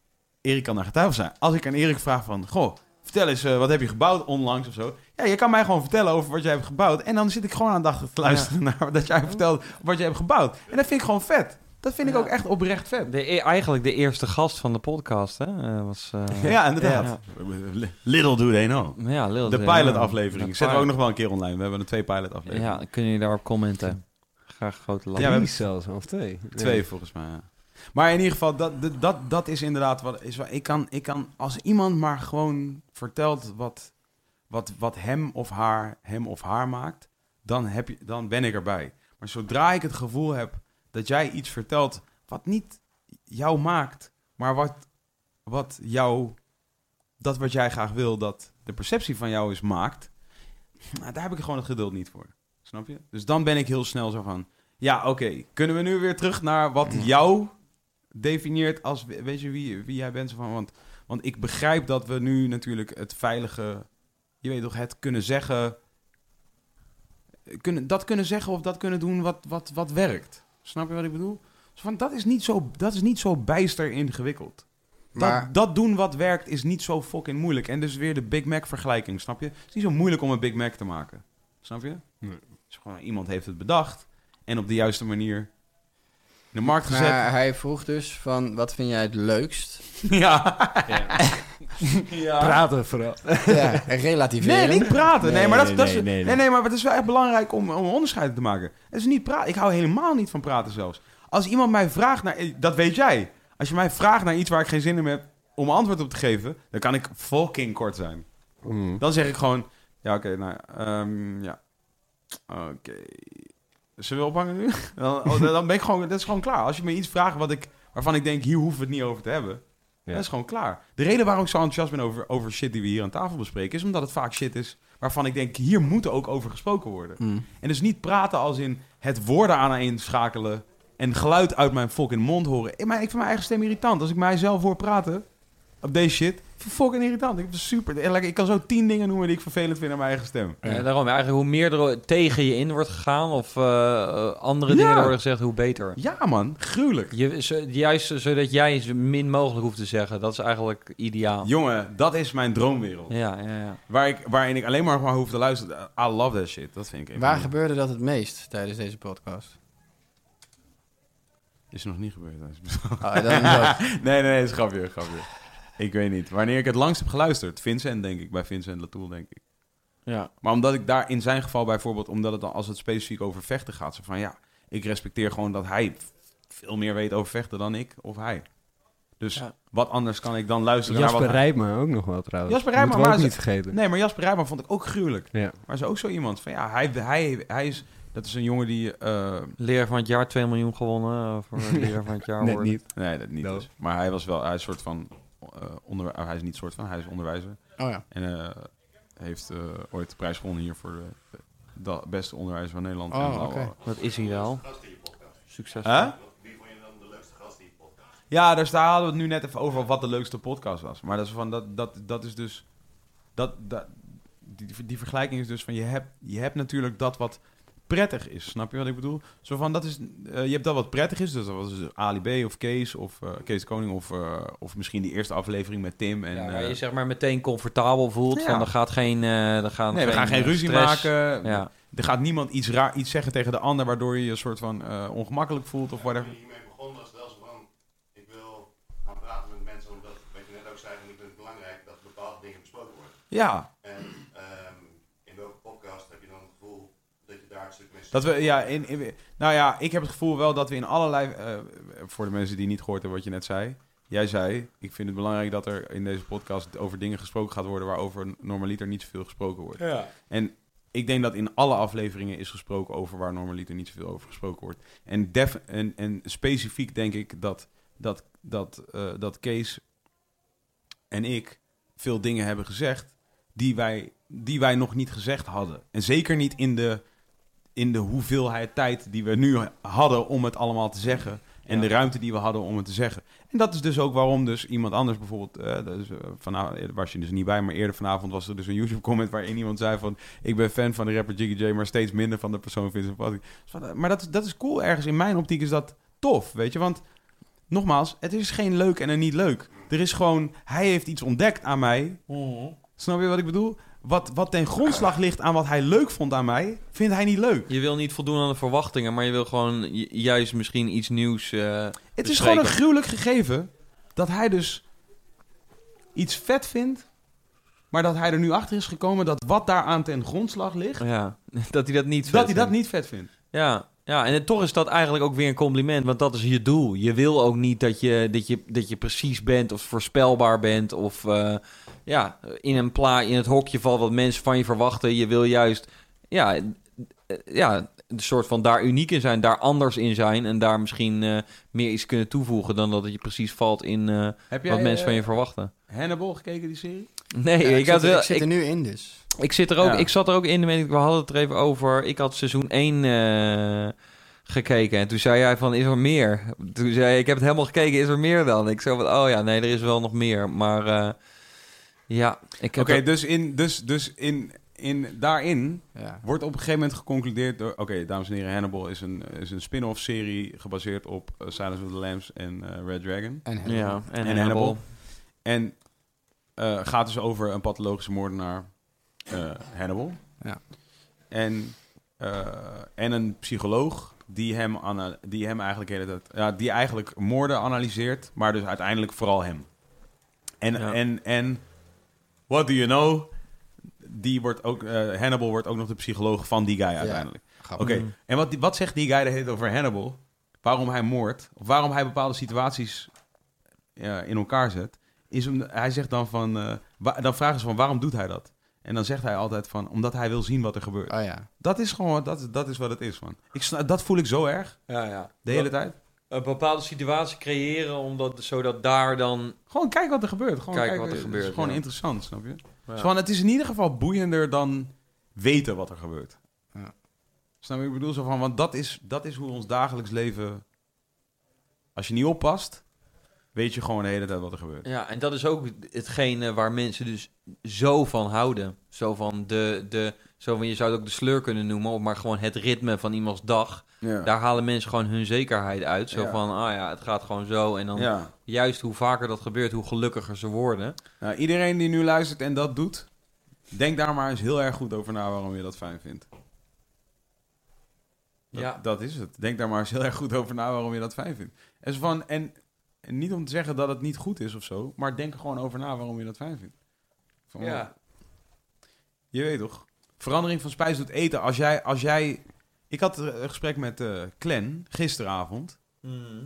Erik kan daar getuige zijn. Als ik aan Erik vraag van... Goh, vertel eens, eh, wat heb je gebouwd onlangs of zo? Ja, je kan mij gewoon vertellen over wat jij hebt gebouwd. En dan zit ik gewoon aandachtig te luisteren naar dat jij vertelt wat jij hebt gebouwd. En dat vind ik gewoon vet. Dat vind ik ook echt oprecht vet. De, e- eigenlijk de eerste gast van de podcast, hè? eh, was, eh, Ja, inderdaad. Little do they know. ja, Lil De pilot-aflevering. De Zetten we ook nog wel een keer online. We hebben er twee pilot-afleveringen. Ja, kunnen jullie daarop commenten? Graag grote lach. Ja, we hebben- zelfs, of twee. Twee volgens mij. Ja. Maar in ieder geval, dat, dat- dat, is inderdaad wat is. Wat, ik, kan, ik kan, als iemand maar gewoon vertelt wat, wat, wat hem of haar hem of haar maakt, dan, heb je, dan ben ik erbij. Maar zodra ik het gevoel heb dat jij iets vertelt wat niet jou maakt, maar wat, wat jou, dat wat jij graag wil, dat de perceptie van jou is maakt, nou, daar heb ik gewoon het geduld niet voor. Snap je? Dus dan ben ik heel snel zo van, ja, oké. Kunnen we nu weer terug naar wat jou definieert als... Weet je wie, wie jij bent? Van, want, want ik begrijp dat we nu natuurlijk het veilige... Je weet toch, het kunnen zeggen... Kunnen, dat kunnen zeggen of dat kunnen doen wat, wat, wat werkt. Snap je wat ik bedoel? Van, dat, is niet zo, dat is niet zo bijster ingewikkeld. Maar- Dat, dat doen wat werkt is niet zo fucking moeilijk. En dus weer de Big Mac vergelijking, snap je? Het is niet zo moeilijk om een Big Mac te maken. Snap je? Nee. Gewoon, iemand heeft het bedacht en op de juiste manier de markt gezet. Maar hij vroeg dus van, wat vind jij het leukst? ja. ja. Praten vooral. ja, relativeren. Nee, niet praten. Nee, Nee, maar dat, nee, dat is, nee, nee, nee, maar het is wel echt belangrijk om, om onderscheid te maken. Het is niet praten. Ik hou helemaal niet van praten zelfs. Als iemand mij vraagt naar... Dat weet jij. Als je mij vraagt naar iets waar ik geen zin in heb om antwoord op te geven, dan kan ik fucking kort zijn. Mm. Dan zeg ik gewoon... Ja, oké, nou... ehm, ja. Oké. Zullen we ophangen nu? Dan, oh, dan dan ben ik gewoon... Dat is gewoon klaar. Als je me iets vraagt wat ik, waarvan ik denk... Hier hoeven we het niet over te hebben. Ja. Dat is gewoon klaar. De reden waarom ik zo enthousiast ben over, over shit die we hier aan tafel bespreken... is omdat het vaak shit is waarvan ik denk... Hier moet ook over gesproken worden. Mm. En dus niet praten als in het woorden aan een schakelen... en geluid uit mijn fucking mond horen. Maar ik vind mijn eigen stem irritant. Als ik mijzelf hoor praten op deze shit... fucking irritant. Ik, super, ik kan zo tien dingen noemen die ik vervelend vind aan mijn eigen stem. Ja, daarom, eigenlijk hoe meer er tegen je in wordt gegaan of eh, andere Ja. dingen worden gezegd, hoe beter. Ja man, gruwelijk. Je, zo- juist zodat jij zo min mogelijk hoeft te zeggen, dat is eigenlijk ideaal. Jongen, dat is mijn droomwereld. Ja, ja, ja. Waar ik, waarin ik alleen maar, maar hoef te luisteren. I love that shit. Dat vind ik. Waar gebeurde dat het meest tijdens deze podcast? Is nog niet gebeurd. dat is- dan, dat. nee, nee, nee, is een grapje, een grapje. Ik weet niet. Wanneer ik het langst heb geluisterd, Vincent denk ik, bij Vincent Latoul denk ik. ja. Maar omdat ik daar in zijn geval bijvoorbeeld, omdat het dan als het specifiek over vechten gaat, zo van ja, ik respecteer gewoon dat hij veel meer weet over vechten dan ik of hij. Dus Ja. wat anders kan ik dan luisteren Jasper naar wat Rijpman ook nog wel trouwens. Jasper ook maar niet vergeten. Nee, maar Jasper Rijman vond ik ook gruwelijk. Ja. Maar is ook zo iemand van ja, hij, hij, hij is, dat is een jongen die, eh, Leraar van het jaar 2 miljoen gewonnen eh, voor leraar van het jaar Net niet. nee, dat niet. No. dus. Maar hij was wel, hij is soort van, onder, hij is niet soort van, hij is onderwijzer. Oh ja. En eh, heeft eh, ooit de prijs gewonnen hier voor de, de beste onderwijzer van Nederland. Oh, oké. Dat is hij wel. Succes. Hè? Wie vond je dan de leukste gast in je podcast? Ja, daar staan- hadden we het nu net even over wat de leukste podcast was. Maar dat is, van, dat, dat, dat is dus... Dat, dat, die, die vergelijking is dus van... Je hebt, je hebt natuurlijk dat wat prettig is. Snap je wat ik bedoel? Zo van, dat is, eh, je hebt dat wat prettig is. Dus dat was dus Ali B of Kees of eh, Kees Koning of, eh, of misschien die eerste aflevering met Tim. En, ja, waar je zeg maar meteen comfortabel voelt. Ja. Van, er gaat geen... eh er gaan nee, we gaan geen ruzie stress. maken. Ja. Er gaat niemand iets, raar, iets zeggen tegen de ander waardoor je je soort van eh, ongemakkelijk voelt of whatever. Toen dat we, ja, in, in- nou ja, ik heb het gevoel wel dat we in allerlei, eh, voor de mensen die niet gehoord hebben wat je net zei. Jij zei, ik vind het belangrijk dat er in deze podcast over dingen gesproken gaat worden waarover normaliter niet zoveel gesproken wordt. En ik denk dat in alle afleveringen is gesproken over waar normaliter niet zoveel over gesproken wordt. En, def, en, en specifiek denk ik dat, dat, dat, eh, dat Kees en ik veel dingen hebben gezegd die wij, die wij nog niet gezegd hadden. En zeker niet in de, in de hoeveelheid tijd die we nu hadden om het allemaal te zeggen. En de ruimte die we hadden om het te zeggen. En dat is dus ook waarom dus iemand anders bijvoorbeeld... eh, dus, eh, vanavond was je dus niet bij, maar eerder vanavond was er dus een YouTube-comment... waarin iemand zei van... ik ben fan van de rapper Jiggy J, maar steeds minder van de persoon Vincent Patrick. Dus van, eh, Maar dat, dat is cool ergens. In mijn optiek is dat tof, weet je. Want nogmaals, het is geen leuk en een niet leuk. Er is gewoon... Hij heeft iets ontdekt aan mij. Snap je wat ik bedoel? Wat, wat ten grondslag ligt aan wat hij leuk vond aan mij... vindt hij niet leuk. Je wil niet voldoen aan de verwachtingen, maar je wil gewoon ju- juist misschien iets nieuws. eh, Het is bespreken. gewoon een gruwelijk gegeven dat hij dus iets vet vindt, maar dat hij er nu achter is gekomen dat wat daaraan ten grondslag ligt, ja, dat hij dat niet. dat vet hij dat vindt. niet vet vindt. Ja, ja, en toch is dat eigenlijk ook weer een compliment, want dat is je doel. Je wil ook niet dat je, dat je, dat je precies bent of voorspelbaar bent of eh, ja, in, een pla in het hokje valt wat mensen van je verwachten. Je wil juist ja, eh, ja, een soort van daar uniek in zijn, daar anders in zijn en daar misschien eh, meer iets kunnen toevoegen dan dat je precies valt in eh, Heb wat mensen van je eh, verwachten. Hannibal gekeken, die serie? Nee, Ja, ik, ik, wel, ik zit ik, er nu in dus. ik zit er ook, Ja. ik zat er ook in, weet ik, we hadden het er even over. Ik had seizoen 1 eh, gekeken en toen zei hij van, is er meer? Toen zei hij, ik heb het helemaal gekeken, is er meer dan? Ik zei van, oh ja, nee, er is wel nog meer. Maar eh, ja, ik heb... Oké, dat- dus, in, dus, dus in, in, daarin Ja. wordt op een gegeven moment geconcludeerd door... Oké, dames en heren, Hannibal is een, is een spin-off serie gebaseerd op eh, Silence of the Lambs en eh, Red Dragon. En ja, en, En Hannibal. Hannibal. En eh, gaat dus over een pathologische moordenaar, eh, Hannibal. Ja. En, eh, en een psycholoog die hem, die hem eigenlijk, hele tijd- ja, die eigenlijk moorden analyseert, maar dus uiteindelijk vooral hem. En, Ja. en, en what do you know? Die wordt ook, eh, Hannibal wordt ook nog de psycholoog van die guy uiteindelijk. Oké, Mm. en wat, wat zegt die guy de hele over Hannibal? Waarom hij moordt, of waarom hij bepaalde situaties ja, in elkaar zet, is om, hij zegt dan van, eh, wa- dan vragen ze van waarom doet hij dat? En dan zegt hij altijd van, omdat hij wil zien wat er gebeurt. Oh ja. Dat is gewoon, dat, is- dat is wat het is, man. Ik dat voel ik zo erg, Ja, ja. de hele tijd. Een bepaalde situatie creëren, omdat, zodat daar dan... Gewoon kijk wat er gebeurt. Gewoon Kijken kijken wat er Het gebeurt, is gewoon ja. interessant, snap je? Ja. Zo van, het is in ieder geval boeiender dan weten wat er gebeurt. Ja. Snap je? wat Ik bedoel zo van, want dat is, dat is hoe ons dagelijks leven... Als je niet oppast, weet je gewoon de hele tijd wat er gebeurt. Ja, en dat is ook hetgene waar mensen dus zo van houden. Zo van de, de zo van, je zou het ook de sleur kunnen noemen, of maar gewoon het ritme van iemands dag. Ja. Daar halen mensen gewoon hun zekerheid uit. Zo Ja. van, ah ja, het gaat gewoon zo. En dan ja. juist hoe vaker dat gebeurt, hoe gelukkiger ze worden. Nou, iedereen die nu luistert en dat doet, denk daar maar eens heel erg goed over na waarom je dat fijn vindt. Dat, Ja. dat is het. Denk daar maar eens heel erg goed over na waarom je dat fijn vindt. En, zo van, en, en niet om te zeggen dat het niet goed is of zo, maar denk er gewoon over na waarom je dat fijn vindt. Van, Je weet toch? Verandering van spijs doet eten. Als jij, als jij... Ik had eh, een gesprek met eh Clan gisteravond. Mhm.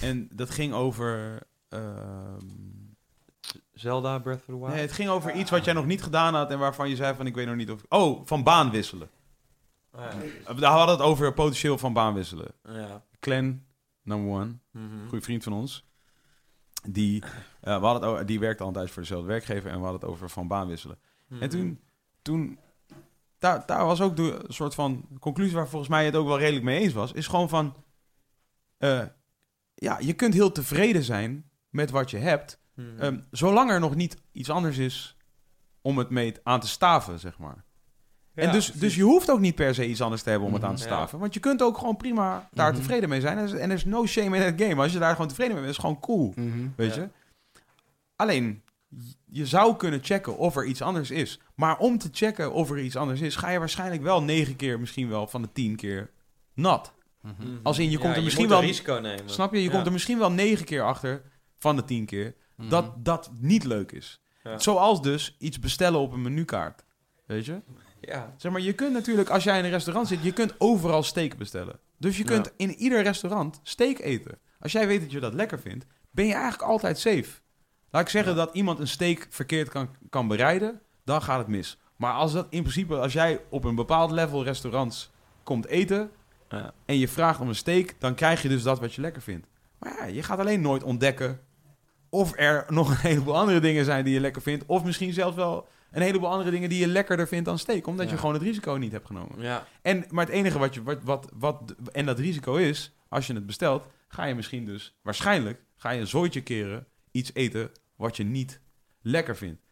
En dat ging over... ehm, Zelda, Breath of the Wild. Nee, het ging over iets wat jij nog niet gedaan had en waarvan je zei van ik weet nog niet of... Oh, van baan wisselen. Ah, ja. Uh, We hadden het over potentieel van baan wisselen. Ja. Clan, number one, Mhm. goede vriend van ons. Die, eh, we hadden het over, die werkte al een tijdje voor dezelfde werkgever en we hadden het over van baan wisselen. Mhm. En toen, toen daar, daar was ook de soort van conclusie waar volgens mij het ook wel redelijk mee eens was, is gewoon van, eh, ja, je kunt heel tevreden zijn met wat je hebt, Mhm. Ehm, zolang er nog niet iets anders is om het mee aan te staven, zeg maar. en dus, dus je hoeft ook niet per se iets anders te hebben om het aan te Ja. staven. Want je kunt ook gewoon prima daar Mhm. tevreden mee zijn. En er is- no shame in that game. Als je daar gewoon tevreden mee bent, is het gewoon cool. Weet Ja. je? Alleen, je zou kunnen checken of er iets anders is. Maar om te checken of er iets anders is, ga je waarschijnlijk wel negen keer, misschien wel van de tien keer nat. Mhm. Als in, je komt er misschien wel- risico nemen. Snap je? Je Ja. komt er misschien wel negen keer achter van de tien keer Mhm. dat dat niet leuk is. Ja. Zoals dus iets bestellen op een menukaart. Weet je? Ja. Zeg maar, je kunt natuurlijk, als jij in een restaurant zit, je kunt overal steak bestellen. Dus je kunt in ieder restaurant steak eten. Als jij weet dat je dat lekker vindt, ben je eigenlijk altijd safe. Laat ik zeggen dat iemand een steak verkeerd kan, kan bereiden, dan gaat het mis. Maar als dat in principe, als jij op een bepaald level restaurants komt eten Ja. en je vraagt om een steak, dan krijg je dus dat wat je lekker vindt. Maar ja, je gaat alleen nooit ontdekken of er nog een heleboel andere dingen zijn die je lekker vindt. Of misschien zelfs wel een heleboel andere dingen die je lekkerder vindt dan steak. Omdat je gewoon het risico niet hebt genomen. Ja. En, maar het enige wat je, wat, wat, wat, en dat risico is, als je het bestelt, ga je misschien dus, waarschijnlijk, ga je een zooitje keren iets eten wat je niet lekker vindt.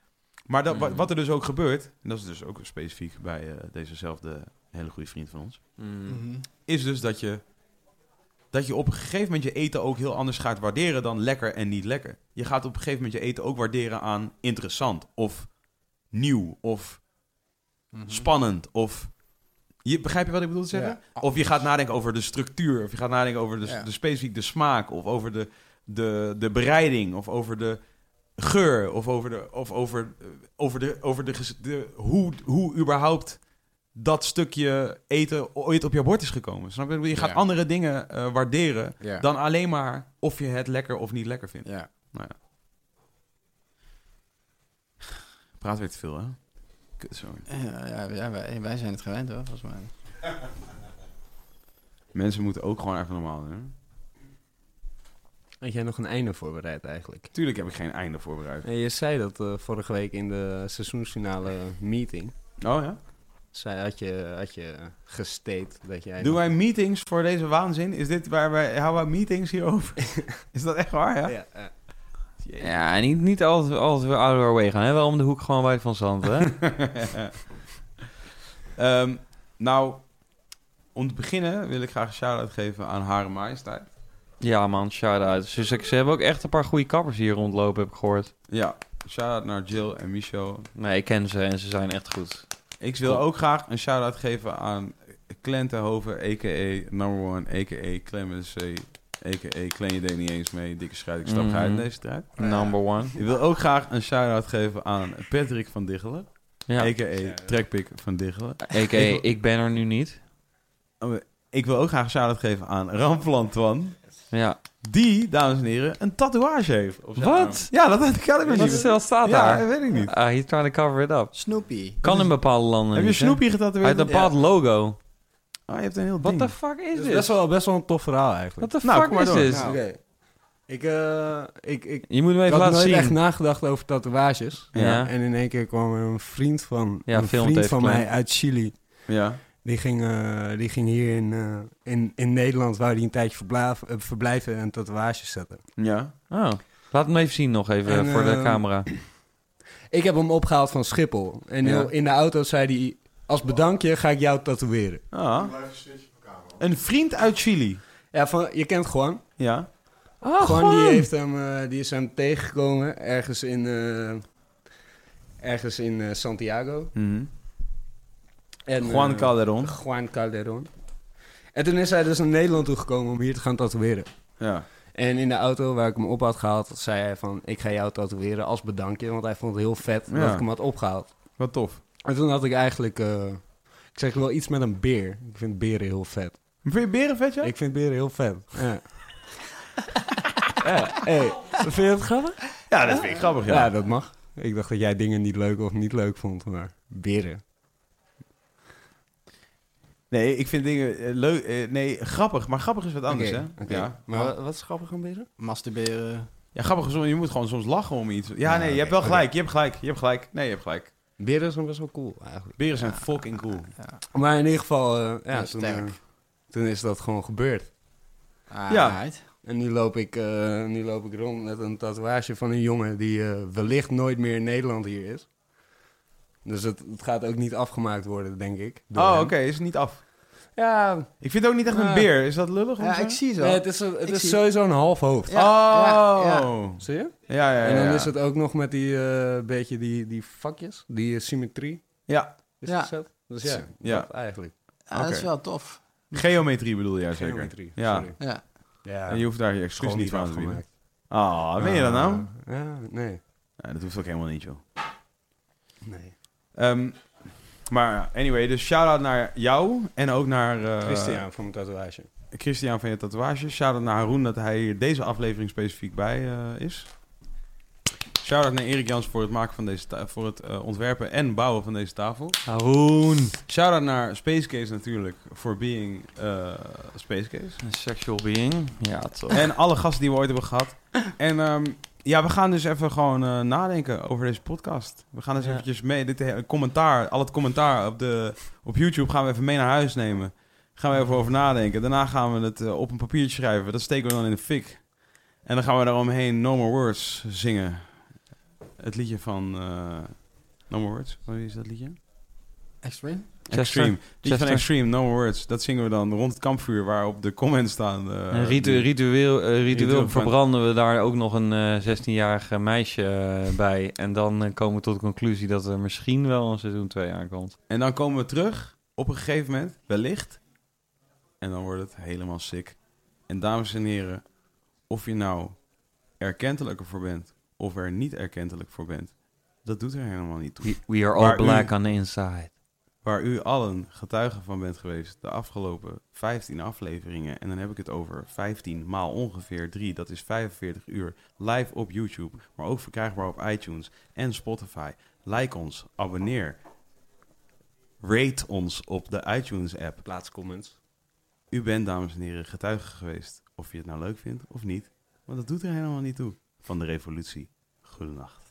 Maar dat, wat, Mhm. wat er dus ook gebeurt, en dat is dus ook specifiek bij eh, dezezelfde hele goede vriend van ons, Mm. Mhm. is dus dat je, dat je op een gegeven moment je eten ook heel anders gaat waarderen dan lekker en niet lekker. Je gaat op een gegeven moment je eten ook waarderen aan interessant of nieuw of Mhm. spannend of... Je, begrijp je wat ik bedoel te zeggen? Ja. Of je gaat nadenken over de structuur, of je gaat nadenken over de, Ja. de specifiek de smaak, of over de, de, de bereiding, of over de geur, of over de, of over, eh, over de, over de, de hoe, hoe überhaupt dat stukje eten ooit op je bord is gekomen. Snap je? Je gaat Ja. andere dingen eh, waarderen Ja. dan alleen maar of je het lekker of niet lekker vindt. Ja. Praat weer te veel, hè? Kut zo. Ja, ja, ja, wij, wij zijn het gewend hoor, volgens mij. Mensen moeten ook gewoon even normaal doen. hè? Had jij nog een einde voorbereid eigenlijk? Tuurlijk heb ik geen einde voorbereid. En je zei dat eh, vorige week in de seizoensfinale meeting. Oh ja? Zei, had, je, had je gesteed dat jij... Doen wij meetings voor deze waanzin? Is dit waar wij... Houden wij meetings hierover? is dat echt waar, ja? Ja, ja. Ja, niet, niet altijd, altijd weer out of our way gaan. Hè? Wel om de hoek gewoon bij Van Zand, hè? Ehm, nou, om te beginnen wil ik graag een shout-out geven aan Hare Majesteit. Ja, man, shout-out. Dus ze hebben ook echt een paar goede kappers hier rondlopen, heb ik gehoord. Ja, shout-out naar Jill en Micho. Nee, ik ken ze en ze zijn echt goed. Ik wil ook graag een shout-out geven aan Klentenhoven, a.k.a. Number One, a.k.a. Clemens C., a.k.a. Klen je deed niet eens mee, dikke strijd, ik stap uit in deze strijd. Number one. Ik wil ook graag een shout-out geven aan Patrick van Diggelen, Ja. a.k.a. Trekpik van Diggelen. A.k.a. ik ben er nu niet. Ik wil ook graag een shout-out geven aan Ramplan Twan, Ja. die, dames en heren, een tatoeage heeft. Wat? arm. Ja, dat had ik had ik Wat niet. stel staat Ja, daar? weet ik niet. Ah, he's trying to cover it up. Snoopy. Kan in bepaalde landen Heb je? Snoopy getatoeëerd? Uit een bepaald logo. Oh, je hebt een heel What ding. the fuck is is dit? best wel, best wel een tof verhaal eigenlijk. What the Nou, fuck is dit? Nou. Oké. Ik, eh, ik, ik, Je moet hem ik even had laten nooit zien. echt nagedacht over tatoeages. Ja. En in één keer kwam er een vriend van, Ja, een vriend van mij uit Chili. Ja. Die ging, eh, die ging hier in, eh, in, in Nederland, waar hij een tijdje verblijf, eh, verblijven en tatoeages zetten. Ja. Oh. Laat hem even zien nog even En, voor de camera. Ik heb hem opgehaald van Schiphol. En Ja. in de auto zei hij, als bedankje ga ik jou tatoeëren. Ah. Een vriend uit Chili. Ja, van, je kent Juan. Ja. Oh, Juan die, heeft hem, eh, die is hem tegengekomen ergens in, eh, ergens in eh, Santiago. Mhm. En, Juan eh, Calderon. Juan Calderon. En toen is hij dus naar Nederland toegekomen om hier te gaan tatoeëren. Ja. En in de auto waar ik hem op had gehaald, zei hij van... ik ga jou tatoeëren als bedankje, want hij vond het heel vet Ja. dat ik hem had opgehaald. Wat tof. En toen had ik eigenlijk... eh, ik zeg wel iets met een beer. Ik vind beren heel vet. Vind je beren vet, ja? Ik vind beren heel vet. Ja. ja, hey, vind je het grappig? Ja, dat vind ik grappig, Ja. ja. dat mag. Ik dacht dat jij dingen niet leuk of niet leuk vond, maar beren. Nee, ik vind dingen eh, leuk. eh, nee, grappig. Maar grappig is wat anders, hè? Ja. Maar wa- wat is grappig aan beren? Masturberen. Ja, grappig is, je moet gewoon soms lachen om iets. Ja, Ja, nee, je hebt wel gelijk. Je hebt gelijk. Je hebt gelijk. Nee, je hebt gelijk. Beren zijn best wel cool, eigenlijk. Beren zijn fucking cool. Ja. Maar in ieder geval, eh, ja, Ja, toen, toen is dat gewoon gebeurd. Ja. Alright. En nu loop, ik, eh, nu loop ik rond met een tatoeage van een jongen die eh, wellicht nooit meer in Nederland hier is. Dus het, het gaat ook niet afgemaakt worden, denk ik. door Oh, hem. oké, is het niet af. Ja, Ik vind het ook niet echt een Ah. beer. Is dat lullig? om Ja, ik zie zo. nee, het is, een- het Ik is zie- sowieso een half hoofd. Ja, oh. ja, Ja, Zie je? ja, ja. En dan ja. is het ook nog met die eh, beetje die, die vakjes, die eh, symmetrie Ja, is Ja. gezet. Dus ja, Ja. dat eigenlijk. Ja, dat is Oké. wel tof. geometrie bedoel jij zeker? Geometrie, Ja. sorry. Ja. Ja, En je hoeft daar je excuus gewoon niet aan te bieden. afgemaakt. Ah, ben je dat nou? Ja, nee. Nee, dat hoeft ook helemaal niet, joh. nee. Ehm, maar anyway, dus shout-out naar jou en ook naar... eh, Christian van mijn tatoeage. Christian van je tatoeage. Shout-out naar Haroon dat hij hier deze aflevering specifiek bij eh, is. Shout-out naar Erik Jans voor het maken van deze voor het eh, ontwerpen en bouwen van deze tafel. Haroon. Shout-out naar Space Case natuurlijk voor being eh, Space Case. Een sexual being. Ja, toch. En alle gasten die we ooit hebben gehad. En ehm, ja, we gaan dus even gewoon eh, nadenken over deze podcast. We gaan dus Ja. eventjes mee, dit hele commentaar, al het commentaar op, de, op YouTube gaan we even mee naar huis nemen. Gaan we even over nadenken. Daarna gaan we het eh, op een papiertje schrijven. Dat steken we dan in de fik. En dan gaan we daaromheen No More Words zingen. Het liedje van eh, No More Words. Wat is dat liedje? Extreme? Extreme. Liedje van Chester. Extreme, No Words. Dat zingen we dan rond het kampvuur waarop de comments staan. eh, En ritu- die- ritueel, eh, ritueel Ritueel van- verbranden we daar ook nog een eh 16-jarige meisje eh, bij. En dan eh, komen we tot de conclusie dat er misschien wel een seizoen 2 aankomt. En dan komen we terug op een gegeven moment, wellicht. En dan wordt het helemaal sick. En dames en heren, of je nou erkentelijker voor bent of er niet erkentelijk voor bent, dat doet er helemaal niet toe. We, we are all Waar u- black on the inside. Waar u allen getuige van bent geweest de afgelopen 15 afleveringen. En dan heb ik het over 15 maal ongeveer 3. Dat is 45 uur live op YouTube. Maar ook verkrijgbaar op iTunes en Spotify. Like ons, abonneer. Rate ons op de iTunes app. Plaats comments. U bent, dames en heren, getuige geweest. Of je het nou leuk vindt of niet. Want dat doet er helemaal niet toe. Van de revolutie. Goedenacht.